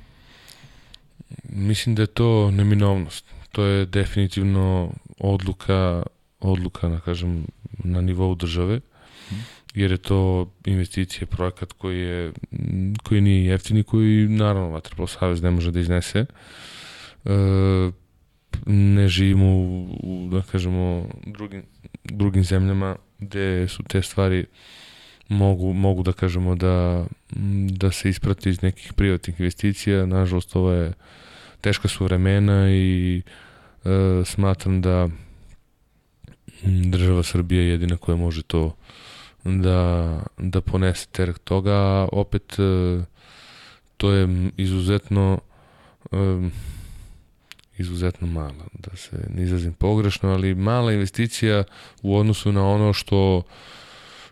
Mislim da je to neminovnost. To je definitivno odluka, odluka na, kažem, na nivou države jer je to investicija, projekat koji, je, koji nije jeftini, koji naravno Vatrpolo Savez ne može da iznese. E, ne živimo u, u, da kažemo, drugim, drugim zemljama gde su te stvari mogu, mogu da kažemo da, da se isprati iz nekih privatnih investicija. Nažalost, ovo je teška su vremena i e, smatram da država Srbija je jedina koja može to da, da ponese teret toga, opet e, to je izuzetno um, izuzetno mala, da se ne izrazim pogrešno, ali mala investicija u odnosu na ono što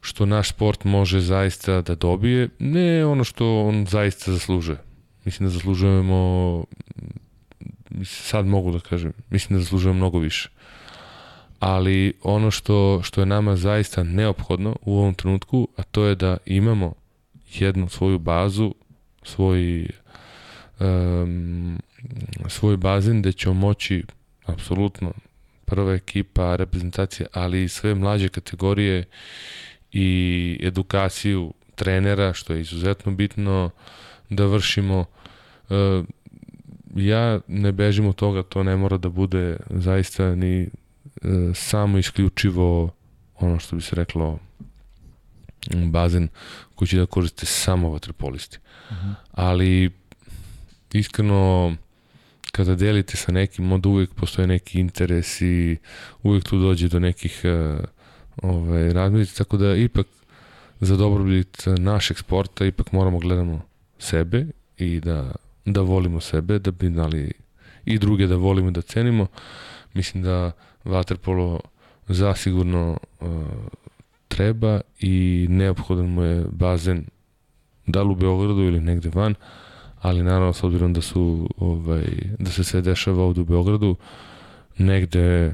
što naš sport može zaista da dobije, ne ono što on zaista zaslužuje. Mislim da zaslužujemo sad mogu da kažem, mislim da zaslužujemo mnogo više ali ono što, što je nama zaista neophodno u ovom trenutku, a to je da imamo jednu svoju bazu, svoj, um, svoj bazen gde ćemo moći apsolutno prva ekipa, reprezentacija, ali i sve mlađe kategorije i edukaciju trenera, što je izuzetno bitno da vršimo. Ja ne bežim od toga, to ne mora da bude zaista ni samo isključivo ono što bi se reklo bazen koji će da koriste samo vaterpolisti. Uh mhm. -huh. Ali iskreno kada delite sa nekim, onda uvijek postoje neki interes i uvijek tu dođe do nekih uh, ovaj, razmirica, tako da ipak za dobrobit našeg sporta ipak moramo gledamo sebe i da, da volimo sebe, da bi znali i druge da volimo da cenimo. Mislim da Waterpolo zasigurno uh, treba i neophodan mu je bazen da li u Beogradu ili negde van, ali naravno s obzirom da su ovaj, da se sve dešava ovde u Beogradu, negde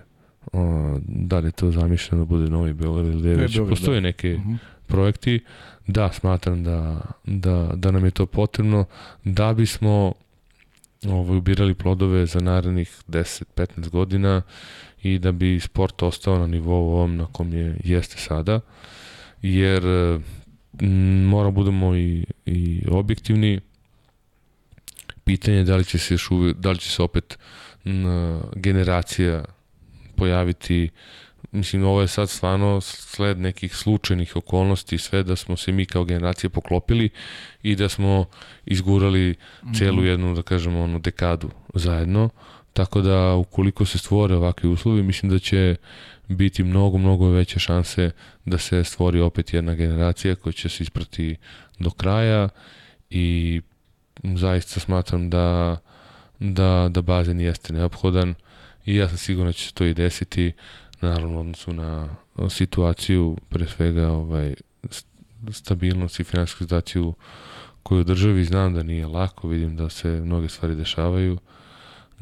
uh, da li to zamišljeno da bude Novi Beograd ili gde već postoje da. neke uh mhm. -huh. projekti, da, smatram da, da, da nam je to potrebno da bismo ovaj, ubirali plodove za narednih 10-15 godina i da bi sport ostao na nivou ovom na kom je jeste sada, jer m, mora budemo i, i objektivni. Pitanje je da li će se još uvijek, da li će se opet m, generacija pojaviti mislim ovo je sad stvarno sled nekih slučajnih okolnosti sve da smo se mi kao generacija poklopili i da smo izgurali celu mhm. jednu da kažemo onu dekadu zajedno Tako da ukoliko se stvore ovakvi uslovi, mislim da će biti mnogo, mnogo veće šanse da se stvori opet jedna generacija koja će se isprati do kraja i zaista smatram da, da, da bazen jeste neophodan i ja sam siguran da će se to i desiti naravno odnosu na situaciju pre svega ovaj, stabilnost i finansijsku situaciju koju državi znam da nije lako, vidim da se mnoge stvari dešavaju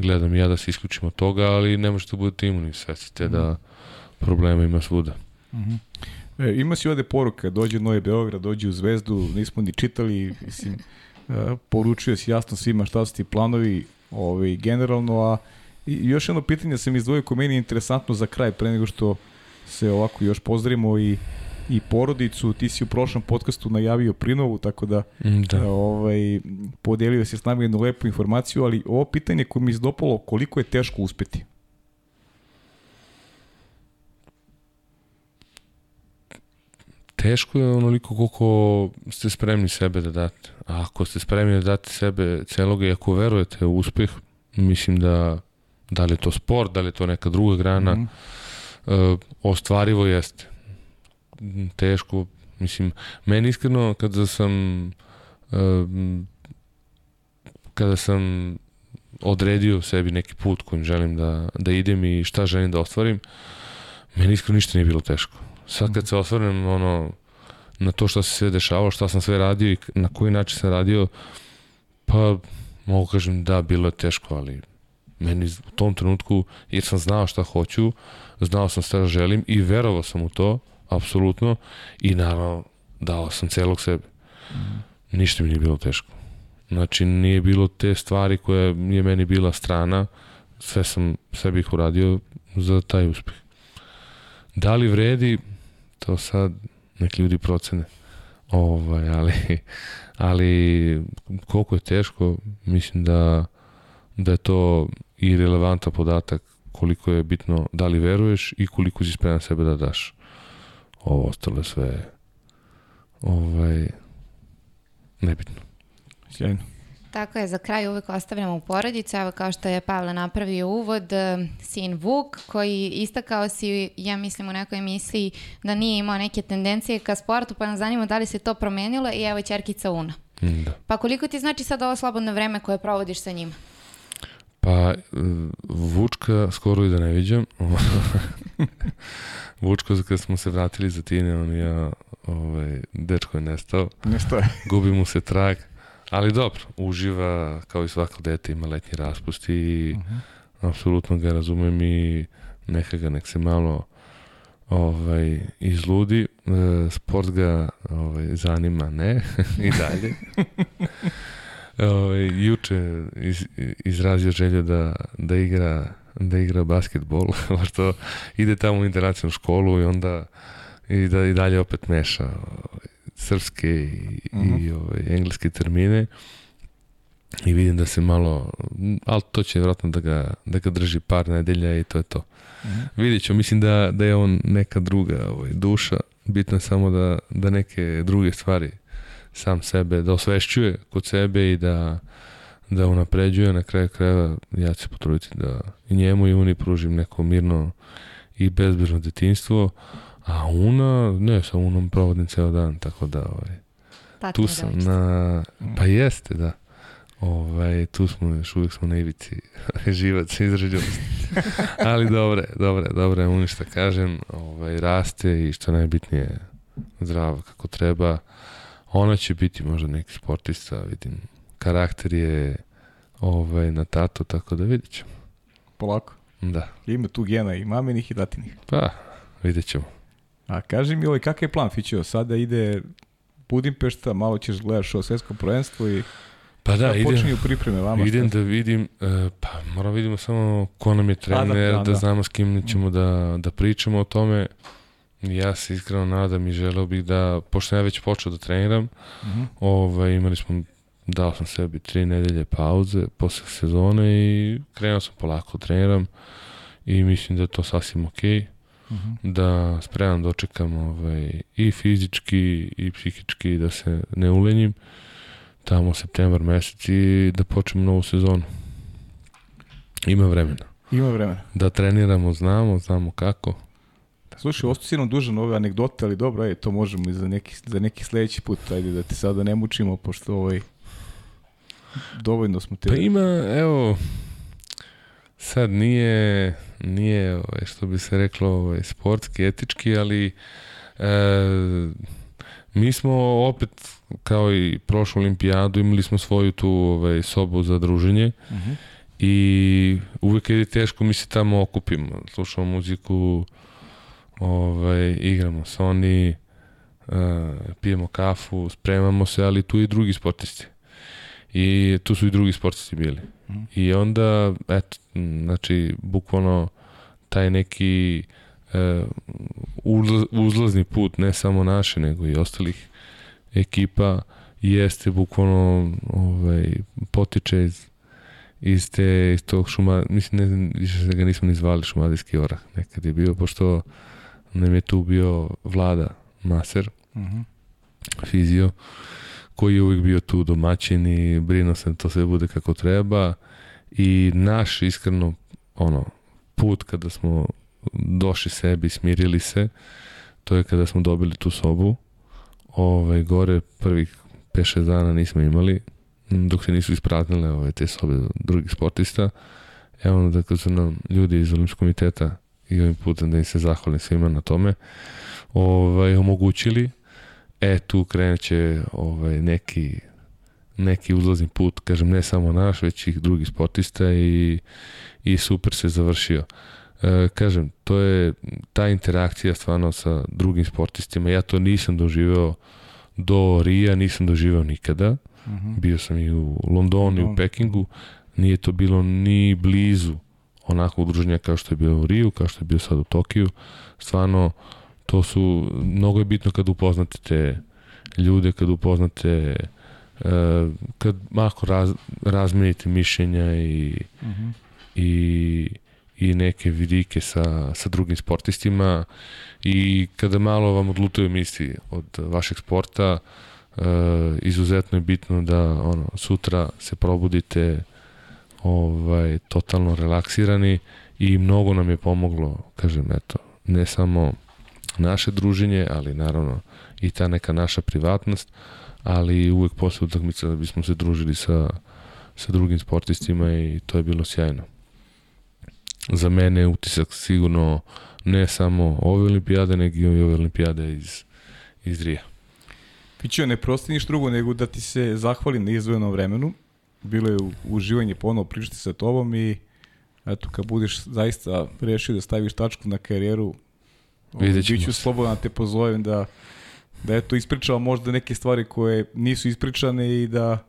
gledam ja da se isključim od toga, ali ne možete da budete imuni, svestite mm da problema ima svuda. Mm -hmm. E, ima si ovde poruka, dođe u Novi Beograd, dođe u Zvezdu, nismo ni čitali, mislim, e, poručuje si jasno svima šta su ti planovi ovaj, generalno, a i još jedno pitanje sam izdvojio ko meni je interesantno za kraj, pre nego što se ovako još pozdravimo i i porodicu, ti si u prošlom podcastu najavio Prinovu, tako da, mm, da. ovaj, podelio se s nami jednu lepu informaciju, ali ovo pitanje koje mi izdopalo, koliko je teško uspeti? teško je onoliko koliko ste spremni sebe da date. A ako ste spremni da date sebe celoga i ako verujete u uspeh, mislim da da li je to sport, da li je to neka druga grana, mm -hmm. uh, ostvarivo jeste. Teško, mislim, meni iskreno kada sam kada sam odredio sebi neki put kojim želim da, da idem i šta želim da ostvarim, meni iskreno ništa nije bilo teško. Sad kad se osvrnem ono, na to što se sve dešavalo, šta sam sve radio i na koji način sam radio, pa mogu kažem da, bilo je teško, ali meni u tom trenutku, jer sam znao šta hoću, znao sam šta želim i verovao sam u to, apsolutno, i naravno dao sam celog sebe. Mm. Ništa mi nije bilo teško. Znači, nije bilo te stvari koja je meni bila strana, sve sam, sve bih uradio za taj uspeh. Da li vredi, to sad neki ljudi procene. Ovaj, ali, ali koliko je teško, mislim da, da je to i relevantan podatak koliko je bitno da li veruješ i koliko si spreman sebe da daš. Ovo ostalo sve ovaj, nebitno. Sjajno. Tako je, za kraj uvek ostavljamo u porodicu, evo kao što je Pavle napravio uvod, e, sin Vuk, koji istakao si, ja mislim u nekoj emisiji, da nije imao neke tendencije ka sportu, pa nam zanima da li se to promenilo i evo čerkica Una. Da. Pa koliko ti znači sad ovo slobodno vreme koje provodiš sa njima? Pa, e, Vučka skoro i da ne viđam. Vučko, kad smo se vratili za Tine, on ja, ovaj, dečko je nestao. Nestao je. Gubi mu se trag. Ali dobro, uživa kao i svako dete, ima letnji raspust i uh mhm. -huh. apsolutno ga razumem i neka ga nek se malo ovaj, izludi. E, sport ga ovaj, zanima, ne, i dalje. ovaj, juče iz, izrazio želju da, da igra da igra basketbol, što ide tamo u internacionalnu školu i onda i da i dalje opet meša srpske i, uh -huh. i mhm. ovaj, engleske termine i vidim da se malo, ali to će vjerojatno da ga, da ga drži par nedelja i to je to. Uh mhm. -huh. Vidjet ću, mislim da, da je on neka druga ovaj, duša, bitno je samo da, da neke druge stvari sam sebe, da osvešćuje kod sebe i da, da unapređuje na kraju krajeva, ja ću se potruditi da i njemu i uni pružim neko mirno i bezbežno detinstvo, A Una, ne, sa Unom provodim ceo dan, tako da ovaj, tu sam na... Pa jeste, da. Ovaj, tu smo, još uvijek smo na ivici živac izrađenosti. Ali dobre, dobre, dobre, Uni šta kažem, ovaj, raste i što najbitnije zdrava kako treba. Ona će biti možda neki sportista, vidim, karakter je ovaj, na tato, tako da vidit ćemo. Polako. Da. Ima tu gena i maminih i tatinih. Pa, vidjet ćemo. A kaži mi ovaj, kakav je plan Fićo? Sada ide Budimpešta, malo ćeš gledaš ovo svetsko prvenstvo i Pa da, idem, počinju pripreme vama. Idem da vidim, uh, pa moramo vidimo samo ko nam je trener, da, da, da, znamo s kim ćemo da, da pričamo o tome. Ja se iskreno nadam i želeo bih da, pošto ja već počeo da treniram, uh mhm. -huh. ovaj, imali smo, dao sam sebi tri nedelje pauze posle sezone i krenuo sam polako da treniram i mislim da je to sasvim okej. Okay -hmm. da spreman dočekam ovaj, i fizički i psihički da se ne ulenjim tamo septembar mesec i da počnemo novu sezonu. Ima vremena. Ima vremena. Da treniramo, znamo, znamo kako. Slušaj, ostao si nam dužan ove anegdote, ali dobro, aj, to možemo i za neki, za neki sledeći put, ajde da te sada ne mučimo, pošto ovaj, dovoljno smo te... Pa ima, evo, sad nije, nije ovaj, što bi se reklo ovaj, sportski, etički, ali e, mi smo opet kao i prošlu olimpijadu imali smo svoju tu ovaj, sobu za druženje uh mhm. -huh. i uvek je teško mi se tamo okupimo, slušamo muziku, ovaj, igramo Sony, uh, pijemo kafu, spremamo se, ali tu i drugi sportisti. I tu su i drugi sportisti bili. Mhm. I onda, eto, znači, bukvalno taj neki uh, uzlazni put, ne samo naše, nego i ostalih ekipa, jeste bukvalno ovaj, potiče iz, iz, te, iz tog šuma, mislim, ne znam, više ga nismo ni zvali šumadijski orah, nekad je bio, pošto nam je tu bio vlada Maser, uh mhm. -huh. fizio, koji je uvijek bio tu domaćin i brinuo sam da to sve bude kako treba i naš iskreno ono put kada smo došli sebi, smirili se, to je kada smo dobili tu sobu. Ovaj, gore prvih 5-6 dana nismo imali, dok se nisu ispraznile ove, te sobe drugih sportista. Evo da kad su nam ljudi iz Olimpijskog komiteta i ovim putem da im se zahvalim svima na tome, ovaj, omogućili. E, tu kreneće ovaj, neki neki uzlazni put, kažem, ne samo naš, već i drugih sportista i, i super se završio. E, kažem, to je ta interakcija stvarno sa drugim sportistima. Ja to nisam doživeo do Rija, nisam doživeo nikada. Uh mhm. -huh. Bio sam i u Londonu i u Pekingu. Nije to bilo ni blizu onako udruženja kao što je bilo u Riju, kao što je bio sad u Tokiju. Stvarno, to su, mnogo je bitno kad upoznate te ljude, kad upoznate uh, kad mako raz, razmenite mišljenja i, uh mhm. -huh. i i neke vidike sa, sa drugim sportistima i kada malo vam odlutaju misli od vašeg sporta, e, izuzetno je bitno da ono, sutra se probudite ovaj, totalno relaksirani i mnogo nam je pomoglo, kažem, eto, ne samo naše druženje, ali naravno i ta neka naša privatnost, ali uvek posle utakmica da bismo se družili sa, sa drugim sportistima i to je bilo sjajno za mene utisak sigurno ne samo ove olimpijade, nego i ove olimpijade iz, iz Rija. Pićo, ne prosti niš drugo nego da ti se zahvalim na izvojenom vremenu. Bilo je uživanje ponovo pričati sa tobom i eto, kad budeš zaista rešio da staviš tačku na karijeru, Vidjet ću Biću slobodan da te pozovem da, da eto ispričao možda neke stvari koje nisu ispričane i da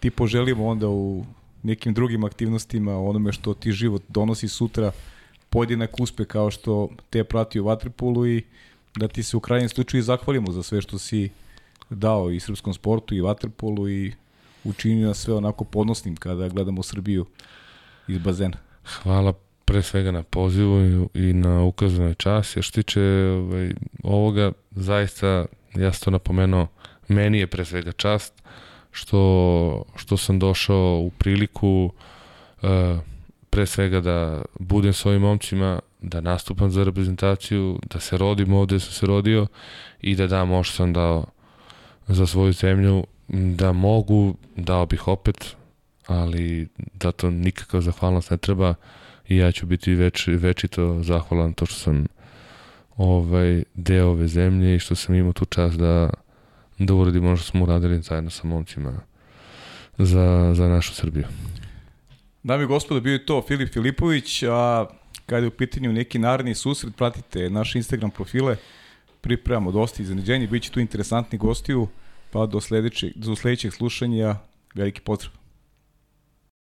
ti poželimo onda u nekim drugim aktivnostima, onome što ti život donosi sutra, podjednak uspe kao što te prati u Vatripolu i da ti se u krajnjem slučaju zahvalimo za sve što si dao i srpskom sportu i Vatripolu i učinio nas sve onako podnosnim kada gledamo Srbiju iz bazena. Hvala pre svega na pozivu i na ukazanoj čas. Jer što tiče ovaj, ovoga, zaista, ja sam to napomenuo, meni je pre svega čast što, što sam došao u priliku uh, pre svega da budem s ovim momcima, da nastupam za reprezentaciju, da se rodim ovde sam se rodio i da dam ovo što sam dao za svoju zemlju, da mogu, dao bih opet, ali da to nikakva zahvalnost ne treba i ja ću biti več, večito zahvalan to što sam ovaj deo ove zemlje i što sam imao tu čast da da uradimo ono što smo uradili zajedno sa momcima za, za našu Srbiju. Dami i gospodo, bio je to Filip Filipović, a kada je u pitanju neki naredni susret, pratite naše Instagram profile, pripremamo dosta iznenađenja, bit će tu interesantni gostiju, pa do sledećeg, do sledećeg slušanja, veliki pozdrav.